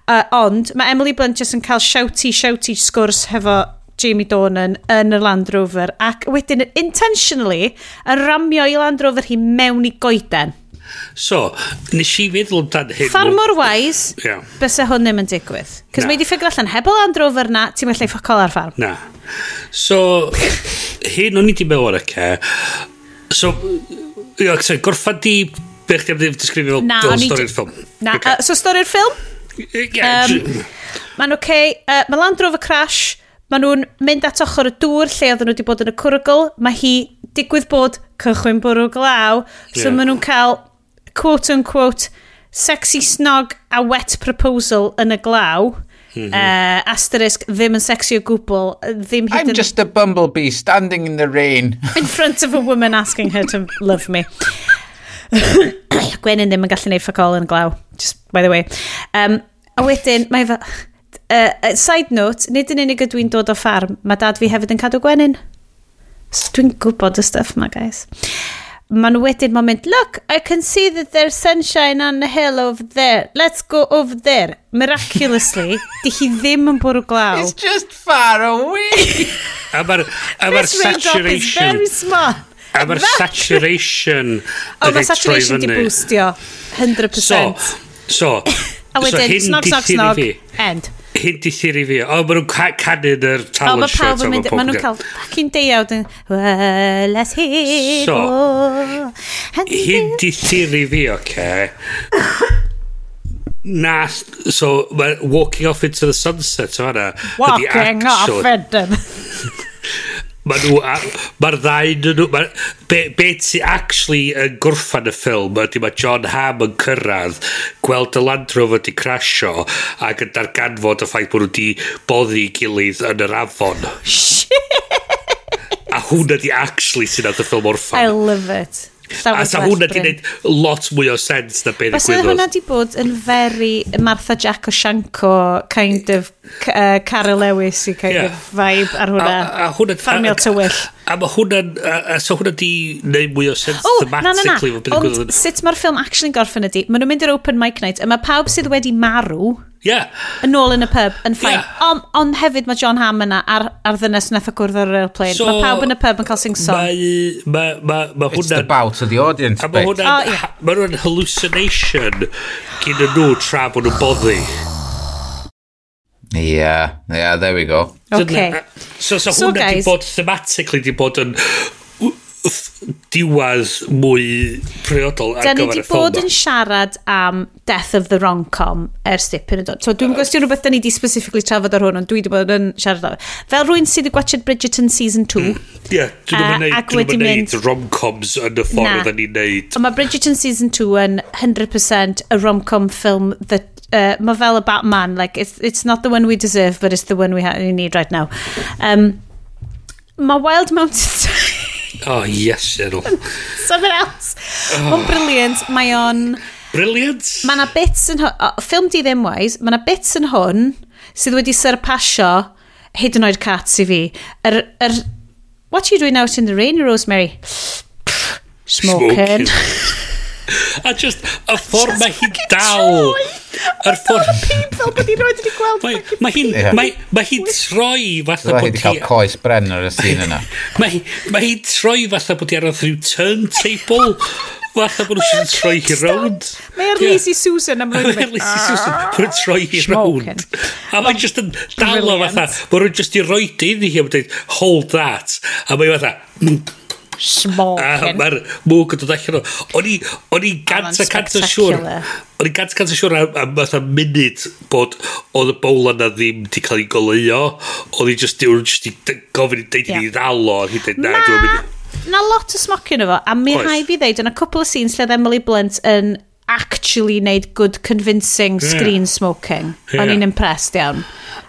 Uh, ond mae Emily Blunt jyst yn cael shouty, shouty sgwrs hefo Jamie Donan yn y Land Rover ac wedyn intentionally yn ramio i Land Rover hi mewn i goeden. So, nes i feddwl amdan hyn... Far mor wise, yeah. bysa hwn ddim yn digwydd. Cos mae di ffigur allan, heb o Land Rover na, ti'n mellai ffocol ar ffarm. Na. So, hyn o'n i di meddwl ar y ce. So, ia, gorffan di... beth chdi am ddim disgrifio fel, fel stori'r ffilm? Na, okay. uh, so stori'r ffilm? Yeah, um, Mae'n oce. Okay. Uh, mae Land Rover Crash Mae nhw'n mynd at ochr y dŵr lle oedden nhw wedi bod yn y cwrygl. Mae hi digwydd bod cychwyn bwrw glaw. So yeah. maen nhw'n cael, quote unquote, sexy snog a wet proposal yn y glaw. Mm -hmm. uh, asterisk ddim yn sexy o gwbl ddim hyd I'm just a bumblebee standing in the rain in front of a woman asking her to love me Gwenyn ddim yn gallu neud ffacol yn glaw just by the way um, a wedyn mae fe uh, side note, nid yn unig ydw i'n dod o ffarm, mae dad fi hefyd yn cadw gwenyn. So dwi'n gwybod y stuff ma, guys. Mae nhw wedyn ma'n mynd, look, I can see that there's sunshine on the hill over there. Let's go over there. Miraculously, di hi ddim yn bwrw glaw. It's just far away. a mae'r oh, ma saturation. A mae'r saturation. O, mae saturation di boostio. 100%. So, so, A wedyn, so, snog, snog, snog, end hyn di theori fi. O, maen nhw'n ca canu'n yr talent show. O, mae pawb yn Maen nhw'n cael fucking deiawd yn... Well, let's he so, hyn di theori fi, oce. Na, so, mae walking off into the sunset, o hana. Walking off into the... Mae nhw... Mae'r ddau yn nhw... Ma, be, be ti actually yn gwrffan y ffilm ydy mae John Hamm yn cyrraedd gweld y Land Rover di crasio ac yn darganfod y ffaith bod nhw di boddi gilydd yn yr afon. a hwnna di actually sy'n adeg y ffilm orffan. I love it. Llawn a sa hwnna di wneud lot mwy o sens na beth ddigwyddodd. Bas hwnna di bod yn very Martha Jack O'Shanko kind of uh, Carol Lewis i cael yeah. vibe ar hwnna. A, a hwnna... Ffarmio tywyll. A, a mae hwnna'n... So hwnna di neud mwy o sense oh, thematically. Na, na, na. Ond sut mae'r ffilm actually'n gorffen ydi? Maen nhw'n mynd i'r open mic night a mae pawb sydd wedi marw Yeah. Yn ôl yn y pub, yn ffain. Yeah. Ond on hefyd mae John Hamm yna ar, ar ddynes nath o gwrdd ar yr airplane. So, mae pawb yn y pub yn cael sing song. Mae mae, mae, ma hwnna... It's the bout of the audience. A mae hwnna'n oh, yeah. ma hallucination gyda nhw tra bod nhw'n boddi. Yeah, yeah, there we go. Okay. So, so, so hwnna guys... di bod thematically di bod yn diwad mwy priodol ar gyfer y ffilm. Da ni di bod yn siarad am Death of the Rom-Com ers dipyn yn dod. So, dwi'n uh, gwestiwn rhywbeth da ni di specifically trafod ar hwn, ond dwi wedi bod yn siarad am. Fel rwy'n sydd wedi gwachod Bridgerton Season 2. Mm. Ie, yeah, dwi'n ddim yn neud rom-coms yn y ffordd da ni'n neud. Ond mae Bridgerton Season 2 yn 100% a rom-com film that uh, mae fel y Batman, like, it's, it's not the one we deserve, but it's the one we, we need right now. Um, mae Wild Mountain Oh, yes, Cheryl. Something else. Oh. Mae'n brilliant. Mae o'n... Brilliant. Mae yna bits yn hwn... Oh, film di ddim wais. mae yna bits yn hwn sydd wedi syrpasio hyd yn oed cats i fi. Yr, yr, what you doing out in the rain, Rosemary? Smoking. Smoking. a just y ffordd mae hi dal... Yr ffordd... Pib fel bod i'n roed wedi gweld. Mae ma hi'n yeah. ma, ma hi troi fatha bod hi... Mae cael coes bren ar y sîn yna. Mae ma hi'n troi fatha bod hi ar rhyw turntable. fatha bod nhw'n troi hi rownd. Mae Mae'r Lizzy Susan am rwy'n mynd. Mae'r e'r Lizzy Susan ah, bod troi hi rownd. A mae'n just yn dalo fatha. Mae nhw'n just i roi roed i ni hi am dweud, hold that. A mae'n fatha, mm, smoking. Ah, Mae'r mwg yn dod allan o. O'n i O'n i gant a cant o siwr. O'n i gant a cant o siwr am fatha munud bod oedd y bowl yna ddim Di cael ei goleuo. Oedd i just, just gofyn i deud i ni ddalo. Na, na lot o smoking efo. A mi rhai fi ddeud, yn a cwpl o scenes lle Emily Blunt yn actually wneud good convincing yeah. screen smoking. Yeah. O'n i'n impressed iawn.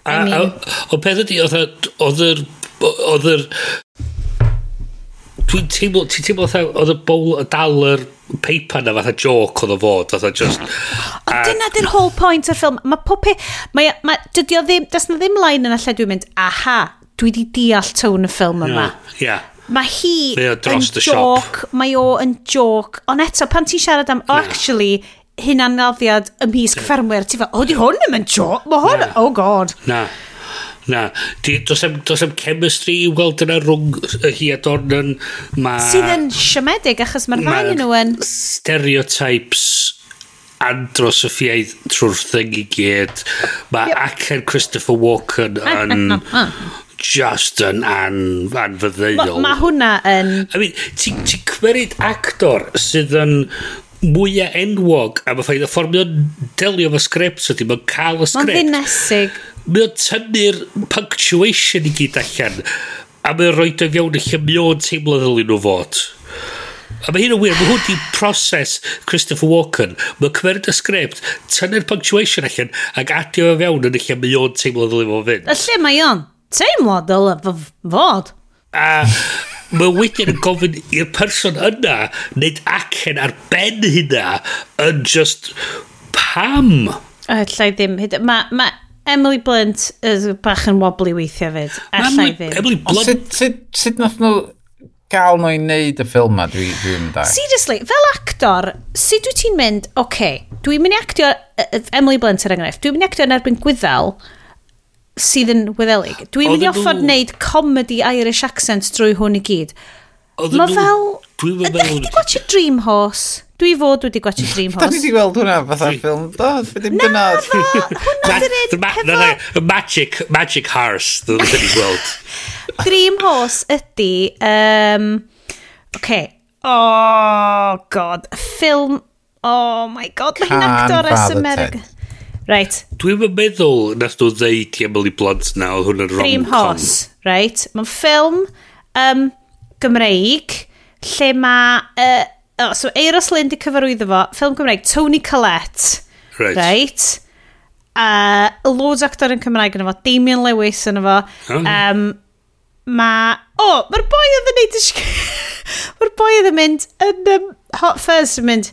I mean... O peth ydi, oedd yr oedd yr Dwi'n teimlo, ti'n teimlo fatha, oedd y bowl y dal yr peipa na fatha joke oedd o fod, fatha just... Ond a... dyna di'r whole point o'r ffilm. Mae pope... Mae, mae, dydy o ddim, dys na ddim lain yna lle dwi'n mynd, aha, dwi di deall tone y ffilm yma. Hmm, ie. Yeah. Mae hi yn joc, mae o yn joc, ond eto, pan ti'n siarad am, oh, actually, hunan naddiad ymysg ffermwyr, ti'n fa, o, di hwn ddim yn joc, mae hwn, oh god. Na. Na, di, dos, am, dos am chemistry i weld yna rhwng y hi a Dornan. Ma, Sydd yn siomedig achos mae'r ma ddau nhw yn... Stereotypes andros y ffiaidd trwy'r thing i gyd. Mae yep. acen Christopher Walken yn... just yn an, anfyddeuol. Mae ma hwnna yn... I mean, ti'n ti cymryd actor sydd yn mwyaf enwog a mae ffaith y ffordd mae'n delio efo sgript ydy, mae'n cael y sgript. Mae'n ddinesig mae o'n tynnu'r punctuation i gyd allan a mae o'n roed fewn y lle mae o'n teimlo ddylun nhw fod. A mae hyn yn wir mae hwn di proses Christopher Walken. Mae'n cymeryd y sgript tynnu'r punctuation allan ac adio fe fewn yn y lle mae o'n teimlo ddylun fod fynd. Y lle mae o'n teimlo ddylun fod. A mae wedyn yn gofyn i'r person yna wneud acen ar ben hynna yn just pam? A llai ddim hyd... Mae ma Emily Blunt is bach yn wobbly weithiau fyd. Alla i ddim. Emily Blunt... Sut, sut, sut nath nhw gael nhw i wneud y ffilm ma, dwi, dwi'n da? Seriously, fel actor, sut wyt ti'n mynd, oce, okay, dwi'n mynd i actio, Emily Blunt er enghraifft, dwi'n mynd i actio yn erbyn gwyddel, sydd yn wyddelig. Dwi'n mynd i offod wneud comedy Irish accent drwy hwn i gyd. Mae fel... Ydych chi wedi gwachio Dream Horse? dwi fod wedi gwachio Dreamhost. Da ni wedi gweld hwnna fatha ffilm. Do, ddim dyna. Na, hwnna dy'r edrych Magic, Magic Horse, dwi'n wedi gweld. Dream Horse ydy... Um, okay. Oh, god. Ffilm... Oh, my god. Mae hi'n actor as America. Right. Dwi'n meddwl nath nhw ddeud i Emily Blunt na, oedd yn rom-com. Dreamhost, right. Mae'n ffilm um, Gymreig lle mae... Uh, oh, so Eiros Lynn di cyfarwyddo fo, ffilm Gymraeg, Tony Collette. Right. right? Uh, loads actor yn Cymraeg yna fo, Damien Lewis yna fo. Oh. Um, mae... O, oh, mae'r boi oedd yn neud... mae'r boi oedd yn mynd yn um, Hot Fuzz yn mynd...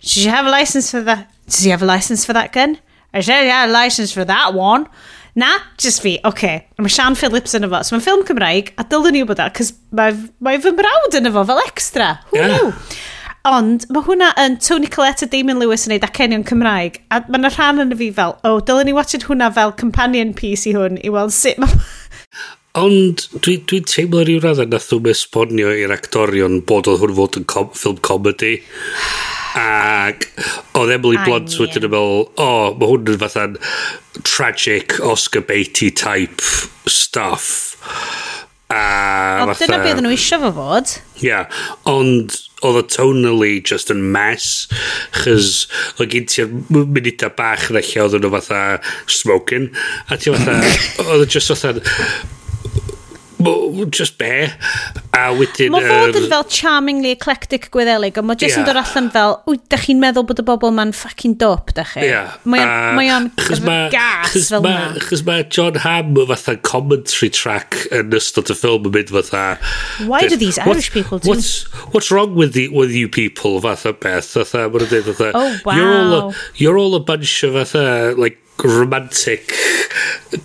Does you have a license for that? Does you have a license for that gun? I said, yeah, a license for that one. Na, just fi, oce. Okay. Mae Sian Phillips yn efo. So mae'n ffilm Cymraeg, a dylwn ni wybod ar, cys mae, mae fy mrawd yn efo fel extra. Who yeah. knew? Ond mae hwnna yn Tony Collette a Damon Lewis yn neud acenion Cymraeg. A mae yna rhan yn y fi fel, o, oh, dylwn ni watched hwnna fel companion piece i hwn i weld sut mae... Ond dwi'n dwi teimlo rhyw raddau nath nhw'n esbonio i'r actorion bod oedd hwn fod yn com ffilm comedy. Ac oedd Emily Blunt wedyn yn meddwl, o, oh, mae hwn yn fatha'n tragic Oscar Beatty type stuff. A Ond dyna beth nhw eisiau fo fod. Ia, yeah. ond oedd y tonally just yn mess, chys oedd gen ti'r munuda bach yn eich oedd nhw fatha smoking, a ti fatha, oedd e just fatha, just be, A wedyn... Mae fod yn fel charmingly eclectic gweddelig, ond mae jyst yeah. yn dod allan fel, wyt, da chi'n meddwl bod y bobl ma'n fucking dope, da chi? Yeah. Mae o'n gas fel yna. Chos mae John Hamm fatha commentary track yn ystod y ffilm yn mynd fatha... Why do these Irish people do? What's, what's wrong with, the, with you people, fatha beth, fatha, mae'n dweud fatha... Oh, wow. You're all a, you're all a bunch of fatha, like, romantic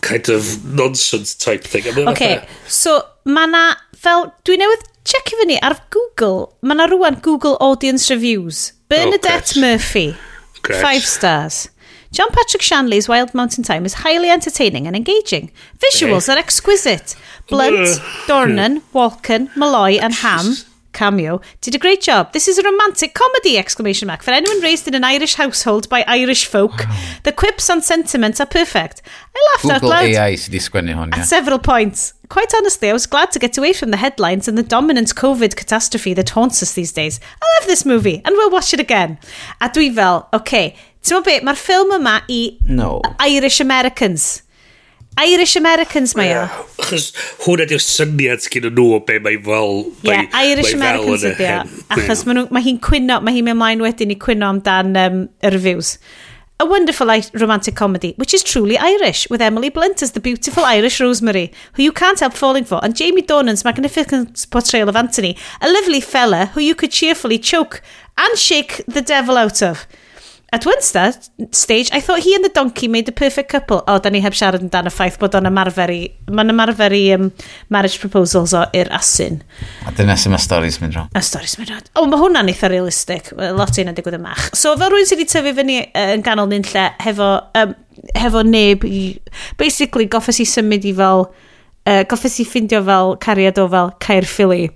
kind of nonsense type thing. Okay, so mae na fel, dwi newydd checio fyny ar Google, mae na rwan Google Audience Reviews. Bernadette oh, Murphy, great. five stars. John Patrick Shanley's Wild Mountain Time is highly entertaining and engaging. Visuals are exquisite. Blunt, Dornan, Walken, Malloy and Ham cameo did a great job. This is a romantic comedy! Exclamation mark for anyone raised in an Irish household by Irish folk. The quips and sentiments are perfect. I laughed out loud AI sydd wedi sgwennu hwn, at ie. several points. Quite honestly, I was glad to get away from the headlines and the dominant COVID catastrophe that haunts us these days. I love this movie, and we'll watch it again. A dwi fel, okay, ti'n meddwl beth, mae'r ffilm yma i No. Irish Americans. Irish Americans mae o. Achos hwn ydy'r syniad gyda nhw o be mae fel... Yeah, Irish Americans ydy o. Achos mae hi'n cwyno, mae hi'n mynd mlaen wedyn i cwyno amdan um, y reviews. A wonderful romantic comedy, which is truly Irish, with Emily Blunt as the beautiful Irish Rosemary, who you can't help falling for, and Jamie Dornan's magnificent portrayal of Anthony, a lovely fella who you could cheerfully choke and shake the devil out of. At one st stage, I thought he and the donkey made a perfect couple. O, oh, da ni heb siarad amdano ffaith bod o'n ymarfer i... Mae'n ymarfer i um, marriage proposals o i'r asyn. A dyna sy'n ma storys mynd rhan. A storys mynd rhan. O, oh, mae hwnna'n eitha realistic. Lot i'n digwydd ymach. So, fel rwy'n sydd wedi tyfu fyny uh, yn ganol nynlle, hefo, um, hefo neb i... Basically, goffes i symud i fel... Uh, goffes i ffindio fel cariad o fel Caer Philly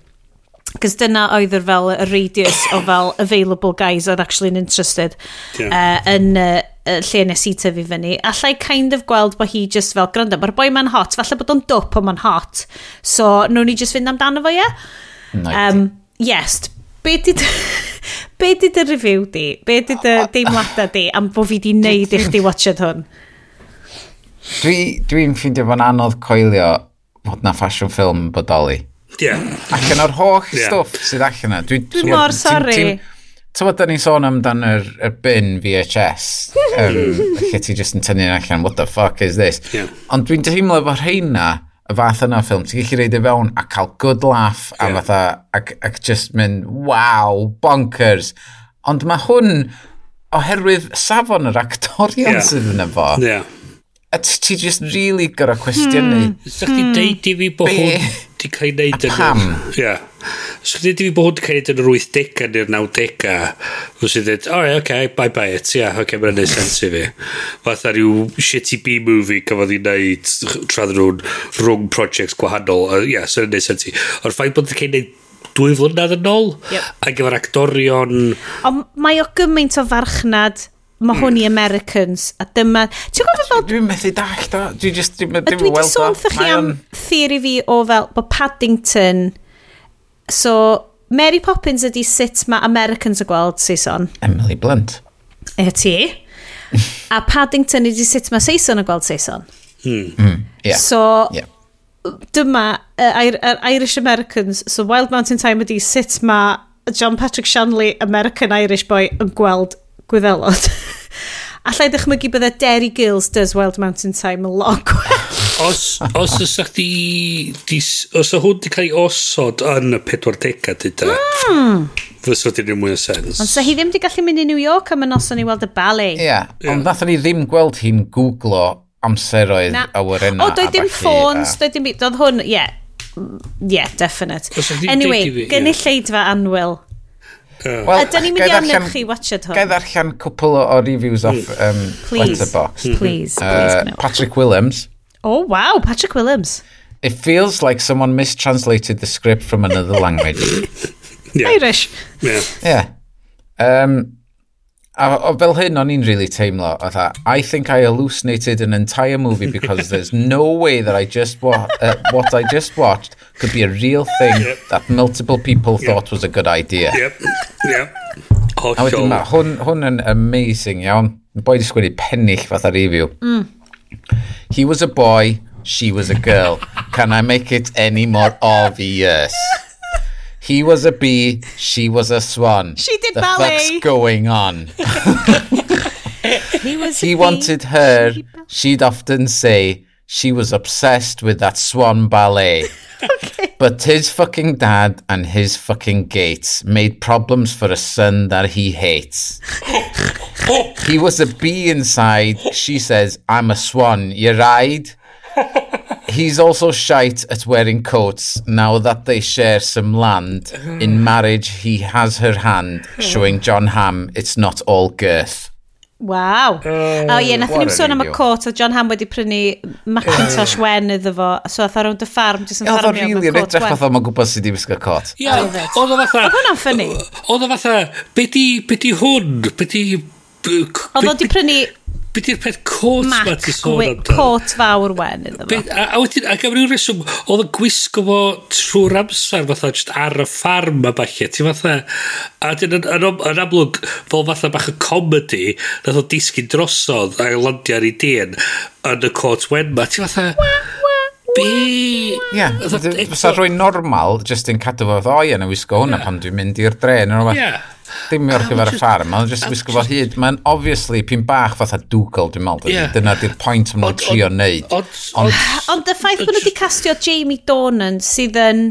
Cos dyna oedd yr fel y radius o fel available guys oedd actually yn interested yeah. uh, yn uh, lle nes i tyfu fyny. Allai kind of gweld bod hi just fel, grynda, mae'r boi ma'n hot, falle bod o'n dwp o ma'n hot. So, nhw'n ni just fynd amdano fo, ie? Yeah? Um, yes, be did... be di dy review di? Be di dy deimlada di am bod fi di neud i chdi watched hwn? Dwi'n dwi, dwi ffeindio fo'n anodd coelio fod na fashion film bodoli. Yeah. Ac yn o'r holl yeah. stwff sydd allan yna. Dwi, dwi mor sori. Ti'n bod, da ni'n sôn amdan yr, yr bin VHS, um, lle ti just yn tynnu allan, what the fuck is this? Yeah. Ond dwi'n teimlo bod rheina, y fath yna o ffilm, ti'n gallu reid i fewn a cael good laugh a yeah. fatha, ac, ac just mynd, wow, bonkers. Ond mae hwn, oherwydd safon yr actorion yeah. sydd yn efo, yeah. a ti just really gorau cwestiynu. Mm. Sa'ch chi hmm. deud i fi bod hwn di cael ei wneud yn... Pam? Ia. Yeah. So, dwi wedi bod hwn cael ei wneud yn yr 80au neu'r 90au. Wnes i dweud, o, right, okay, bye bye it. Ia, yeah, okay, mae'n neud sens i fi. Fatha rhyw shitty B-movie cafodd i wneud tradd nhw'n rhwng projects gwahanol. Ia, uh, yeah, so neud sens i. O'r ffaith bod wedi cael ei wneud dwy flynedd yn ôl yep. ac efo'r actorion... Ond mae o gymaint o farchnad mae hwn i Americans a dyma ti'n gwybod fel dwi'n methu dall da dwi just dwi'n dwi wedi sôn wrtho chi am theori fi o fel bod Paddington so Mary Poppins ydi sut mae Americans y gweld Saeson. Emily Blunt. E ti? A Paddington ydi sut mae Saeson y gweld Saeson. Hmm. mm, yeah. so yeah. dyma uh, Irish Americans. So Wild Mountain Time ydi sut mae John Patrick Shanley American Irish boy yn gweld gwyddelod. Allai ddechmygu bydde Derry Gills Does Wild Mountain Time yn lot gwell. os, os ys di Os o hwn di cael ei osod yn y 40au dyda. Mm. Fysa di ddim mwy o sens. Ond sa hi ddim di gallu mynd i New York am y noson i weld y ballet. Ie, yeah. ond nath ni ddim gweld hi'n googlo amseroedd Na. awyrena. O, doedd dim ffôns, doedd dim byd. Doedd hwn, ie. Yeah. Ie, yeah, definite. Anyway, gynulleidfa yeah. anwyl Well, Ydyn ni'n mynd i amlyg chi watched hwn? Gai ddarllen cwpl o reviews off um, please, Letterboxd. Please, mm-hmm. please, uh, please Patrick Willems. Oh, wow, Patrick Willems. It feels like someone mistranslated the script from another language. yeah. Irish. Yeah. Yeah. Um, A, o, fel hyn, o'n i'n really teimlo, otha, I think I hallucinated an entire movie because there's no way that I just wa uh, what I just watched could be a real thing yep. that multiple people yep. thought was a good idea. Yep, yep. Oh, A wedyn ma, hwn, hwn yn amazing iawn. Boi di sgwennu pennill fatha review. Mm. He was a boy, she was a girl. Can I make it any more obvious? He was a bee, she was a swan. She did the ballet. fuck's going on? He was He wanted her, she'd often say, she was obsessed with that swan ballet. okay. But his fucking dad and his fucking gates made problems for a son that he hates. he was a bee inside. She says, I'm a swan. You ride? He's also shite at wearing coats now that they share some land. In marriage, he has her hand, hmm. showing John Ham it's not all girth. Waw. O oh, ie, oh, nath ni'n sôn am y cot, a John Ham wedi prynu Macintosh wen iddo fo, so oedd ar rownd y ffarm, jyst yn ffarmio mewn cot wen. Oedd o rili yn edrych fatha ma'n gwybod sydd wedi wisgo cot. Ie, e. oedd o fatha... Oedd hwnna'n ffynnu? Oedd o fatha, be di hwn? Be di... Oedd o wedi prynu Be di'r peth cwt ma ti sôn amdano? Cwt fawr wen iddo fo. A, a wedyn, ac am ryw reswm, oedd y gwisgo fo trwy'r amser fatha just ar y ffarm a falle. Ti fatha, a dyn yn, yn, yn amlwg fel fatha bach y comedy, nath o disgyn drosodd a landio ar ei dyn yn y cwt wen ma. Ti fatha... Be? Ia, fysa rwy'n normal, just yn cadw fo, o ie, na wisgo hwnna pan dwi'n mynd i'r dren. Ia. Dim ar gyfer y ffarm, ond jyst wisgo fo hyd. Mae'n obviously pyn bach fatha dwgl, dwi'n meddwl. Yeah. Dyna di'r pwynt maen nhw'n trio wneud. Ond y ffaith bod nhw wedi castio Jamie Dornan sydd yn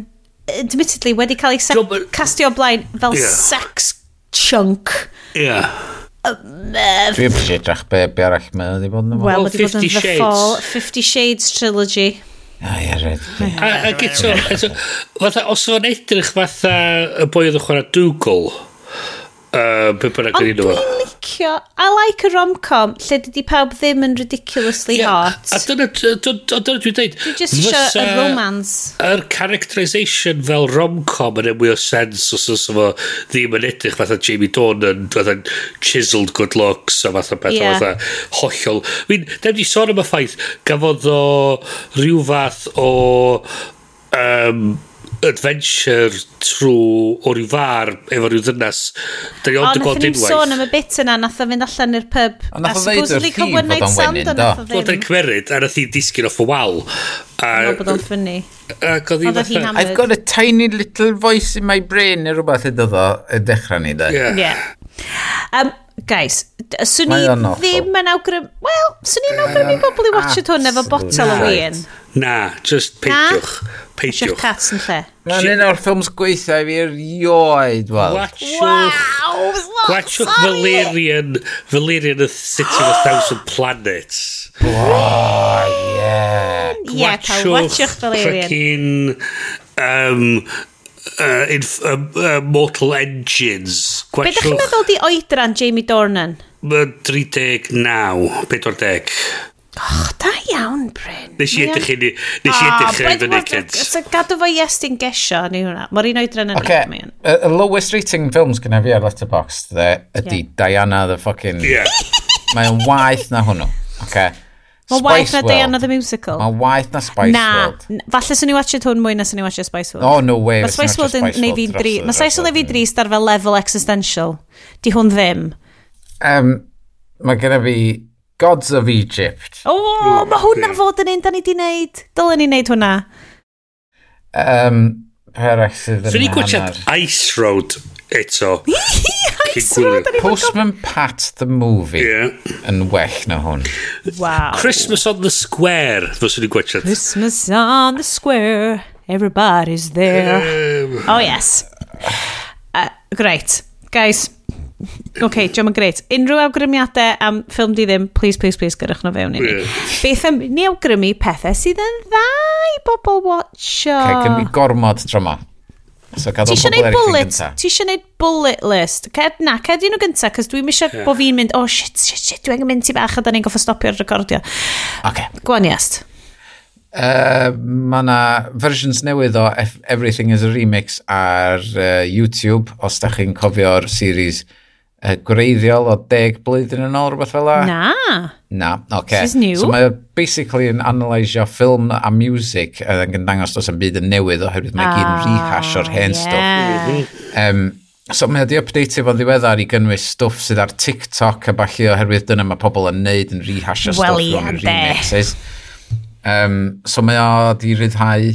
admittedly wedi cael ei castio blaen fel sex chunk. Yeah. Dwi'n bwysig edrych be, be arall mae wedi bod yn ymwneud. Wel, wedi bod yn The Fall, Fifty Shades Trilogy. A gyto, fatha, os o'n edrych fatha y boi oedd yn chwarae Dougal, Uh, be bynnag yn un o. Ond dwi'n licio, I like a rom-com, lle dydy pawb ddim yn ridiculously yeah, hot. A dyna, dyna dwi'n dweud. Dwi'n just isio a romance. Yr characterisation fel rom-com yn ymwy o sens os oes efo ddim yn edrych fatha Jamie Dawn yn fatha chiseled good looks a fatha beth yeah. fatha hollol. Fi'n, da ni sôn am y ffaith gafodd o rhyw fath o um, adventure trwy o ryw far efo ryw ddynas. Da ni ond y bod unwaith. Ond sôn am y bit yna, nath o fynd allan i'r pub. A nath o ddeud yr hi fod o'n wenin, do. Wel, da ni'n cymeryd, a nath i disgyn off y wal. A, no, bod o'n ffynnu. Ac oedd hi'n hammered. I've got a tiny little voice in my brain neu rhywbeth ydodd o y dechrau ni, da. Yeah. yeah. Um, guys, swn i ddim yn awgrym... Wel, swn i'n awgrym i bobl i watchad hwn efo botel o win. Na, just peidiwch. Peidiwch. Cats yn lle. Mae'n un o'r ffilms gweithio i fi erioed, wel. Watchwch... Watchwch Valerian, Valerian the City of a Thousand Planets. Oh, yeah. Yeah, pal, watchwch Valerian. Fucking... Um, uh, inf, um, uh, Mortal Engines. Be ddech chi'n meddwl di oedran Jamie Dornan? 39, 40. Och, da iawn, Bryn. Nes i edrych i ni. Nes i edrych i ni fyny Sa'n gadw fo Iestyn Gesio ni hwnna. Mae'r un oedran yn okay. rhaid. Y lowest rating films gyda fi ar Letterboxd ydy yeah. Diana the fucking... Yeah. Mae'n waith na hwnnw. Okay. Mae waith na Day Anna the Musical. Mae waith na Spice na, World. Na, falle sy'n ni watched hwn mwy na sy'n ni watched Spice World. Oh, no way. Mae Spice World yn neud fi'n dri... Mae Spice World yn neud drist ar fel level existential. Di hwn ddim. Um, mae gyda fi Gods of Egypt. O, oh, mae hwnna fod yn un da ni di wneud. Dylen ni wneud hwnna. Um, per sydd yn hanner. Swn i'n gwachad Ice Road eto. Postman Pat the Movie yeah. yn well na hwn. Wow. Christmas on the Square, fos wedi gwechad. Christmas on the Square, everybody's there. Um, oh yes. Uh, great. Guys, OK, John yn greit. Unrhyw awgrymiadau am ffilm di ddim, please, please, please, gyrwch nhw fewn i ni. Yeah. Beth am ni awgrymu pethau sydd yn dda i bobl watcho? Okay, gymryd gormod tro ma. So cadw pobl eraill yn bullet, gynta. Ti eisiau neud bullet list. Ced, na, ced cedi nhw gynta, cos dwi'n eisiau yeah. bod fi'n mynd, oh shit, shit, shit, dwi'n mynd ti bach a da ni'n goffa stopio'r recordio. Okay. Gwan i est. Uh, mae yna versions newydd o Everything is a Remix ar uh, YouTube, os da chi'n cofio'r series uh, gwreiddiol o deg blwyddyn yn ôl, rhywbeth fel la? Na. Na, oce. Okay. This is new. So mae basically yn analysio ffilm a music uh, yn dangos dos yn byd yn newydd oherwydd mae ah, gyn rehash o'r hen yeah. stwff. Um, so mae wedi updateio fo'n ddiweddar i gynnwys stwff sydd ar TikTok a falle oherwydd dyna mae pobl yn neud yn rehashio well, stwff yeah, remixes. Um, so mae o di ryddhau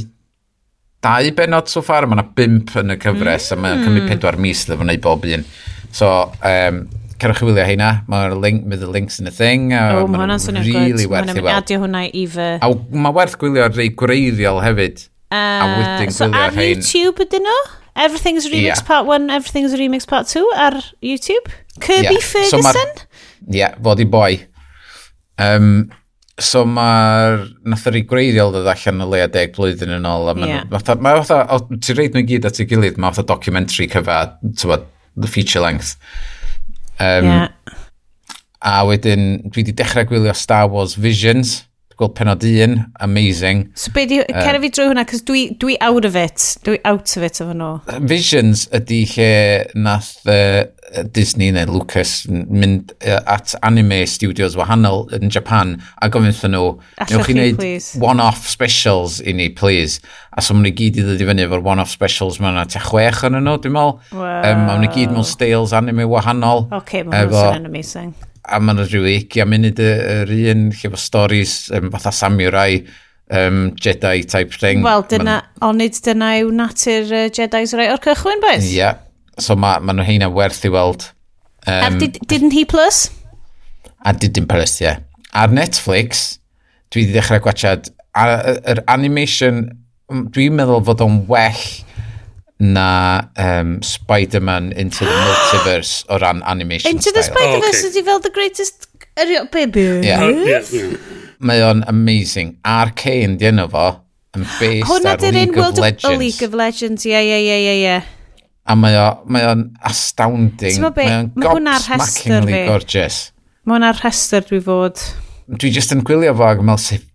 dau benod so far, mae yna bimp yn y cyfres mm. a mae'n cymryd hmm. pedwar mis ddefo wneud bob un. So, um, cerwch i wylio heina. Mae'r link, with the links yn y thing. O, oh, mae hwnna'n swnio'n really good. Mae'n mynd adio hwnna i fy... A mae werth gwylio'r rei gwreiddiol hefyd. Uh, a wedyn so gwylio ar hein. YouTube ydyn nhw? Everything's Remix yeah. Part 1, Everything's Remix Part 2 ar YouTube. Kirby yeah. Ferguson? So Ie, yeah, fod i boi. Um, so mae'r... Nath yr i gwreiddiol ddod allan o leia deg blwyddyn yn ôl. A mae'n... Yeah. Mae fatha... Ma ti'n reid nhw gyd at ei gilydd, mae fatha documentary cyfa, the feature length. Um, yeah. A wedyn, dwi wedi dechrau gwylio Star Wars Visions gweld penod un, amazing. So be di, uh, cer fi drwy hwnna, cos dwi, dwi out of it, dwi out of it efo nhw. Visions ydy lle nath uh, Disney neu Lucas mynd uh, at anime studios wahanol yn Japan a gofyn wrthyn nhw, newch chi wneud one-off specials i ni, please. A so maen nhw gyd i ddod i fyny efo'r one-off specials maen nhw, tua chwech yn nhw, dwi'n meddwl. Wow. Um, maen nhw gyd mewn styles anime wahanol. Ok, mae maen nhw'n amazing a maen nhw rhyw 20 munud yr un, lle fo storys um, fatha samurai, um, Jedi type thing. Wel, dyna, ma... onid dyna yw natur uh, Jedi's rai o'r cychwyn, beth? Ie, yeah. so mae ma nhw heina werth i weld. Um, a didn't he plus? A didn't plus, ie. Yeah. Ar Netflix, dwi wedi dechrau gwachad, yr animation, dwi'n meddwl fod o'n well na um, Spider-Man Into the Multiverse o ran animation Into style. the Spider-Verse oh, okay. ydi fel the greatest erio, baby. Yeah. Uh, yeah, yeah. Mae o'n amazing. Arcane di enw fo, yn based Hwna ar League World of oh, Legends. Hwna League of Legends, ie, ie, ie, ie, ie. A mae o'n astounding. Mae o'n gobsmackingly gorgeous. Mae hwnna'r rhestr dwi fod. Dwi jyst yn gwylio fo ac yn meddwl sef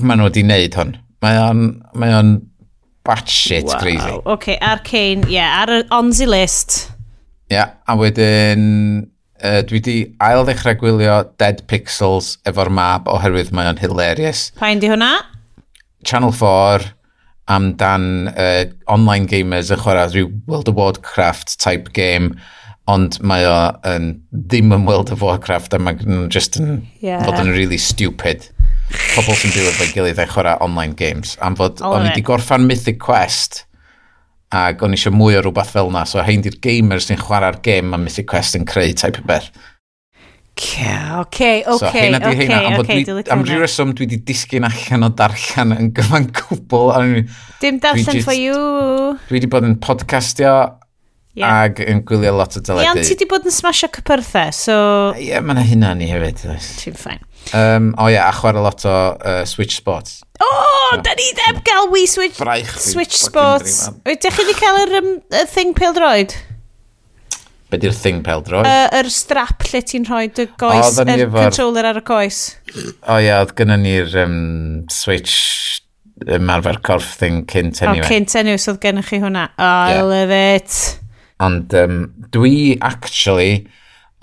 maen nhw wedi wneud hwn. Mae o'n, mae o'n batshit wow. crazy. Oce, okay, Arcane, ie, yeah, ar y onzi list. Ie, yeah, a wedyn uh, dwi di ail ddechrau gwylio Dead Pixels efo'r map oherwydd mae o'n hilarious. Pa'n di hwnna? Channel 4 amdan uh, online gamers yn chwarae rhyw World of Warcraft type game ond mae o yn, ddim yn World of Warcraft a mae'n just yn yeah. fod yn really stupid pobl sy'n byw efo'i gilydd a'i chwarae online games. Am fod oh, o'n i wedi gorffan Mythic Quest ac o'n i eisiau mwy o rhywbeth fel yna. So hein di'r gamers sy'n chwarae'r game a Mythic Quest yn creu type o beth. Ca, oce, oce, oce, oce, Am rhyw reswm dwi wedi disgyn allan o darllen yn gyfan cwbl. Dim darllen for you. Dwi wedi bod yn podcastio yeah. ag yn gwylio lot o deledu. Ie, ond ti wedi bod yn smasho cypyrthau, so... Ie, yeah, mae yna hynna ni hefyd. Ti'n ffain. Um, o oh, ie, yeah, a chwarae lot o uh, Switch Sports. O, oh, so, da ni ddim gael Wii Switch, Braich Switch Sports. Ydych chi wedi cael yr um, y thing pel droed? Be di'r thing peldroed? Yr uh, er strap lle ti'n rhoi dy goes, oh, yr er controller ar y goes. O oh, ie, yeah, oedd gynnu ni'r um, Switch ymarfer corff thing cynt anyway. O, oh, cynt anyway, so oedd gennych chi hwnna. Oh, yeah. I love it. Ond um, dwi actually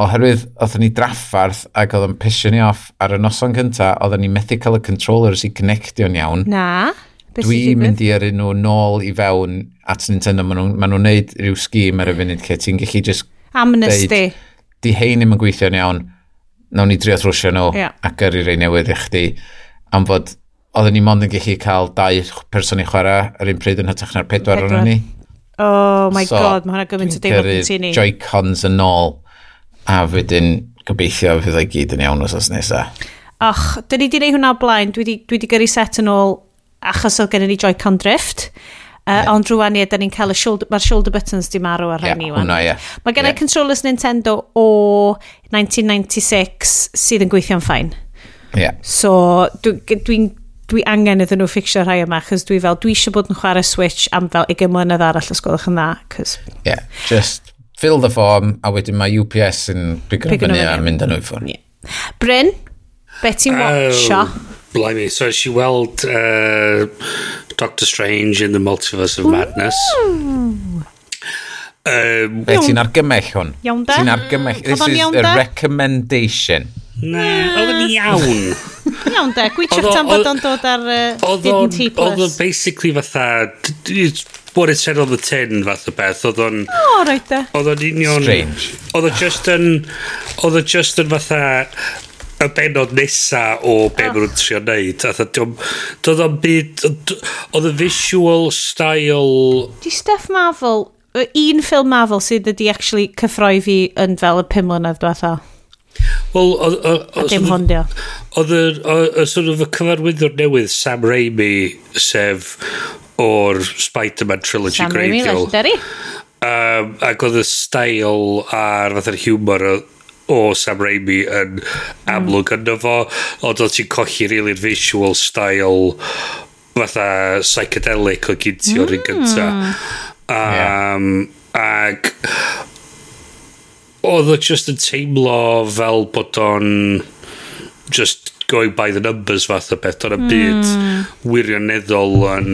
oherwydd oedden ni draffarth ac oedd yn pisio ni off ar y noson cynta, oedden ni methu cael y controllers i connectio'n iawn. Na. Dwi'n mynd i yrru nhw nôl i fewn at Nintendo. Maen nhw'n ma nhw neud rhyw sgîm ar y funud lle ti'n gallu just... Amnesty. Deud, di hein ddim yn gweithio'n iawn. Nawn ni drio thrwsio nhw yeah. ac yrru rei newydd i chdi. Am fod oedden ni mond yn gallu cael dau person i chwarae yr un pryd yn hytrach na'r pedwar o'n ni. Oh my so, god, mae hwnna gymaint o deimlo gen ti. Joy-Cons yn ôl A wedyn gobeithio fydd o'i gyd yn iawn os os nesaf. Och, dyn ni di gwneud hwnna blaen. Dwi wedi, dwi wedi gyrru set yn ôl achos oedd gennym ni Joy-Con Drift. Uh, yeah. Ond rwan ni, da ni'n cael y shoulder, mae'r shoulder buttons di marw ar hynny. Yeah, hwnna, ie. Yeah. Mae gen i yeah. controllers Nintendo o 1996 sydd yn gweithio'n ffain. Yeah. So, dwi'n dwi, dwi, dwi angen iddyn nhw ffixio rhai yma, chos dwi fel, dwi eisiau bod yn chwarae Switch am fel 20 mlynedd arall os gwelwch yn dda. Cause... Yeah, just fill the form, a wedyn mae UPS yn pigo fyny a mynd â nhw i ffwrdd. Bryn, beth ti'n watcho? Oh, blimey, so es i weld uh, Doctor Strange in the Multiverse of Madness. Um, Be, ti'n argymell hwn? Iawn da? Ti'n argymell. This is a recommendation. Na, oedd yn iawn. Iawn da, gwytio'ch tan bod o'n dod ar hidden tape list. Oedd o basically fatha, Bore Ten on the Tin fath o beth. Oedd o'n... O, oh, roed. Oedd o'n union... Strange. Oedd o just yn... Oedd o just yn fatha y benod nesa o be ah. oh. maen nhw'n trio neud. Doedd o'n byd... Oedd y visual style... Di Steph Marvel... Un ffilm Marvel sydd wedi actually cyffroi fi yn fel y pum mlynedd diwetha. Wel, oedd... Dim hondio. Oedd y sort of y cyfarwyddwr newydd Sam Raimi, sef o'r Spider-Man trilogy Sam greiddiol. Um, ac oedd y stael a'r fath yr humor o, o Sam Raimi yn amlwg mm. yno fo, ond oedd ti'n colli really'r visual style fatha psychedelic o gynti mm. o'r un gynta. Hmm. Um, yeah. Ac oedd o just yn teimlo fel bod o'n just going by the numbers fath o beth. Do'n mm. byd hmm. wirioneddol yn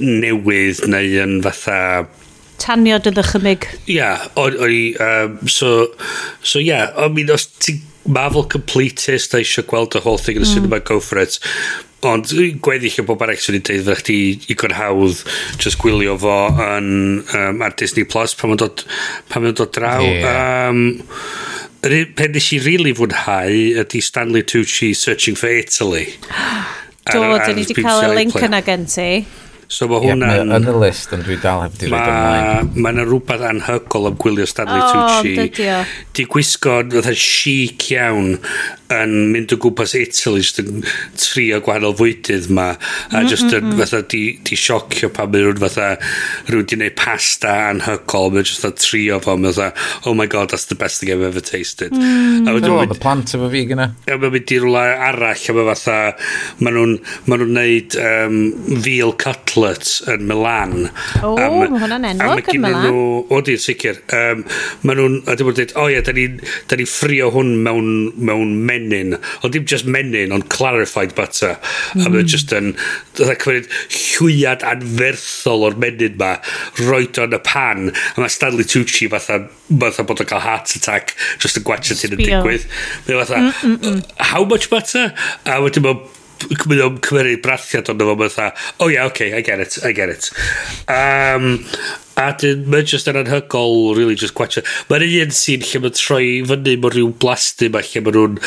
newydd neu yn fatha taniad y ddychymig. Ia, yeah, o'n i, um, so, so ia, yeah, I mean, os ti Marvel completist a eisiau gweld y whole thing yn y mm. cinema, go for it. Ond gweddill o bob arall sy'n ei dweud fydda chdi i hawdd just gwylio fo yn, um, ar Disney Plus pan mae'n dod, pan mae'n dod draw. Yeah. Um, yr un pen nes i rili really fwynhau ydy Stanley Tucci Searching for Italy. Do, dyn ni wedi cael y link yna gen ti. So mae hwnna'n... Yeah, yn y list, ond dwi dal heb di roed ymlaen. Mae yna rhywbeth anhygol am gwylio Stanley oh, Tucci. O, Di gwisgo, fatha chic iawn, yn mynd o gwmpas Italy, jyst yn trio gwahanol fwydydd ma, a mm, just mm, mm, fatha di, di siocio pan mae rhywun fatha rhywun di neud pasta anhygol, Mae just fatha trio fo, Mae fatha, oh my god, that's the best thing I've ever tasted. Mm. A wedyn... Oh, plant efo fi gyna. A mae'n mynd i rhywle arall, a mae fatha, maen nhw'n ma nhw neud um, veal cutlet Outlet yn Milan. O, oh, um, mae hwnna'n enwog yn Milan. Nhw, o, di'n sicr. Um, mae nhw'n, a dim ond dweud, o ie, da ni'n ni ffrio hwn mewn, mewn menyn. Ond dim just menyn, ond clarified butter. Mm. A mae'n just yn, dda cymryd llwyad anferthol o'r menyn ma, roed o'n y pan. A mae Stanley Tucci fatha, fatha bod o'n cael heart attack, just yn gwachio ti'n yn digwydd. Mae'n fatha, mm, mm, mm. how much butter? A wedyn mae mynd o'n cymryd brathiad ond efo fatha, oh yeah, okay, I get it, I get it. Um, a dyn, mae'n just yn anhygol, really just gwachio. Mae'n un sy'n lle mae'n troi fyny mewn rhyw blasty ma lle mae nhw'n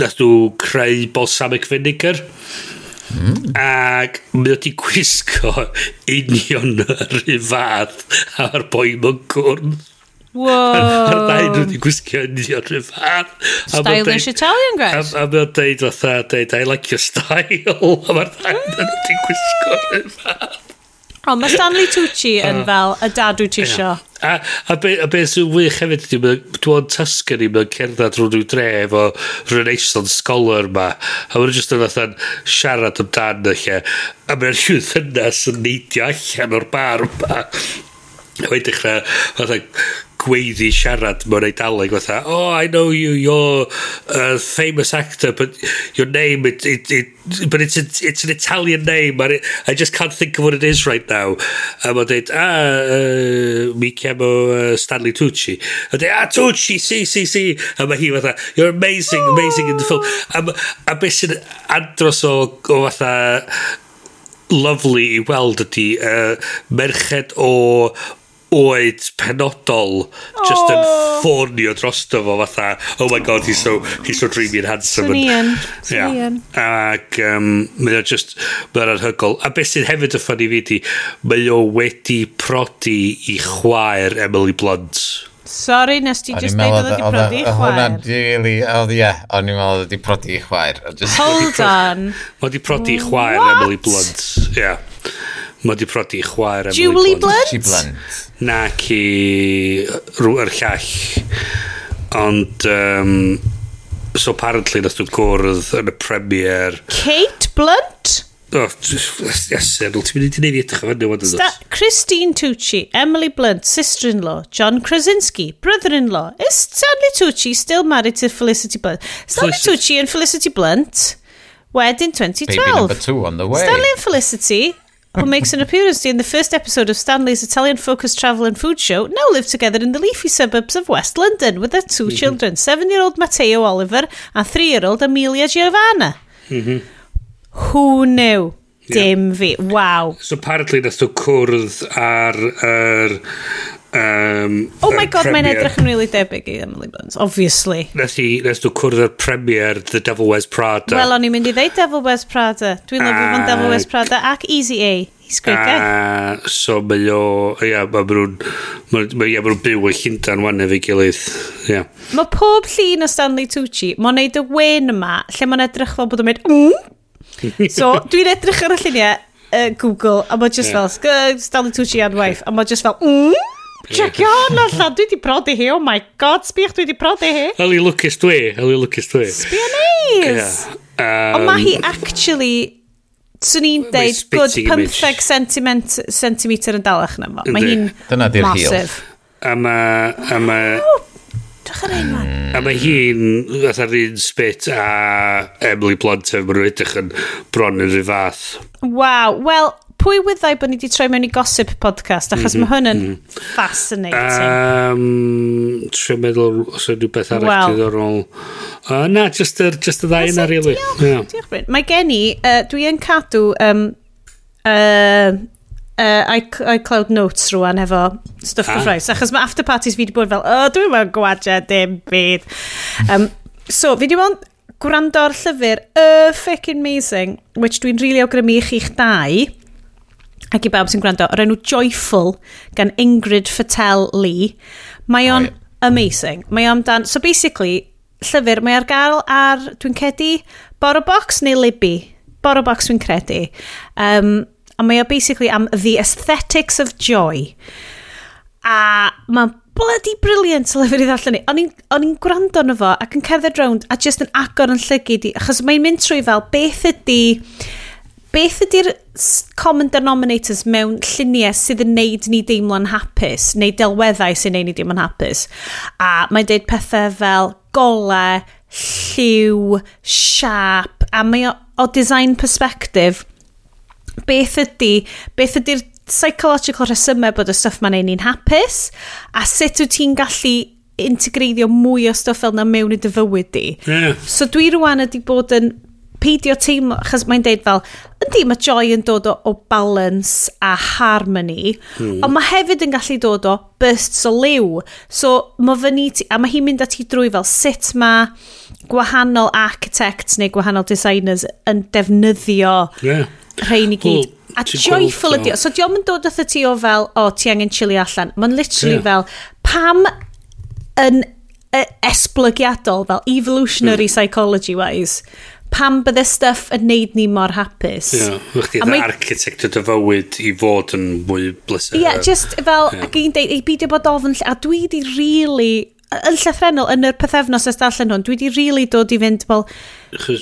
nath nhw creu balsamic vinegar. Mm. Ac mae wedi gwisgo union yr un fath a'r boi mewn gwrdd. Wow. Mae nhw wedi gwisgo union rhyw fath. Stylish Italian, Gres. A, a mae'n deud fatha, deud, I like your style. A mae'r ddain mm. wedi gwisgo rhyw fath. O, mae Stanley Tucci yn ah. fel y dad wyt ti isio. A, a, be, a be sy'n wych hefyd ydy, dwi'n Tuscany, mewn cerdded rhwng rhyw dre efo Renaissance Scholar ma, a mae'n jyst yn fathan siarad amdan y lle, a mae'n llwyth yna sy'n neidio allan o'r bar ma. A mae'n dechrau, fatha, gweiddi siarad mewn eidaleg fatha, oh, I know you, you're a famous actor, but your name, it, it, it, but it's, a, it's an Italian name, and it, I just can't think of what it is right now. A mae'n dweud, ah, uh, mi chiamo uh, Stanley Tucci. A dweud, ah, Tucci, si, si, si. A mae hi fatha, you're amazing, amazing in the film. A, a beth sy'n andros o, o fatha, lovely i weld ydy uh, merched o oed penodol just oh. yn ffonio drosto fo fatha oh my god he's so he's so dreamy and handsome Sunian Sunian yeah. ac um, mae o just mae'n anhygol a beth sy'n hefyd y ffynnu fi di mae o wedi prodi i chwaer Emily Blunt Sorry, nes ti just dweud oedd wedi prodi i chwaer. Hwna, really, oedd ie, o'n i'n meddwl oedd wedi prodi i chwaer. Hold on. Mae wedi prodi i chwaer Emily Blunt, ie. Yeah. Mae di prodi chwaer Emily Julie Blunt. Julie Blunt. Na ci rwy'r llall. Ond, um, so apparently nath nhw'n gwrdd yn y premier. Kate Blunt? Oh, yasyn, ti'n mynd i wneud i edrych o fyny wedi. Christine Tucci, Emily Blunt, sister-in-law, John Krasinski, brother-in-law. Is Stanley Tucci still married to Felicity Blunt? Stanley Felicity. Tucci and Felicity Blunt wed in 2012. Baby number two on the way. Stanley and Felicity who makes an appearance in the first episode of Stanley's Italian focused travel and food show, now live together in the leafy suburbs of West London with their 2 mm -hmm. children, seven year old Matteo Oliver and three year old Amelia Giovanna. Mm -hmm. Who knew? Yeah. Dim fi. Wow. So apparently nath o cwrdd ar yr er, Um, oh my god, mae'n edrych yn really debyg i Emily Blunt, obviously. Nes i, nes nhw cwrdd yr premier The Devil Wears Prada. Wel, o'n i'n mynd i ddeud Devil Wears Prada. Dwi'n lyfio fan Devil Wears Prada ac Easy A. He's great guy. Uh, so mae o, ia, mae nhw'n, mae nhw'n byw yn llundan wan efo'i gilydd. Yeah. Mae pob llun o Stanley Tucci, mae'n neud y wen yma, lle mae'n edrych fel bod o'n mynd, mm. So, dwi'n edrych ar y lluniau, uh, Google, a mae just yeah. fel, Stanley Tucci and wife, a mae just fel, mm. Checio hwn allan, dwi di prodi hi, oh my god, sbiach dwi di prodi hi. Heli lwcus dwi, heli lwcus dwi. Sbio neis! Ond mae hi actually, swn i'n deud, good 15 sentiment, centimetr yn dalach na fo. Mae hi'n Dyna di'r heel. A mae... A mae... Drych ar ein man. A mae hi'n, fatha'r un spit a Emily Blunt, a maen edrych yn bron yn rhyw fath. Waw, wel, pwy wyddai bod ni wedi troi mewn i gossip podcast, achos mm mhm, -hmm, mae hwn yn mm -hmm. fascinating. Um, Trio meddwl os yw rhywbeth arall well. diddorol. Uh, na, just y ddau yna, really. Diolch, yeah. diolch Bryn. Mae gen i, uh, dwi yn cadw um, uh, uh, iCloud Notes rwan efo stuff ah. gyffroes, achos mae after parties fi wedi bod fel, o, oh, dwi'n mewn gwadja dim byd. Um, so, fi wedi bod gwrando'r llyfr, y uh, ffecin amazing, which dwi'n rili really awgrymu i chi'ch dau, ac i bawb sy'n gwrando, o'r enw Joyful gan Ingrid Fatel Lee. Mae o'n amazing. Mae o'n dan... So basically, llyfr, mae ar gael ar, dwi'n cedi, Borobox neu Libby? Borobox dwi'n credu. Um, a mae o basically am The Aesthetics of Joy. A mae'n bloody brilliant lyfr i ddarllen ni. O'n i'n gwrando na fo ac yn cerdded rownd a just yn agor yn llygyd i, achos mae'n mynd trwy fel beth ydy beth ydy'r common denominators mewn lluniau sydd yn neud ni deimlo'n hapus, neu delweddau sy'n neud ni deimlo'n hapus. A mae'n deud pethau fel gole, lliw, siap, a mae o, o design perspective, beth ydy, beth ydy'r psychological rhesymau bod y stuff mae'n neud ni'n hapus, a sut wyt ti'n gallu integreiddio mwy o stuff fel na mewn i dy fywyd di. Yeah. So dwi rwan ydi bod yn peidio teimlo, achos mae'n deud fel, ydy mae joy yn dod o, o balance a harmony, mm. ond mae hefyd yn gallu dod o bursts o liw. So, mae fyny ti, a mae hi'n mynd at ti drwy fel sut mae gwahanol architects neu gwahanol designers yn defnyddio yeah. rhain i gyd. Well, a joyful ydi o. So, diolch yn dod atho ti o fel, o, oh, ti angen chili allan. Mae'n literally yeah. fel, pam yn e-, esblygiadol, fel evolutionary psychology-wise, pam bydde stuff yn neud ni mor hapus. Ie, yeah, chdi mae... architect y dyfywyd i fod yn mwy bleser. Ie, yeah, just fel, yeah. ac i'n deud, ei beidio bod ofyn, a dwi di really, yn llythrenol, yn yr pethefnos ys darllen hwn, dwi di really dod i fynd, fel,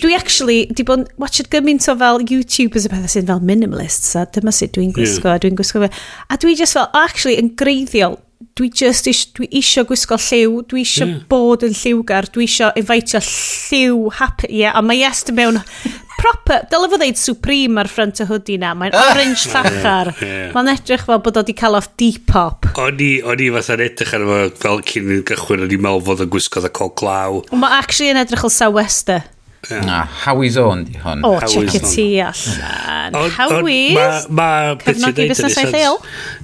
dwi actually di bod yn watched gymaint o fel YouTubers y pethau sy'n fel minimalists, a dyma sut dwi'n gwisgo, yeah. dwi'n gwisgo, a dwi just fel, actually, yn greiddiol, dwi just is, dwi isio gwisgo lliw, dwi isio yeah. bod yn lliwgar, dwi isio inviteio lliw happy, ie, yeah, a mae yes mewn proper, dylai fo ddeud Supreme ar ffrant y hwdi na, mae'n ah! orange llachar, yeah, yeah. mae'n edrych fel bod o wedi cael off Depop. O'n i, o'n i fatha'n edrych ar fel cyn i'n gychwyn, o'n i'n meddwl fod yn gwisgo dda co glaw. Mae actually yn edrych o Sawester. Na, Howie's Own di hwn. O, check it ti allan. Howie's, ma, ma cefnogi busnesau lleol.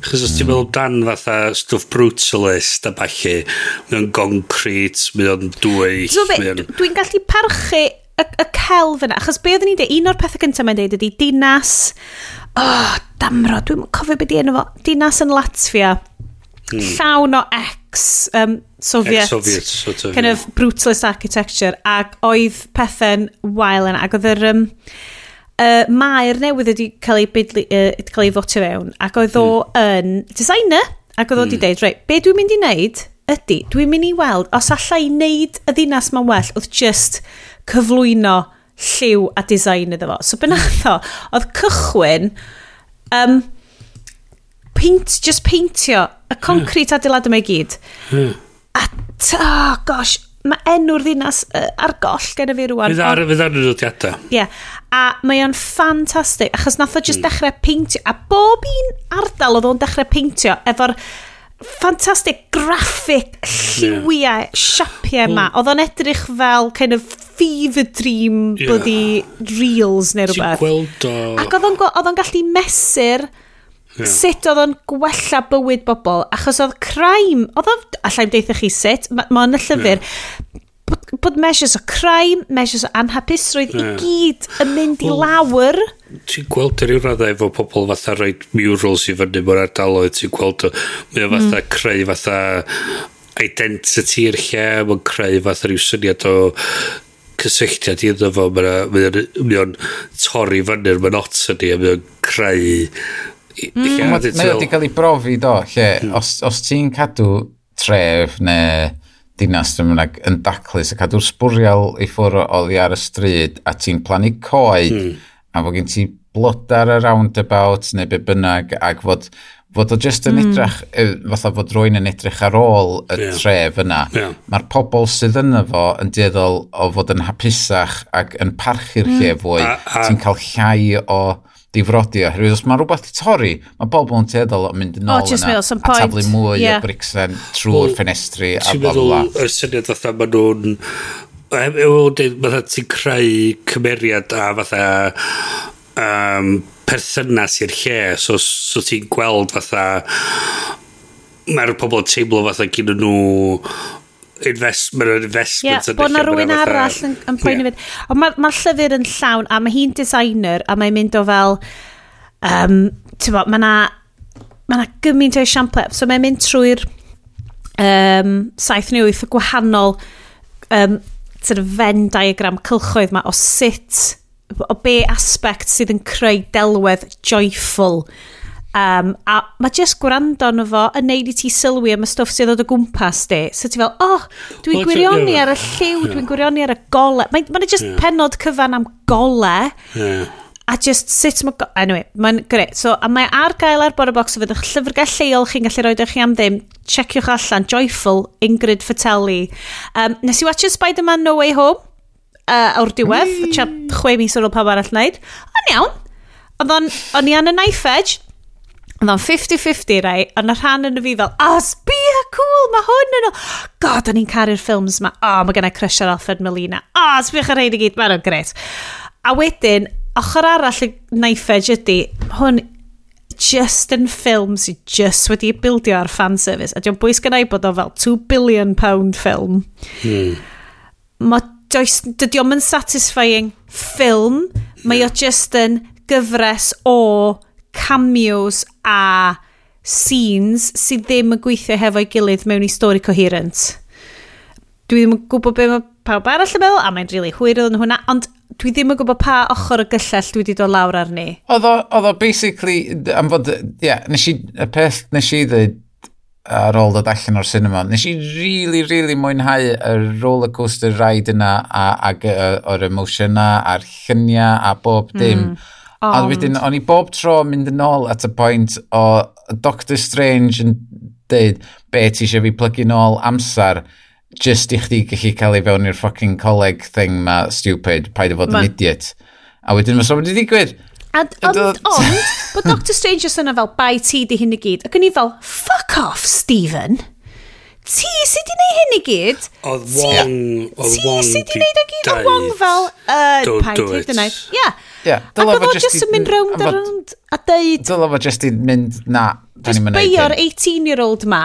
Chos os ti'n meddwl dan fatha stwff brutalist a bachu, mae o'n goncrit, mae o'n dwy. Dwi'n gallu parchu y, y celf yna, achos be oedden ni'n dweud, un o'r pethau cyntaf mae'n dweud ydy dinas, oh, damro, dwi'n cofio beth di enw fo, dinas yn Latvia, mm. llawn o ec ex-Soviet um, ex sort of, kind yeah. of brutalist architecture ac oedd pethau'n wael yna ac oedd yr um, uh, maer newydd wedi cael ei, bydlu, uh, cael ei fotio fewn ac oedd o hmm. yn designer ac oedd o wedi mm. deud reit, be dwi'n mynd i wneud ydy dwi'n mynd i weld os allai wneud y ddinas ma'n well oedd just cyflwyno lliw a design iddo fo so bynatho oedd cychwyn um, paint, just paintio y concrete hmm. yeah. adeilad yma i gyd. Yeah. A, oh gosh, mae enw'r ddinas uh, ar goll gen i fi rwan. Fydd ar fydd ar y nodiadau. Ie. Yeah. A mae o'n ffantastig, achos nath o just mm. dechrau peintio, a bob un ardal oedd o'n dechrau peintio efo'r ffantastig graffic lliwiau, yeah. siapiau yma. Hmm. Oedd o'n edrych fel kind of fever dream yeah. byddi reels neu rhywbeth. Ti'n gweld o... Ac oedd o'n gallu mesur... Uh, yeah. sut oedd o'n gwella bywyd bobl, achos oedd crime, oedd o, allai'n deitha chi sut, mae ma yn y llyfr, yeah. bod, bod measures o crime, measures o anhapusrwydd yeah. i gyd yn mynd well, i lawr. Ti'n gweld ar i'w raddau efo pobl fatha roed murals i fyny mor ardaloedd, ti'n gweld o, mae o fatha mm. creu fatha identity i'r lle, mae'n creu fatha rhyw syniad o cysylltiad iddo fo, mae'n torri fyny'r monotony a o'n creu Mm. Mae wedi cael ei brofi do, lle, os, os ti'n cadw tref neu dinas yn mynd yn daclus a cadw'r sbwriel i ffwrdd oddi ar y stryd a ti'n plannu coed mm. a fod gen ti blodar y roundabout neu be bynnag ac fod, fod o just yn mm. edrych, fatha fod rwy'n yn edrych ar ôl y yeah. tref yna. Yeah. Mae'r pobl sydd yna fo yn dieddol o fod yn hapusach ac yn parchu'r mm. lle fwy. Ti'n cael llai o difrodi oherwydd os mae rhywbeth i torri, mae bobl yn teddol yn mynd yn ôl oh, yna a taflu mwy yeah. o bricsen trwy'r well, ffenestri a bla bla. Ti'n meddwl y syniad fatha maen nhw'n Ewl fatha ti'n creu cymeriad a fatha um, perthynas i'r lle, so, so ti'n gweld fatha mae'r pobl yn teimlo fatha gyda nhw investment yn investment. Ie, bod na e rhywun arall yn, yn poeni yeah. fynd. Ond mae'r ma llyfr yn llawn, a mae hi'n designer, a mae'n mynd o fel, um, ti'n bod, mae na, mae na gymaint o esiamplau. So mae'n mynd trwy'r um, saith neu wyth o gwahanol um, sort of Venn diagram cylchoedd ma o sut, o be aspect sydd yn creu delwedd joyful Um, a mae just gwrando yn fo yn neud i ti sylwi am y stwff sydd oedd o gwmpas di. So ti fel, oh, dwi'n well, gwirioni yeah. ar y lliw, yeah. dwi'n gwirioni ar y gole. Mae'n ma just yeah. penod cyfan am gole. Yeah. A just sut mae... Anyway, mae'n greu. So, a mae ar gael ar Bora Box, fydd eich llyfrgell lleol chi'n gallu roed eich am ddim. Checiwch allan, Joyful, Ingrid Fatelli. Um, nes i watch Spider-Man No Way Home uh, o'r diwedd, mm. chwe mis ar ôl pawb arall wneud. Ond iawn, ond o'n i an y knife edge, Oedd o'n 50-50, rai, ond y rhan yn y fi fel, oh, sbia, cool, mae hwn yn o... God, o'n i'n caru'r ffilms yma. Oh, mae gennau crush ar Alfred Molina. Oh, sbiach ar rhaid i gyd, mae'n o'n gret. A wedyn, ochr arall y naifed ydy, hwn just yn ffilm sydd just wedi bildio ar fanservice. A diolch bwys gynnau i bod o fel 2 billion pound ffilm. Hmm. Mae does, dydy o'n satisfying ffilm, mae o just yn gyfres o cameos a scenes sydd ddim yn gweithio hefo'i gilydd mewn i stori coherent. Dwi ddim yn gwybod be mae pawb arall yn meddwl, a mae'n rili really hwyr yn hwnna, ond dwi ddim yn gwybod pa ochr y gyllell dwi wedi dod lawr arni. Oedd o basically, am fod, ie, yeah, nes i, y peth nes i ddweud ar ôl dod allan o'r cinema, nes i really, really mwynhau y roller coaster ride yna a, ag, o'r emosiynau a'r lluniau a bob dim. Mm. Ond... A wedyn, o'n i bob tro mynd yn ôl at y pwynt o Doctor Strange yn dweud be ti eisiau fi plygu nôl amser just i chdi gallu cael ei fewn i'r fucking coleg thing ma stupid, paid o fod yn idiot. A wedyn mae'n sôn wedi digwydd. Ond, ond, ond, bod Doctor Strange yn fel, bai ti di hyn i gyd. Ac o'n i fel, fuck off, Stephen ti sydd wedi gwneud hyn i gyd? Oedd Wong... Ti sydd wedi gwneud o gyd? Oedd Wong fel... Uh, Paid the night. Ia. Yeah, Ac oedd o just yn mynd round a round a deud... Dyla fo just i mynd, na, da ni'n mynd beio'r 18-year-old ma.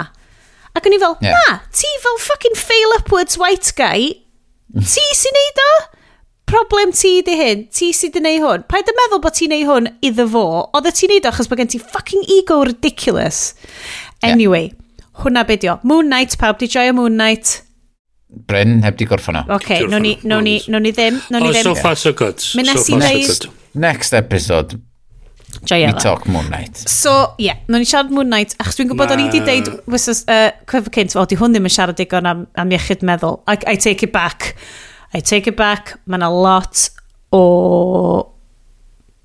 Ac o'n i fel, yeah. na, ti fel fucking fail upwards white guy. Ti sy'n neud o? Problem ti di hyn, ti sydd di neud hwn. Paid y meddwl bod ti'n neud hwn iddo fo. Oedd y ti'n neud o achos bod gen ti fucking ego ridiculous. Anyway, yeah hwnna be dio. Moon Knight, pawb di joio Moon Knight. Bryn, heb di gorffan o. Ok, okay, ni, no ni, no ni ddim. No ni oh, ddim. so far so good. Mynd nes i ddeud... Next episode. Joio. We talk Moon Knight. So, ie, yeah, no ni siarad Moon Knight, achos dwi'n gwybod o'n i wedi deud, wysys, uh, cyfo cynt, o, di hwn ddim yn siarad digon am, am iechyd meddwl. I, I take it back. I take it back. Mae yna lot o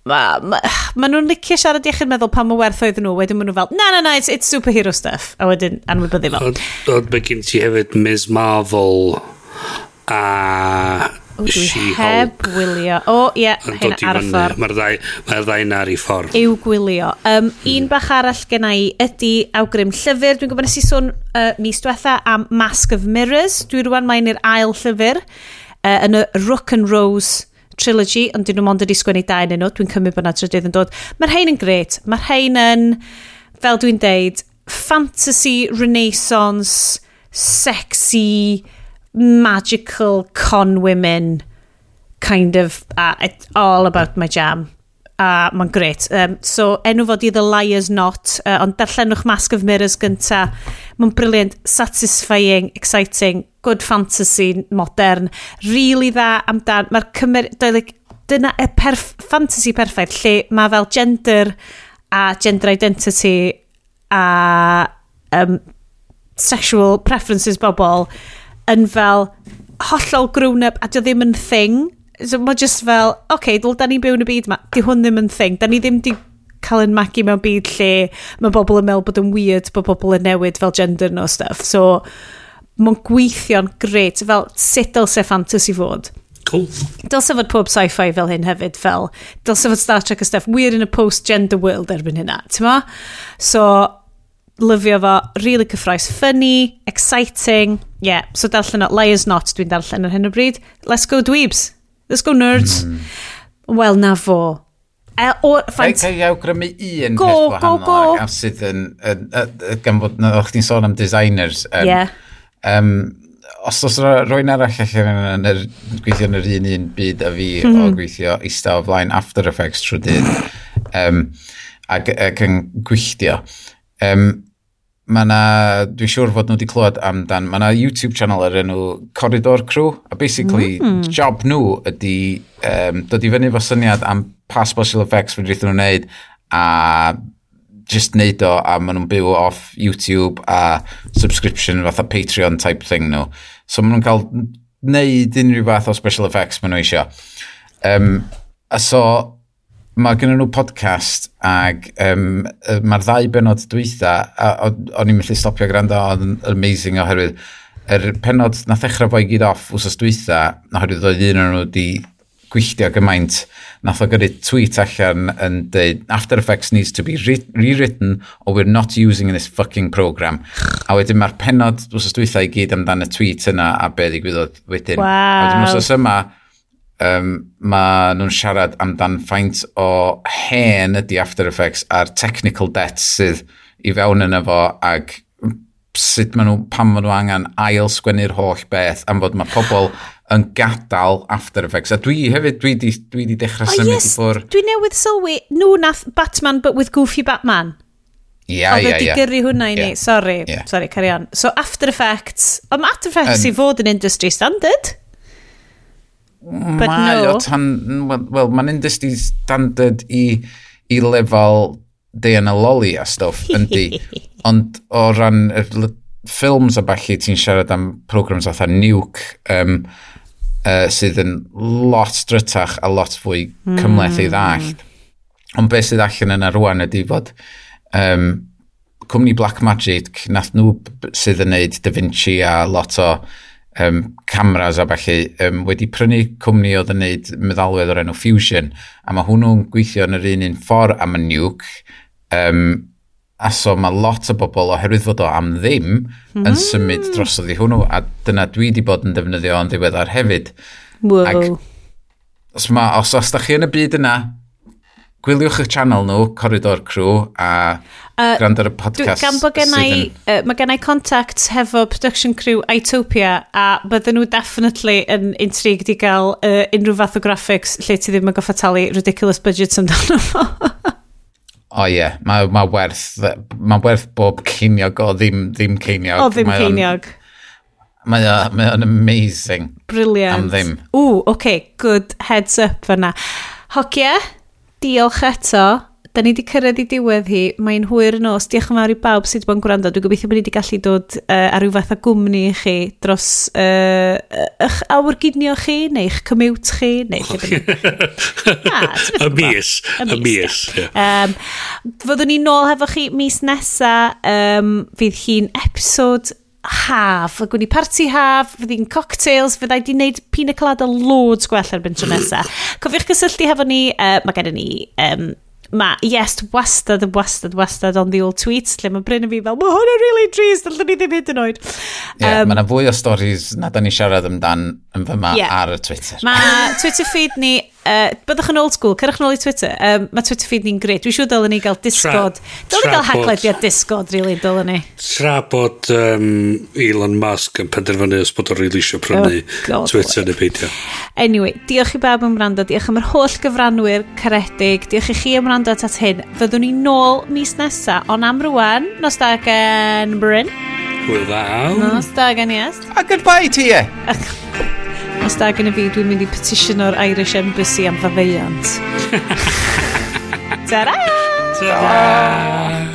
ma, ma, ma nhw'n licio siarad iechyd meddwl pan mae werth oedd nhw, wedyn maen nhw fel, na, na, na, it's, it's superhero stuff, a wedyn anwybyddu fel. Ond mae gen ti hefyd Ms Marvel a O, dwi heb wylio. O, ie, hyn ar y ffordd. Mae'r ddau, mae ddau ar ei ffordd. Yw gwylio. Um, hmm. Un bach arall gen i ydy awgrym llyfr. Dwi'n gwybod nes i sôn uh, mis diwetha am Mask of Mirrors. Dwi rwan mae'n i'r ail llyfr uh, yn y Rook and Rose trilogy, ond dyn nhw mond wedi sgwennu dau yn nhw, dwi'n cymryd bod yna trydydd yn dod. Mae'r hein yn gret, mae'r hein yn, fel dwi'n deud, fantasy, renaissance, sexy, magical con women kind of uh, it's all about my jam a mae'n gret. Um, so enw fod i The Liar's Knot, uh, ond darllenwch Mask of Mirrors gynta. Mae'n briliant, satisfying, exciting, good fantasy, modern, really dda amdan. Mae'r cymer... Like, dyna y perf fantasy perffaith lle mae fel gender a gender identity a um, sexual preferences bobl yn fel hollol grown up a dio ddim yn thing so mae just fel, oce, okay, dyl, da ni'n byw yn y byd yma, di hwn ddim yn thing, da ni ddim di cael yn magu mewn byd lle mae bobl yn meddwl bod yn weird bod bobl yn newid fel gender no stuff. So, mae'n gweithio'n gret, fel sut dylse fantasy fod. Cool. Dylse fod pob sci-fi fel hyn hefyd, fel dylse fod Star Trek a stuff. weird in a post-gender world erbyn hynna, ti'n ma? So, lyfio fo, really cyffroes, funny, exciting, yeah, so darllen o, Liars Not dwi'n darllen ar hyn o bryd. Let's go Dweebs! Let's go nerds. Mm. Wel, na fo. E, o, ffant... Rhaid awgrymu un go, peth gwahanol. Go, go. A sydd yn, gan fod na o'ch ti'n sôn am designers. Um, yeah. Um, os oes rwy'n arall allan yn yr, gweithio yn yr un un byd a fi mm -hmm. o mhm. gweithio eista o flaen After Effects trwy dyn um, ac, ac yn gwylltio. Um, mae na, dwi'n siŵr fod nhw wedi clywed amdan, mae na YouTube channel ar enw Corridor Crew, a basically, mm. job nhw ydy um, dod i fyny fo syniad am pa special effects fydden nhw'n wneud, a just neud o, a maen nhw'n byw off YouTube a subscription fatha Patreon type thing nhw. So maen nhw'n cael neud unrhyw fath o special effects maen nhw eisiau. Um, a so, mae gen nhw podcast ag um, mae'r ddau benod dwytha, a o'n i'n mynd stopio gwrando, oedd yn amazing oherwydd, yr penod na ddechrau fo i gyd off wsos dwytha, oherwydd oedd un o'n nhw wedi gwylltio gymaint, nath o gyrru tweet allan yn dweud, After Effects needs to be rewritten or we're not using this fucking program. A wedyn mae'r penod wsos dwytha i gyd amdan y tweet yna a be ddigwyddodd wedyn. Wow. A wedyn wsos yma, um, mae nhw'n siarad amdan faint o hen ydy After Effects a'r technical debt sydd i fewn yna fo ac sut maen nhw, pam maen nhw angen ail sgwennu'r holl beth am fod mae pobl yn gadael After Effects. A dwi hefyd, dwi di, dwi di dechrau oh, symud yes, i ffwr. Dwi newydd sylwi, nhw nath Batman but with goofy Batman. Ia, ia, ia. Oedd wedi gyrru hwnna i ni, yeah. sorry, yeah. sorry, carry on. So After Effects, ond After Effects um, i fod yn industry standard. But mae no. o tan... Wel, mae'n industry standard i, i lefel Diana Lolly a stuff, yndi. Ond o ran ffilms a falle ti'n siarad am programs fatha Nuke, um, uh, sydd yn lot drytach a lot fwy hmm. cymleth mm. i ddallt. Ond beth sydd allan yna rwan ydy fod um, cwmni Black Magic, nath nhw sydd yn neud Da Vinci a lot o um, cameras a falle um, wedi prynu cwmni oedd yn neud meddalwedd o'r enw Fusion a mae hwnnw'n gweithio yn yr un un ffordd am y nuke um, a so mae lot o bobl oherwydd fod o am ddim yn mm-hmm. symud drosodd i hwnnw a dyna dwi wedi bod yn defnyddio yn ddiweddar hefyd Whoa. Ac, os, ma, os, os da chi yn y byd yna gwyliwch y channel nhw, Corridor Crew a Uh, Grand ar y podcast. Gan bod gennau, uh, mae gennau contact hefo production crew Itopia a bydden nhw definitely yn intrigued i gael uh, unrhyw fath o graphics lle ti ddim yn goffa talu ridiculous budgets amdano fo. o ie, yeah. mae ma werth, ma werth bob ceiniog o ddim, ddim ceiniog. O ddim ceiniog. Mae o'n ma amazing. Brilliant. Am ddim. Ww, oce, okay, good heads up fyna. Hogia, diolch eto Da ni wedi cyrraedd i diwedd hi. Mae'n hwyr yn os. Diolch yn fawr i bawb sydd wedi bod yn gwrando. Dwi'n gobeithio bod ni wedi gallu dod uh, ar ryw fath o gwmni i chi dros uh, eich awrgydnio chi, neu eich commute chi, neu lle bynnag. Y mis. Y mis. Fyddwn ni nôl hefo chi mis nesa. Um, fydd hi'n episod haf, y gwni party haf, fydd hi'n cocktails, fyddai di wneud pina colada loads gwell erbyn tro nesa. Cofiwch gysylltu hefo ni, uh, mae gen i ni um, mae, yes wastad yn wastad wastad on the old tweets lle mae Bryn yn fi fel mae hwn yn really drist allwn ni ddim hyd yn oed Ie, yeah, um, mae yna fwy o stories na da ni siarad amdan yn fyma yeah. ar y Twitter mae Twitter feed ni Uh, byddwch yn old school, cyrrwch nôl i Twitter. Um, mae Twitter feed ni'n gred. Dwi'n siŵr dylwn ni gael Discord. Dylwn ni gael haglediad Discord, really, dylwn ni. Tra bod um, Elon Musk yn penderfynu os bod o'r eisiau prynu oh, God, Twitter neu peidio. Anyway, diolch i bab yn wrando. Diolch am yr holl gyfranwyr caredig. Diolch i chi am brando at hyn. Fyddwn ni nôl mis nesa, ond am rwan, nos da gen Bryn. Hwyl ddaw. Nos da gen Iest. A goodbye to you. Os da gen i fi, dwi'n mynd i petition o'r Irish Embassy am fafeiant. Ta-ra! Ta-ra!